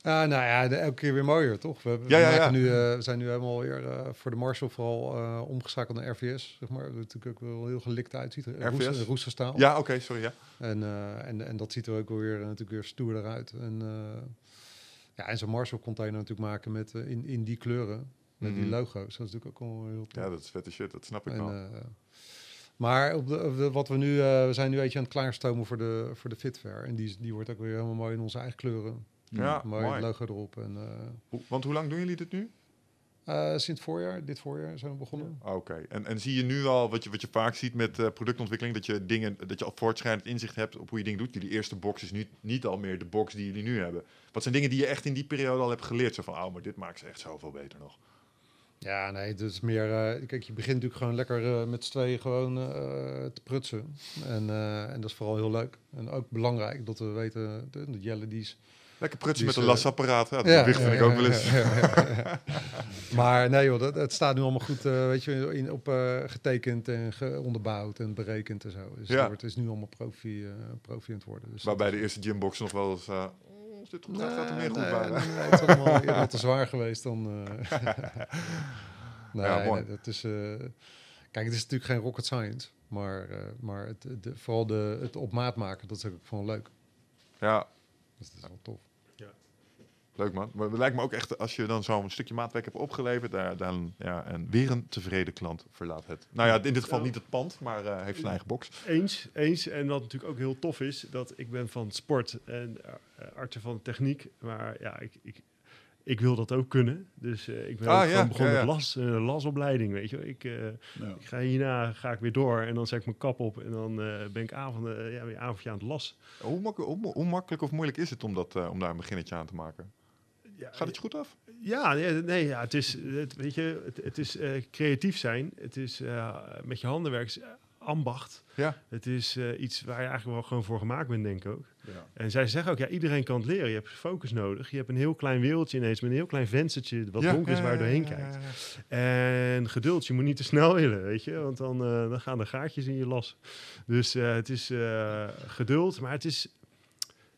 Ah, nou ja, de, elke keer weer mooier, toch? We, Ja, we, ja, maken ja. Nu, eh, we zijn nu helemaal weer eh, voor de Marshall vooral eh, omgeschakeld naar RVS, zeg maar. Dat natuurlijk ook wel heel gelikt uitziet. RVS? Roes, roesterstaal. Ja, oké, sorry, ja. En, en, en dat ziet er ook wel weer, natuurlijk weer stoerder uit. En, ja, en zo'n Marshall container natuurlijk maken met, in, in die kleuren, met die Mhm. logo's. Dat is natuurlijk ook wel heel tof. Ja, dat is vette shit, dat snap ik En, wel. maar op de, op de- wat we nu, we zijn nu een beetje aan het klaarstomen voor de, voor de Fitfair. En die, die wordt ook weer helemaal mooi in onze eigen kleuren. Ja, mooi, mooi. logo erop. En, eh, want hoe lang doen jullie dit nu? eh, sinds voorjaar, dit voorjaar zijn we begonnen. Oké, en, en zie je nu al, wat je, wat je vaak ziet met eh, productontwikkeling, dat je dingen, dat je al voortschrijdend inzicht hebt op hoe je dingen doet. Jullie eerste box is nu niet al meer de box die jullie nu hebben. Wat zijn dingen die je echt in die periode al hebt geleerd? Zo van, oh, maar dit maakt ze echt zoveel beter nog. Ja, nee, het is meer... kijk, je begint natuurlijk gewoon lekker met z'n tweeën gewoon te prutsen. En, en dat is vooral heel leuk. En ook belangrijk dat we weten, de, de Jelle die is... Lekker prutsen met een eh, lasapparaat. Ja, dat gewicht vind ik ook wel eens. ja, ja, ja. [laughs] maar nee joh, dat, het staat nu allemaal goed, eh, weet je, in, op eh, getekend en ge- onderbouwd en berekend en zo. Dus Ja. het is nu allemaal profi, profi aan het worden. Dus Waarbij de eerste gymbox nog wel eens, als dit goed gaat, gaat er meer goed nee, bij. nee, nee, het is allemaal eerder te zwaar geweest dan... [laughs] [laughs] nee, Ja, mooi. dat is... kijk, het is natuurlijk geen rocket science, maar, maar het, de, vooral de, het op maat maken, dat is ook gewoon leuk. Ja, Dus dat is wel tof. leuk man. Maar het lijkt me ook echt, als je dan zo'n stukje maatwerk hebt opgeleverd, daar, dan, ja, en weer een tevreden klant verlaat het. Nou ja, in dit geval niet het pand, maar eh, heeft zijn eigen box. Eens, eens. En wat natuurlijk ook heel tof is, dat ik ben van sport en uh, van techniek. Maar ja, ik, ik, ik wil dat ook kunnen. Dus uh, ik ben Ah, ook ja, begonnen ja, ja. met las, uh, lasopleiding, weet je wel. Ik, uh, Ja. ik ga hierna ga ik weer door en dan zet ik mijn kap op en dan uh, ben ik avonden, ja, weer avondje aan het las. Hoe, mak hoe, hoe makkelijk of moeilijk is het om, dat, uh, om daar een beginnetje aan te maken? Ja, Gaat het je goed af? Ja, nee, nee ja, het is, het, weet je, het, het is uh, creatief zijn. Het is uh, met je handen werken, ambacht. Ja. Het is uh, iets waar je eigenlijk wel gewoon voor gemaakt bent, denk ik ook. Ja. En zij zeggen ook, ja, iedereen kan het leren. Je hebt focus nodig. Je hebt een heel klein wereldje ineens met een heel klein venstertje wat Ja, donker is waar je doorheen kijkt. En geduld, je moet niet te snel [laughs] willen, weet je. Want dan, uh, dan gaan er gaatjes in je las. Dus uh, het is uh, geduld, maar het is,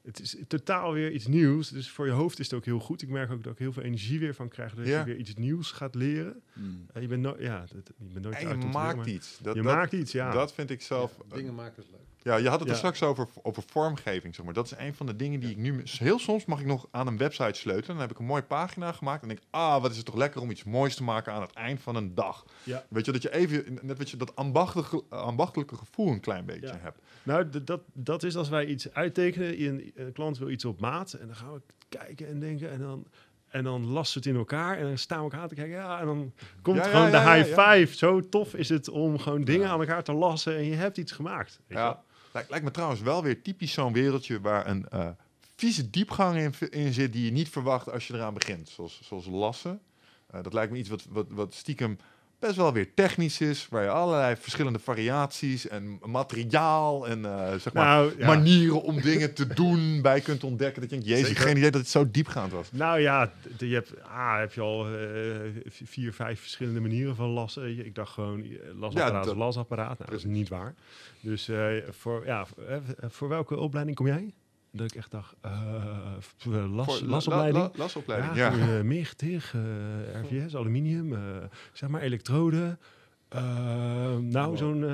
het is totaal weer iets nieuws. Dus voor je hoofd is het ook heel goed. Ik merk ook dat ik heel veel energie weer van krijg. Dat Ja. je weer iets nieuws gaat leren. Mm. Uh, je bent, no ja, dat, je bent nooit En je uit om te maakt iets. Dat, je dat, maakt iets, ja. Dat vind ik zelf... Dingen maken is leuk. Ja, je had het er straks over, over vormgeving, zeg maar. Dat is een van de dingen die ik nu... Heel soms mag ik nog aan een website sleutelen. Dan heb ik een mooie pagina gemaakt. En denk ik, ah, wat is het toch lekker om iets moois te maken aan het eind van een dag. Ja. Weet je, dat je even, net wat je, dat ambachtelijke, ambachtelijke gevoel een klein beetje hebt. Nou, dat, dat is als wij iets uittekenen. Een, een klant wil iets op maat. En dan gaan we kijken en denken. En dan, en dan lassen we het in elkaar. En dan staan we elkaar te kijken. Ja, en dan komt Ja, ja, gewoon ja, de high five. Zo tof is het om gewoon dingen aan elkaar te lassen. En je hebt iets gemaakt. Weet je? Ja. Lijkt, lijkt me trouwens wel weer typisch zo'n wereldje waar een eh, vieze diepgang in, in zit die je niet verwacht als je eraan begint. Zoals, zoals lassen. Eh, dat lijkt me iets wat, wat, wat stiekem best wel weer technisch is, waar je allerlei verschillende variaties en materiaal en eh, zeg maar Nou, ja. manieren om dingen te doen bij kunt ontdekken. Dat je denkt, jezus, geen idee dat het zo diepgaand was. Nou ja, je hebt, ah, heb je al v- vier, vijf verschillende manieren van lassen. Ik dacht gewoon, eh, lasapparaat Ja, lasapparaat. Nou, dat is niet waar. Dus voor, ja, voor welke opleiding kom jij? Dat ik echt dacht, eh, voor las, Voor la- lasopleiding. la- la- lasopleiding, ja, ja. eh, TIG, eh, RVS, aluminium, eh, zeg maar elektroden. Eh, nou, zo'n... eh,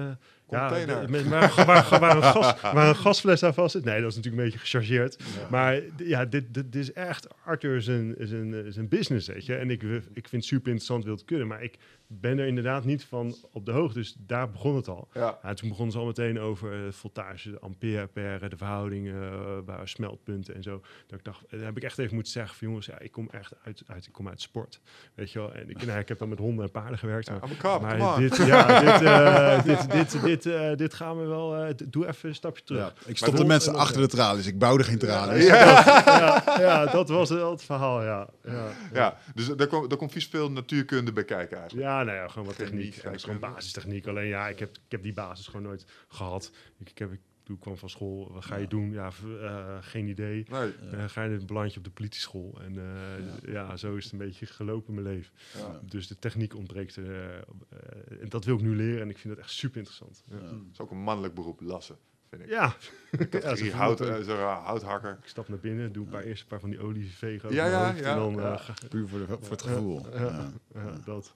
ja, Container. de- met- waar, waar, waar, een gas, [laughs] waar een gasfles aan vast zit. Nee, dat is natuurlijk een beetje gechargeerd. Maar ja, dit, dit, dit is echt Arthur zijn, zijn, eh, zijn business, weet je. En ik, ik vind het super interessant, wil het kunnen. Maar ik ben er inderdaad niet van op de hoogte. Dus daar begon het al. Ja. Ja, toen begonnen ze al meteen over eh, voltage, de ampère, per, de verhoudingen, eh, waar smeltpunten en zo. Dat ik dacht, eh, daar heb ik echt even moeten zeggen van jongens, ja, ik kom echt uit, uit, ik kom uit sport. Weet je wel, en ik, nou, ik heb dan met honden en paarden gewerkt. Maar- I'm a cop, come maar on. dit, ja, [laughs] dit, eh, dit, dit, dit, eh, dit gaan we wel. eh, d- doe even een stapje terug. Ja, ik stopte mensen achter de tralies. Ik bouwde geen tralies. [laughs] Ja, ja, dat was wel het verhaal, ja. Ja, Ja, dus daar komt, daar komt vies veel natuurkunde bij kijken eigenlijk. ja nou ja, gewoon wat Techniek, techniek. Gewoon basistechniek. Alleen ja, ik heb, ik heb die basis gewoon nooit gehad. Ik, ik, heb, ik toen ik kwam van school, wat ga je doen? Ja, eh, geen idee. Nee, Eh, ga je een belandje op de politieschool. En eh, ja. zo is het een beetje gelopen in mijn leven. ja. Dus de techniek ontbreekt. en dat wil ik nu leren en ik vind dat echt super interessant. Ja, Dat is ook een mannelijk beroep, lassen, vind ik. ja. [laughs] Zo hout, het eh, zo, uh, houthakker. ik stap naar binnen, doe een paar, eerst een paar van die olie vegen over Ja, mijn ja, hoofd ja, En dan, Puur voor, de, voor het gevoel. Ja, Ja. ja, dat.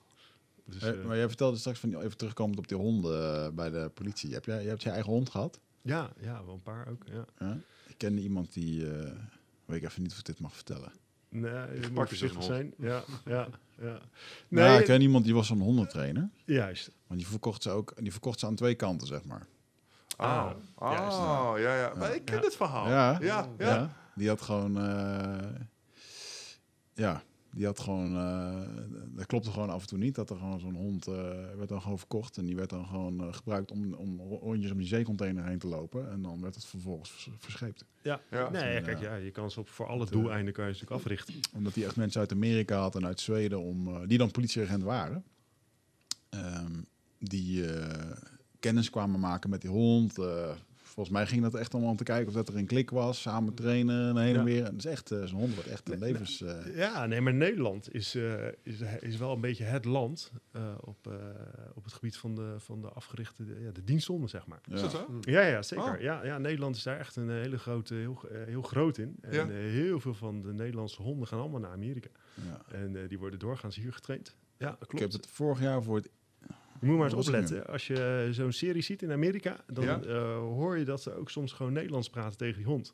Dus, Eh, eh, maar jij vertelde straks van even terugkomend op die honden eh, bij de politie. Heb jij, je hebt je eigen hond gehad? ja, ja, wel een paar ook. Ja. Ja? Ik kende iemand die, eh, weet ik even niet of ik dit mag vertellen. Nee, je moet zo'n voorzichtig zijn. Ja, ja, ja. Nee, Nee, ik ken iemand die was zo'n hondentrainer. juist. Want die verkocht ze ook, die verkocht ze aan twee kanten, zeg maar. Ah, Ah, oh, ja, ja. Maar ik ken Ja. dit verhaal. Ja. ja, ja. Ja. Die had gewoon, eh, ja, die had gewoon, eh, dat klopte gewoon af en toe niet. Dat er gewoon zo'n hond, eh, werd dan gewoon verkocht. En die werd dan gewoon eh, gebruikt om, om rondjes om die zeecontainer heen te lopen. En dan werd het vervolgens vers- verscheept. Ja. Ja. Nee, ja, Ja. kijk, ja, je kan ze op voor alle doeleinden kan je ze natuurlijk africhten. Omdat hij echt mensen uit Amerika had en uit Zweden, om, eh, die dan politieagent waren. Ehm, die eh, kennis kwamen maken met die hond. Eh, volgens mij ging dat echt allemaal om te kijken of dat er een klik was. Samen trainen en heen en weer. Dat is echt, eh, zo'n hond wordt echt een levens... eh, Ja, nee, maar Nederland is, eh, is, is wel een beetje het land eh, op, eh, op het gebied van de, van de afgerichte, de, ja, de diensthonden, zeg maar. Is dat zo? Ja, ja, zeker. Oh. Ja, ja, Nederland is daar echt een hele grote, heel, eh, heel groot in. En Ja. heel veel van de Nederlandse honden gaan allemaal naar Amerika. ja. En eh, die worden doorgaans hier getraind. Ja, Ik klopt. heb het vorig jaar voor het... Moet maar eens opletten. Als je zo'n serie ziet in Amerika, dan Ja. eh, hoor je dat ze ook soms gewoon Nederlands praten tegen die hond.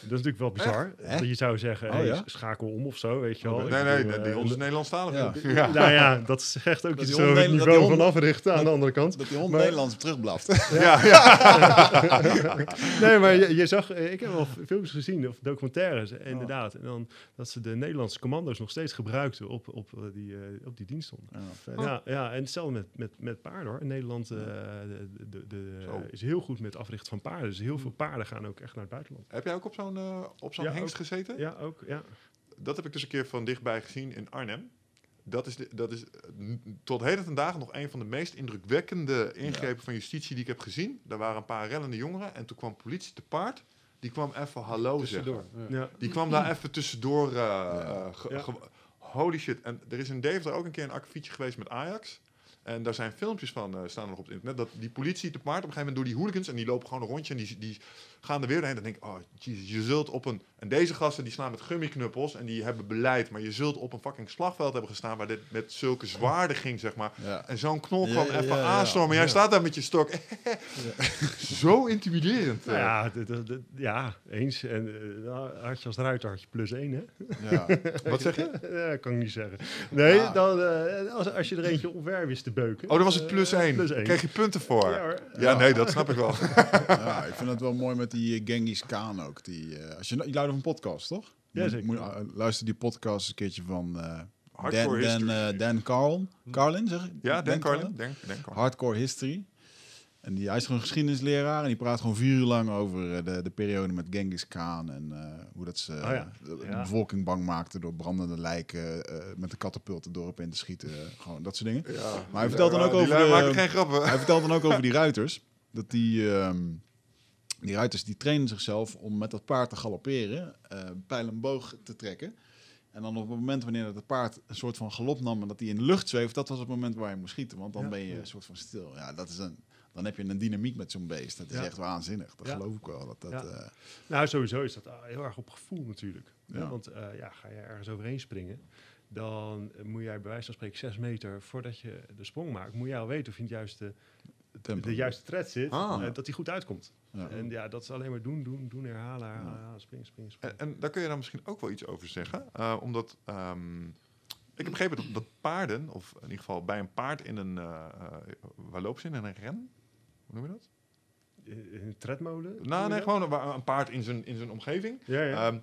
Dat is natuurlijk wel bizar. Echt? Dat je zou zeggen, Oh, hey, ja? schakel om of zo, weet je wel. Nee, nee, bedoel, die eh, hond is Nederlandstalig. [laughs] Ja. Nou ja, [laughs] dat zegt ook Dat iets het niveau van africhten aan de andere kant. Dat die hond Maar- Nederlands terugblaft. [laughs] Ja, ja. Nee, maar je, je zag, eh, ik heb wel films gezien, of documentaires, inderdaad. En dan dat ze de Nederlandse commando's nog steeds gebruikten op, op, eh, die, eh, op die diensthonden. Ja. Ja, ja, en hetzelfde met, met, met paarden hoor. In Nederland eh, de, de, is heel goed met africhten van paarden. Dus heel veel paarden gaan ook echt naar het buitenland. Heb jij ook op zo'n eh, op zo'n Ja, hengst ook. gezeten? Ja, ook. Ja. Dat heb ik dus een keer van dichtbij gezien in Arnhem. Dat is, de, dat is tot heden ten dagen nog een van de meest indrukwekkende ingrepen van justitie die ik heb gezien. Daar waren een paar rellende jongeren en toen kwam politie te paard. Die kwam even hallo zeggen. Tussendoor. Ja. Ja. Die kwam daar even tussendoor. eh, ge- Ja. ge- holy shit. En er is in Deventer ook een keer een akkefietje geweest met Ajax. En daar zijn filmpjes van, eh, staan er nog op het internet. Dat die politie te paard op een gegeven moment door die hooligans. En die lopen gewoon een rondje en die, die gaan er weer doorheen. Dan denk ik, oh jezus, je zult op een... En deze gasten die slaan met gummiknuppels en die hebben beleid. Maar je zult op een fucking slagveld hebben gestaan waar dit met zulke zwaarden ging, zeg maar. Ja. En zo'n knol kwam ja, even ja, ja. aanstormen. Jij Ja. staat daar met je stok. [laughs] Zo intimiderend. Nou eh. ja, d- d- d- ja, eens. En nou, had je als ruiter had je plus één, hè? Ja. [laughs] Wat zeg je? Ja, kan ik niet zeggen. Nee, Ja. dan, eh, als, als je er eentje omver wist te beuken. Oh, dan was het plus één. Plus één. kreeg je punten voor. Ja. Ja, nee, dat snap ik wel. ja, ik vind het wel mooi met die eh, Genghis Khan ook. Die, eh, als je, je luistert van een podcast, toch? Ja, Moet- zeker. Moet, eh, luister die podcast een keertje van eh, Hardcore Dan, Dan, history. Dan Carlin. Carlin, zeg? Ja, Dan Carlin. Dan, Dan Carlin. Hardcore History. En die, hij is gewoon geschiedenisleraar en die praat gewoon vier uur lang over de, de periode met Genghis Khan en eh, hoe dat ze Oh ja. de, de Ja. bevolking bang maakten door brandende lijken eh, met de katapult het dorp in te schieten. gewoon dat soort dingen. Ja. Maar hij vertelt dan ook over de- geen grappen. Hij vertelt dan ook over die [laughs] ruiters. Dat die, ehm, die ruiters die trainen zichzelf om met dat paard te galopperen, eh pijl en boog te trekken. En dan op het moment wanneer dat het paard een soort van galop nam en dat hij in de lucht zweeft, dat was het moment waar je moest schieten. Want dan Ja. ben je een soort van stil. Ja, dat is een, dan heb je een dynamiek met zo'n beest. Dat is Ja. echt waanzinnig. Dat Ja. geloof ik wel. Dat, dat, eh, Nou, sowieso is dat ah, heel erg op gevoel natuurlijk. Want eh, ja, ga je ergens overheen springen, dan eh, moet jij bij wijze van spreken zes meter voordat je de sprong maakt, moet jij al weten of je het juiste, tempo. de juiste tred zit, Ah. eh, dat die goed uitkomt. Ja. En ja, dat is alleen maar doen, doen, doen, herhalen, herhalen, herhalen, springen, springen, springen. En, en daar kun je dan misschien ook wel iets over zeggen. eh, omdat ehm, ik heb begrepen dat, dat paarden, of in ieder geval bij een paard in een... eh, waar lopen ze in? In een ren? Hoe noem je dat? In een tredmolen? Nou, nee, gewoon een, een paard in zijn, in zijn omgeving. Ja, ja. Ehm,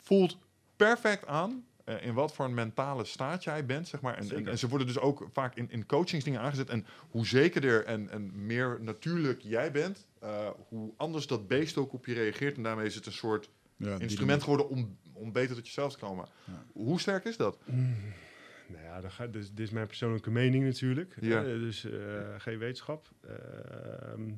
voelt perfect aan eh, in wat voor een mentale staat jij bent, zeg maar. En, en, ze worden dus ook vaak in, in coachingsdingen aangezet. En hoe zekerder en, en meer natuurlijk jij bent, eh, hoe anders dat beest ook op je reageert. En daarmee is het een soort Ja, instrument geworden om, om beter tot jezelf te komen. Ja. Hoe sterk is dat? Nou ja, dus, dit is mijn persoonlijke mening natuurlijk. Ja. Eh, dus eh, geen wetenschap. Ehm,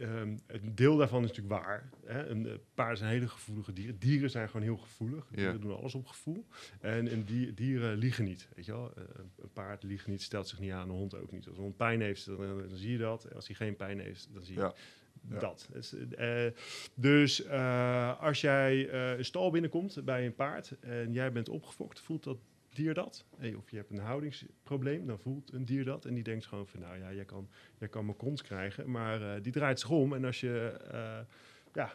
ehm, een deel daarvan is natuurlijk waar. Hè? Een eh, paarden zijn hele gevoelige dieren. Dieren zijn gewoon heel gevoelig. Dieren doen alles op gevoel. En, en die, dieren liegen niet. Weet je wel? Eh, een paard liegt niet, stelt zich niet aan. Een hond ook niet. Als een hond pijn heeft, dan, dan zie je dat. Als hij geen pijn heeft, dan zie je Ja. Ja. dat. Dus, eh, dus eh, als jij eh, een stal binnenkomt bij een paard en jij bent opgefokt, voelt dat dier dat? Hey, of je hebt een houdingsprobleem, dan voelt een dier dat. En die denkt gewoon van, nou ja, jij kan, jij kan mijn kont krijgen. Maar eh, die draait zich om. En als je, eh, ja,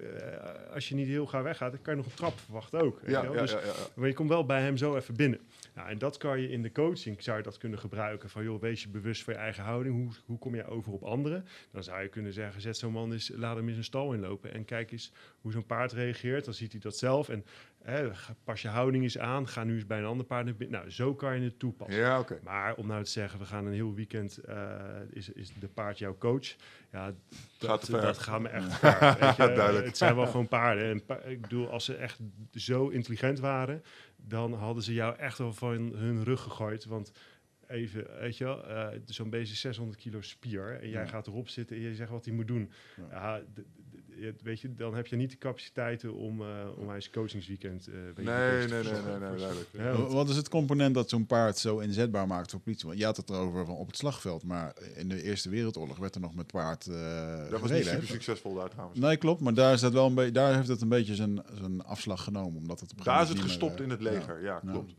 eh, als je niet heel gauw weggaat, dan kan je nog een trap verwachten ook. Ja, ja, Dus ja, ja, ja. maar je komt wel bij hem zo even binnen. Nou, en dat kan je in de coaching, zou je dat kunnen gebruiken. Van joh, wees je bewust van je eigen houding. Hoe, hoe kom je over op anderen? Dan zou je kunnen zeggen, zet zo'n man eens, laat hem eens een stal inlopen. En kijk eens hoe zo'n paard reageert. Dan ziet hij dat zelf. En hè, pas je houding eens aan. Ga nu eens bij een ander paard naar binnen. Nou, zo kan je het toepassen. Ja, oké. Maar om nou te zeggen, we gaan een heel weekend, eh, is, is de paard jouw coach? Ja, Gaat dat, ver. dat gaat me echt ver. [laughs] weet je. Duidelijk. Het zijn wel gewoon paarden. En pa- ik bedoel, als ze echt zo intelligent waren, dan hadden ze jou echt wel van hun rug gegooid. Want even, weet je wel, eh, zo'n beest is 600 kilo spier. En jij Ja. gaat erop zitten en je zegt wat hij moet doen. Ja. Weet je, dan heb je niet de capaciteiten om, eh om eens coachingsweekend... eh, Nee, nee, nee, nee, nee, duidelijk. Ja, Wat is het component dat zo'n paard zo inzetbaar maakt voor politie? Want je had het erover van op het slagveld, maar in de Eerste Wereldoorlog werd er nog met paard eh Dat was niet hè? super succesvol daar trouwens. Nee, klopt, maar daar, is dat wel een beetje, daar heeft het een beetje zijn, zijn afslag genomen. Omdat het op Daar is het gestopt in het eh, leger, ja, Ja. klopt.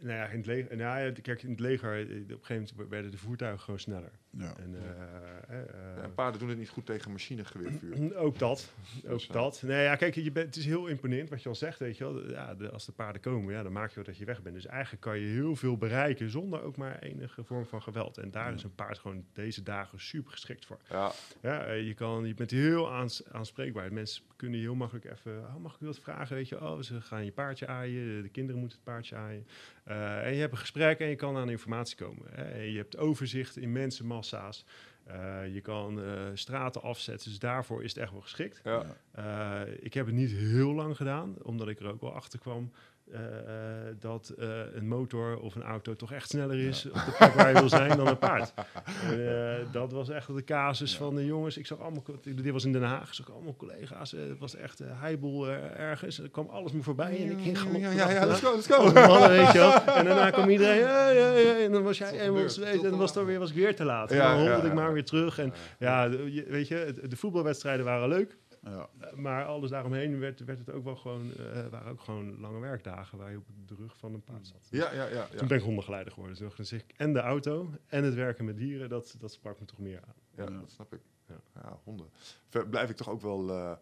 Nou ja, in het leger, nou ja, kijk, in het leger, eh, op een gegeven moment werden de voertuigen gewoon sneller. Ja. En, eh, eh, eh, Ja, en paarden doen het niet goed tegen machinegeweervuur. [clears throat] Ook dat. Ook dat. Nee, ja, kijk, je bent, het is heel imponent wat je al zegt, weet je wel. Ja, de, als de paarden komen, ja, dan maak je wel dat je weg bent. Dus eigenlijk kan je heel veel bereiken zonder ook maar enige vorm van geweld. En daar is een paard gewoon deze dagen super geschikt voor. Ja, Ja, je, kan, je bent heel aans, aanspreekbaar. Mensen kunnen je heel makkelijk even, oh, mag ik u wat vragen? Weet je, oh, ze gaan je paardje aaien, de kinderen moeten het paardje aaien. Eh, en je hebt een gesprek en je kan aan informatie komen. Hè. En je hebt overzicht in mensenmassa's. Eh, je kan eh, straten afzetten, dus daarvoor is het echt wel geschikt. ja. Eh, ik heb het niet heel lang gedaan, omdat ik er ook wel achter kwam eh, eh, dat eh, een motor of een auto toch echt sneller is op de plek waar je wil zijn dan een paard. [laughs] En, dat was echt de casus van de jongens. Ik zag allemaal, dit was in Den Haag, ik zag allemaal collega's. het was echt heibel ergens. Er kwam alles me voorbij en ik ging galop. Ja, ja, ja, let's go, let's go. mannen, weet je wel. [laughs] En daarna kwam iedereen, ja, ja, ja. en dan was jij en dan was, het weer, was ik weer te laat. En dan hobbelde ik maar weer terug. En ja, weet je, de voetbalwedstrijden waren leuk. Ja. Uh, Maar alles daaromheen werd, werd het ook wel gewoon, eh, waren ook gewoon lange werkdagen waar je op de rug van een paard zat. Ja, ja, ja. ja. Toen ben ik hondengeleider geworden. Toen dacht ik, en de auto en het werken met dieren, dat, dat sprak me toch meer aan. Ja, Ja. dat snap ik. Ja. Ja, honden. Ver blijf ik toch ook wel... eh,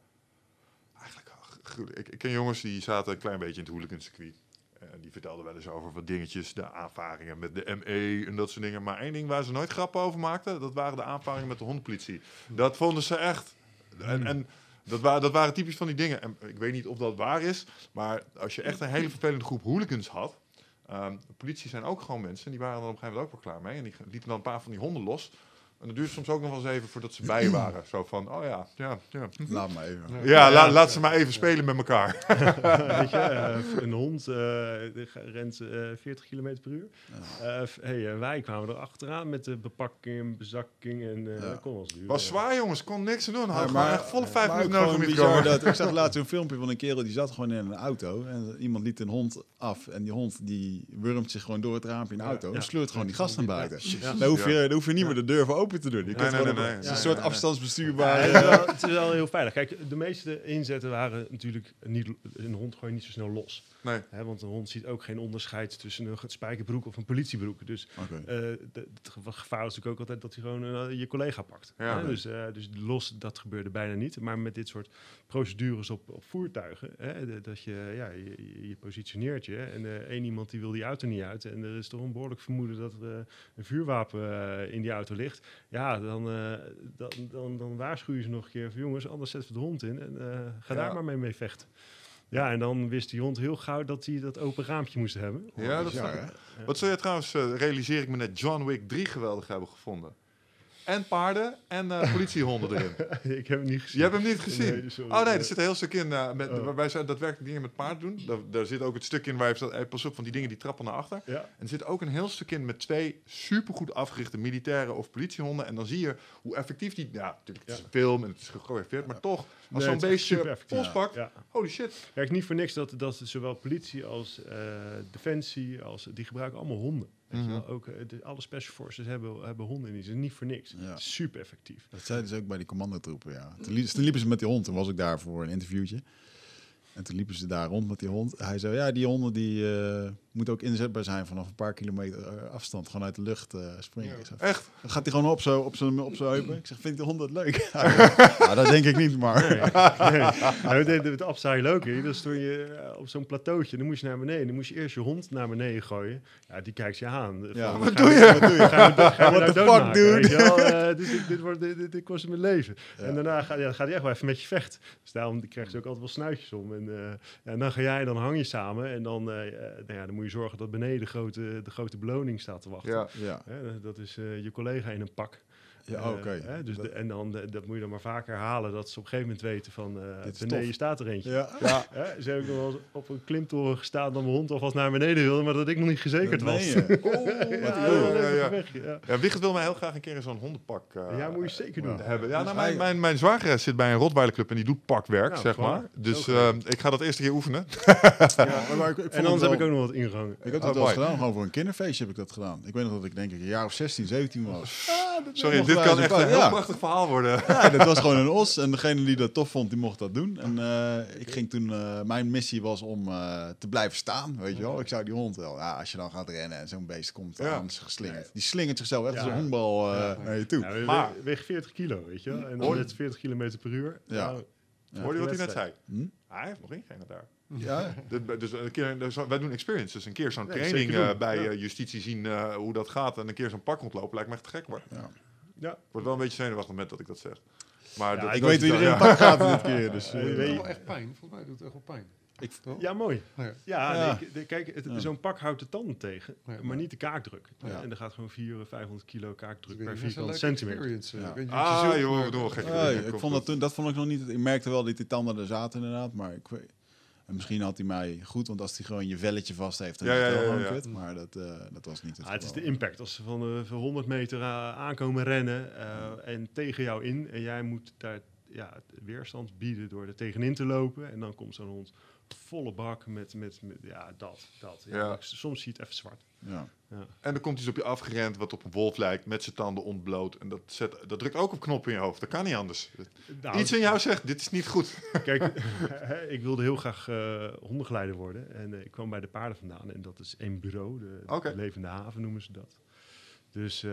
eigenlijk, ik, ik ken jongens die zaten een klein beetje in het hooligancircuit. Uh, die vertelden wel eens over wat dingetjes, de aanvaringen met de ME en dat soort dingen. Maar één ding waar ze nooit grappen over maakten, dat waren de aanvaringen met de hondenpolitie. Dat vonden ze echt. En, en dat, dat waren typisch van die dingen. En ik weet niet of dat waar is, maar als je echt een hele vervelende groep hooligans had. ehm, de politie zijn ook gewoon mensen, die waren er op een gegeven moment ook wel klaar mee. En die lieten dan een paar van die honden los. En dat duurde soms ook nog wel eens even voordat ze bij [clears throat] waren. Zo van, oh ja, ja, ja. Laat maar even. Ja, la- laat ze maar even spelen met elkaar. [laughs] Weet je, eh, [laughs] een hond eh, ga- rent eh 40 km per uur. Eh, f- hey, en wij kwamen er achteraan met de bepakking en bezakking en eh Ja. dat kon wel eens duren. Was zwaar, jongens. Kon niks aan doen. Had Ja, gewoon echt volle vijf maar minuten nodig om te komen. dat, ik zag [laughs] laatst een filmpje van een kerel die zat gewoon in een auto en iemand liet een hond af en die hond die wurmt zich gewoon door het raampje in de auto Ja. en sleurt gewoon die gast naar buiten. Ja. Dan hoef je, dan hoef je niet meer de deur voor open te doen. Je kunt nee, nee, het is een soort afstandsbestuurbaar. Het, is wel, [laughs] het is wel heel veilig. Kijk, de meeste inzetten waren natuurlijk niet... Een hond gooi je niet zo snel los. Nee. Hè, want een hond ziet ook geen onderscheid tussen een spijkerbroek of een politiebroek. Dus eh, de- het ge- gevaar is natuurlijk ook altijd dat hij gewoon eh, je collega pakt. Ja. Hè? Dus, eh, dus los, dat gebeurde bijna niet. Maar met dit soort procedures op, op voertuigen, hè, de- dat je, ja, je, positioneert je en één iemand die wil die auto niet uit en er is toch een behoorlijk vermoeden dat er een vuurwapen in die auto ligt. Ja, dan, dan, dan, dan waarschuw je ze nog een keer van jongens, anders zetten we de hond in en ga Ja. daar maar mee, mee vechten. Ja, en dan wist die hond heel gauw dat hij dat open raampje moest hebben. Ja, dat ik. hè? Wat zou je trouwens, eh, realiseer ik me net, John Wick 3 geweldig hebben gevonden? En paarden en eh, politiehonden erin. [laughs] ik heb hem niet gezien. Je hebt hem niet gezien? Nee, sorry. oh nee, er zit een heel stuk in eh, met, Oh. waarbij ze daadwerkelijk dingen met paard doen. Daar, daar zit ook het stuk in waar je staat, hey, pas op, van die dingen die trappen naar achter. Ja. En er zit ook een heel stuk in met twee supergoed afgerichte militairen of politiehonden. En dan zie je hoe effectief die... Ja, natuurlijk, het is Ja. een film en het is gechoreografeerd, maar toch, als Nee, zo'n beestje volspakt, Ja. holy shit. Kijk, niet voor niks dat, dat zowel politie als eh, defensie, als, die gebruiken allemaal honden. Weet je Mhm. wel? Ook, eh, de, alle special forces hebben, hebben honden in die. Zijn niet voor niks. Ja. Super effectief. Dat zeiden ze ook bij die commandotroepen, ja. Toen liepen ze met die hond. Toen was ik daar voor een interviewtje. En toen liepen ze daar rond met die hond. Hij zei, ja, die honden die eh, moeten ook inzetbaar zijn vanaf een paar kilometer eh, afstand. Gewoon uit de lucht eh, springen. Echt? Dan gaat hij gewoon op zo op zijn op zijn heupen. Ik zeg, vind je de hond dat leuk? [laughs] ja, dat denk ik niet, maar... Nou, de, de, de upside ook, hè. dan stond je eh, op zo'n plateautje, dan moest je naar beneden. Dan moest je eerst je hond naar beneden gooien. Ja, die kijkt je aan. Van, Ja. Wat doe je? Wat doe je? What nou the fuck, dude? Eh, [laughs] dit, dit, dit, wordt, dit, dit, dit kost mijn leven. Ja. En daarna gaat, ja, dan gaat hij echt wel even met je vechten. Dus daarom krijgen ze ook altijd wel snuitjes om. En, eh, dan ga jij, dan hang je samen. En dan, nou ja, dan moet je zorgen dat beneden de grote, de grote beloning staat te wachten. Ja. Ja, Hè, dat is eh, je collega in een pak. Ja Eh, oké. hè, dus Dat- de- en dan, eh, dat moet je dan maar vaak herhalen, dat ze op een gegeven moment weten van, eh Dit is beneden staat er eentje. ja. Ja. [laughs] Hè, ze hebben nog wel eens op een klimtoren gestaan dat mijn hond alvast naar beneden wilde, maar dat ik nog niet gezekerd Dat was. [laughs] Oh, ja, cool. ja, ja, ja. weg, ja. Ja, Wigert wil mij heel graag een keer in zo'n hondenpak eh, Ja, moet je zeker doen. hebben. Ja, Dus nou, mijn, mijn, mijn zwager zit bij een Rottweilerclub en die doet pakwerk, Nou, zeg klaar. maar. Dus eh, ik ga dat eerste keer oefenen. Maar- [laughs] maar ik- En anders heb ik ook nog wat ingehangen. Ik heb dat Oh, wel gedaan, gewoon voor een kinderfeestje heb ik dat gedaan. Ik weet nog dat ik denk ik een jaar of 16, 17 was. Sorry, mochten dit kan echt een heel ja. prachtig verhaal worden. [laughs] Ja, dat was gewoon een os. En degene die dat tof vond, die mocht dat doen. En eh, ik ging toen, eh, mijn missie was om eh, te blijven staan, weet je wel. Ik zou die hond wel. Ja, als je dan gaat rennen en zo'n beest komt Ja. aan, geslingerd. Die slingert zichzelf echt Ja. als een honkbal eh, Ja. naar je toe. Ja, we- Maar- we- weeg 40 kilo, weet je wel. En dan Hoor- met 40 kilometer per uur. Ja. Nou, Hoorde je wat hij net zei? Hm? Hij heeft nog ingenen daar. Ja, [laughs] Dus een keer, dus wij doen experiences. Een keer zo'n Nee, training eh, bij Ja. justitie zien eh, hoe dat gaat. En een keer zo'n pak rondlopen lijkt me echt te gek hoor. ja. Ja. Ik word wel een beetje zenuwachtig met dat ik dat zeg. Maar Ja, dat, Ik dat weet wie er dan- het pak gaat dit keer. Dus, [laughs] eh, Het weet- doet wel echt pijn. Volgens mij doet het echt wel pijn. ik, ja, mooi. Ja. Ja, Ja. nee, kijk, het- Ja. zo'n pak houdt de tanden tegen, Ja. maar niet de kaakdruk. Ja. En er gaat gewoon 400, 500 kilo kaakdruk per vierkante centimeter. eh. Ah, joh, dingen. ik Komt vond dat dat vond ik nog niet. Ik merkte wel dat die tanden er zaten inderdaad, maar ik weet. En misschien had hij mij goed, want als hij gewoon je velletje vast heeft, dan Ja, is het ja, wel ja, ja. kut. Maar dat, eh, dat was niet het Ah, het is de impact. Als ze van, eh, van 100 meter eh, aankomen rennen en tegen jou in. En jij moet daar ja, weerstand bieden door er tegenin te lopen. En dan komt zo'n hond volle bak met, met, met ja, dat, dat. Ja, Ja. Soms zie je het even zwart. Ja. En dan komt iets op je afgerend wat op een wolf lijkt, met zijn tanden ontbloot. En dat, zet, dat drukt ook op knoppen in je hoofd. Dat kan niet anders. Nou, Iets in jou zegt, dit is niet goed. Kijk, [laughs] ik wilde heel graag eh hondengeleider worden. En eh, ik kwam bij de paarden vandaan. En dat is één bureau, de, levende haven noemen ze dat. Dus eh,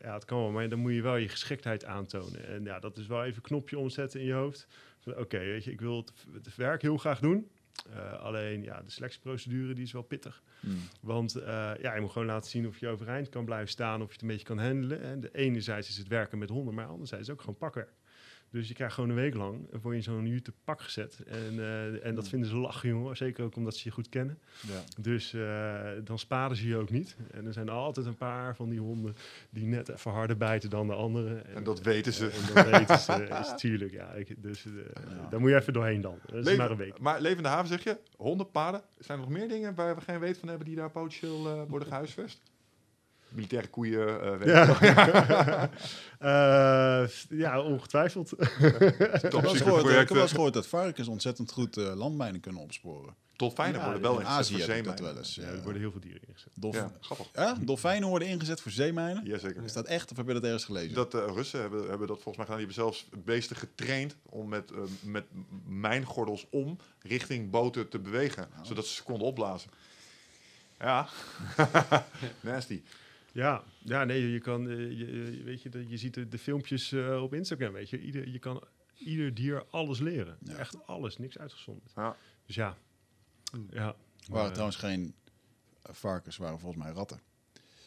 ja, het kan wel, maar dan moet je wel je geschiktheid aantonen. En ja, dat is wel even een knopje omzetten in je hoofd. Oké, weet je, ik wil het, het werk heel graag doen. Eh, alleen, ja, de selectieprocedure die is wel pittig. Hmm. Want eh, ja, je moet gewoon laten zien of je overeind kan blijven staan, of je het een beetje kan handelen. En de enerzijds is het werken met honden, maar anderzijds ook gewoon pakwerk. Dus je krijgt gewoon een week lang, eh, word je in zo'n jute pak gezet. En, eh, en dat vinden ze lachen, jongen. Zeker ook omdat ze je goed kennen. Ja. Dus eh, dan sparen ze je ook niet. En er zijn altijd een paar van die honden die net even harder bijten dan de andere. En dat weten ze. En dat weten ze, [laughs] is tuurlijk. Ja, ik, dus eh, Ja. daar moet je even doorheen dan. Dat is Leven- maar een week. Maar levende haven zeg je, honden, paarden. Zijn er nog meer dingen waar we geen weet van hebben die daar potentieel eh, worden gehuisvest? Militaire koeien. eh, weet Ja. [laughs] Eh, ja, ongetwijfeld. Top Ik heb wel eens gehoord, dat varkens ontzettend goed eh, landmijnen kunnen opsporen. Dolfijnen Ja, worden wel In ingezet Azië voor ik dat zeemijnen. wel eens. Ja, Ja, er worden heel veel dieren ingezet. Dolf- Ja, grappig. Ja, dolfijnen worden ingezet voor zeemijnen? Jazeker. Is dat echt of heb je dat ergens gelezen? Dat de Russen hebben, hebben dat volgens mij gedaan. Die hebben zelfs beesten getraind om met, met mijngordels om richting boten te bewegen. Zodat ze ze konden opblazen. Ja, [laughs] nasty. Ja, ja nee, je kan, eh, je, je- weet je, dat- je ziet de, de filmpjes eh, op Instagram, weet je. Ieder, je kan ieder dier alles leren. Ja. Echt alles, niks uitgezonderd. Ja. Dus ja. ja. Er waren Maar, trouwens geen eh, varkens, waren volgens mij ratten.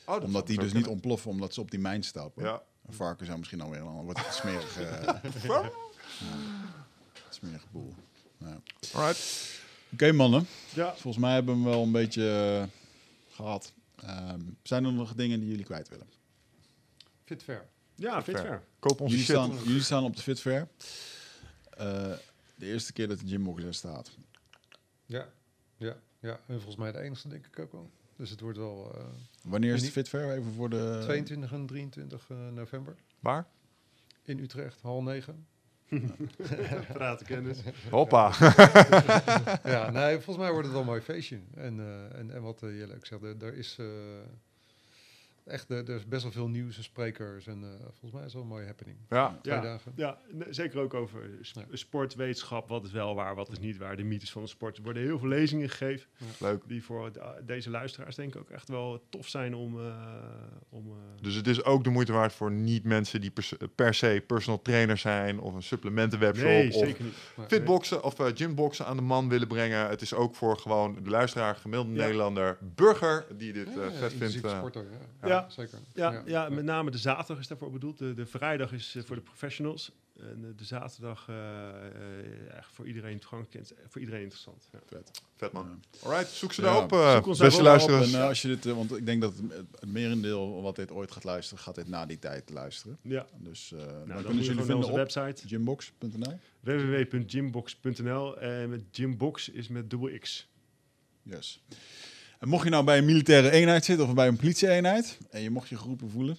Oh, dat Omdat die dus niet ontploffen, omdat ze op die mijn stappen. Ja. Een varken zou misschien alweer een ander, wordt het smerig, eh, [laughs] ja, smerig boel. Ja. Alright. Oké mannen, ja. volgens mij hebben we hem wel een beetje eh, gehad. Ehm, zijn er nog dingen die jullie kwijt willen? Fit fair. Ja, fit Fair. fair. Koop onze Jullie shit. staan, jullie staan op de Fit Fair. Eh, de eerste keer dat de gymbox er staat. Ja, ja, ja. En volgens mij de enige denk ik ook wel. Dus het wordt wel eh, Wanneer is de Niet- Fit Fair? Even voor de... 22 en 23 eh, november Waar? in Utrecht, hal 9. [laughs] Praten kennis. Hoppa. ja, nee, volgens mij wordt het wel een mooi feestje. En, eh, en, en wat uh, Jelle ook zegt, er, er is eh, echt er, er is best wel veel nieuws en sprekers. En eh, volgens mij is het wel een mooie happening. Ja. Twee Ja, dagen. ja, ne- zeker ook over sp- Ja. sport, wetenschap, wat is wel waar, wat is niet waar, de mythes van de sport. Er worden heel veel lezingen gegeven Leuk. die voor de- deze luisteraars denk ik ook echt wel tof zijn om... eh, om eh, Dus het is ook de moeite waard voor niet-mensen die pers- per se personal trainer zijn of een supplementenwebshop nee, of zeker niet. Fitboxen of eh, gymboxen aan de man willen brengen. Het is ook voor gewoon de luisteraar, gemiddelde Ja. Nederlander, burger die dit eh, vet vindt. eh. sporter, ja. Ja. zeker. Ja, ja, met name de zaterdag is daarvoor bedoeld. De, de vrijdag is eh, voor de professionals. En eh, de zaterdag eh, echt voor iedereen toegankelijk voor iedereen interessant. Ja. Vet. Vet man. Ja. Alright, zoek ze Ja. eh, Zoek beste op. luisteraars. En eh, als je dit, want ik denk dat het, het merendeel wat dit ooit gaat luisteren, gaat dit na die tijd luisteren. Ja, Dus eh nou, dan dan, kunnen jullie vinden onze op website gymbox.nl. www.gymbox.nl en met Gymbox is met dubbel X. Yes. Mocht je nou bij een militaire eenheid zitten of bij een politie-eenheid en je mocht je geroepen voelen,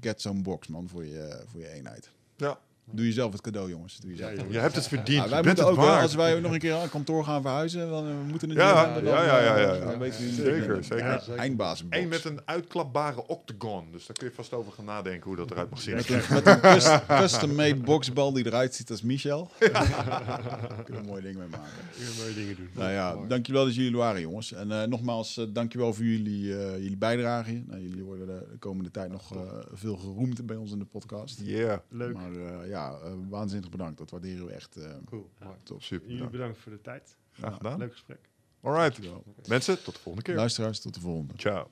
get zo'n box man voor je, voor je eenheid. Ja. Doe jezelf het cadeau jongens. Doe jezelf. Ja, het Je hebt het verdiend. Ja, wij je bent moeten het ook als wij ook nog een keer aan kantoor gaan verhuizen, dan eh, we moeten het Ja, doen, ja, ja, ja, ja, eh, ja. Zeker, zeker. Ja. Eindbaasbox. Eén met een uitklapbare octagon. Dus daar kun je vast over gaan nadenken hoe dat eruit mag zien. Met een, met een cus- custom-made boxbal die eruit ziet als Michel. [laughs] Daar kunnen we een mooi ding mee maken. Kan mooie dingen doen. Nou ja, dankjewel dat jullie er waren, jongens. En eh, nogmaals, eh, dankjewel voor jullie, eh, jullie bijdrage. Nou, jullie worden de, de komende tijd nog eh, veel geroemd bij ons in de podcast. Yeah. Leuk. Maar eh, ja, eh, waanzinnig bedankt. Dat waarderen we echt. eh Cool, top. Super. Jullie bedankt. voor de tijd. Graag gedaan. Leuk gesprek. Alright. Dankjewel. Mensen, tot de volgende keer. Luisteraars, tot de volgende. Ciao.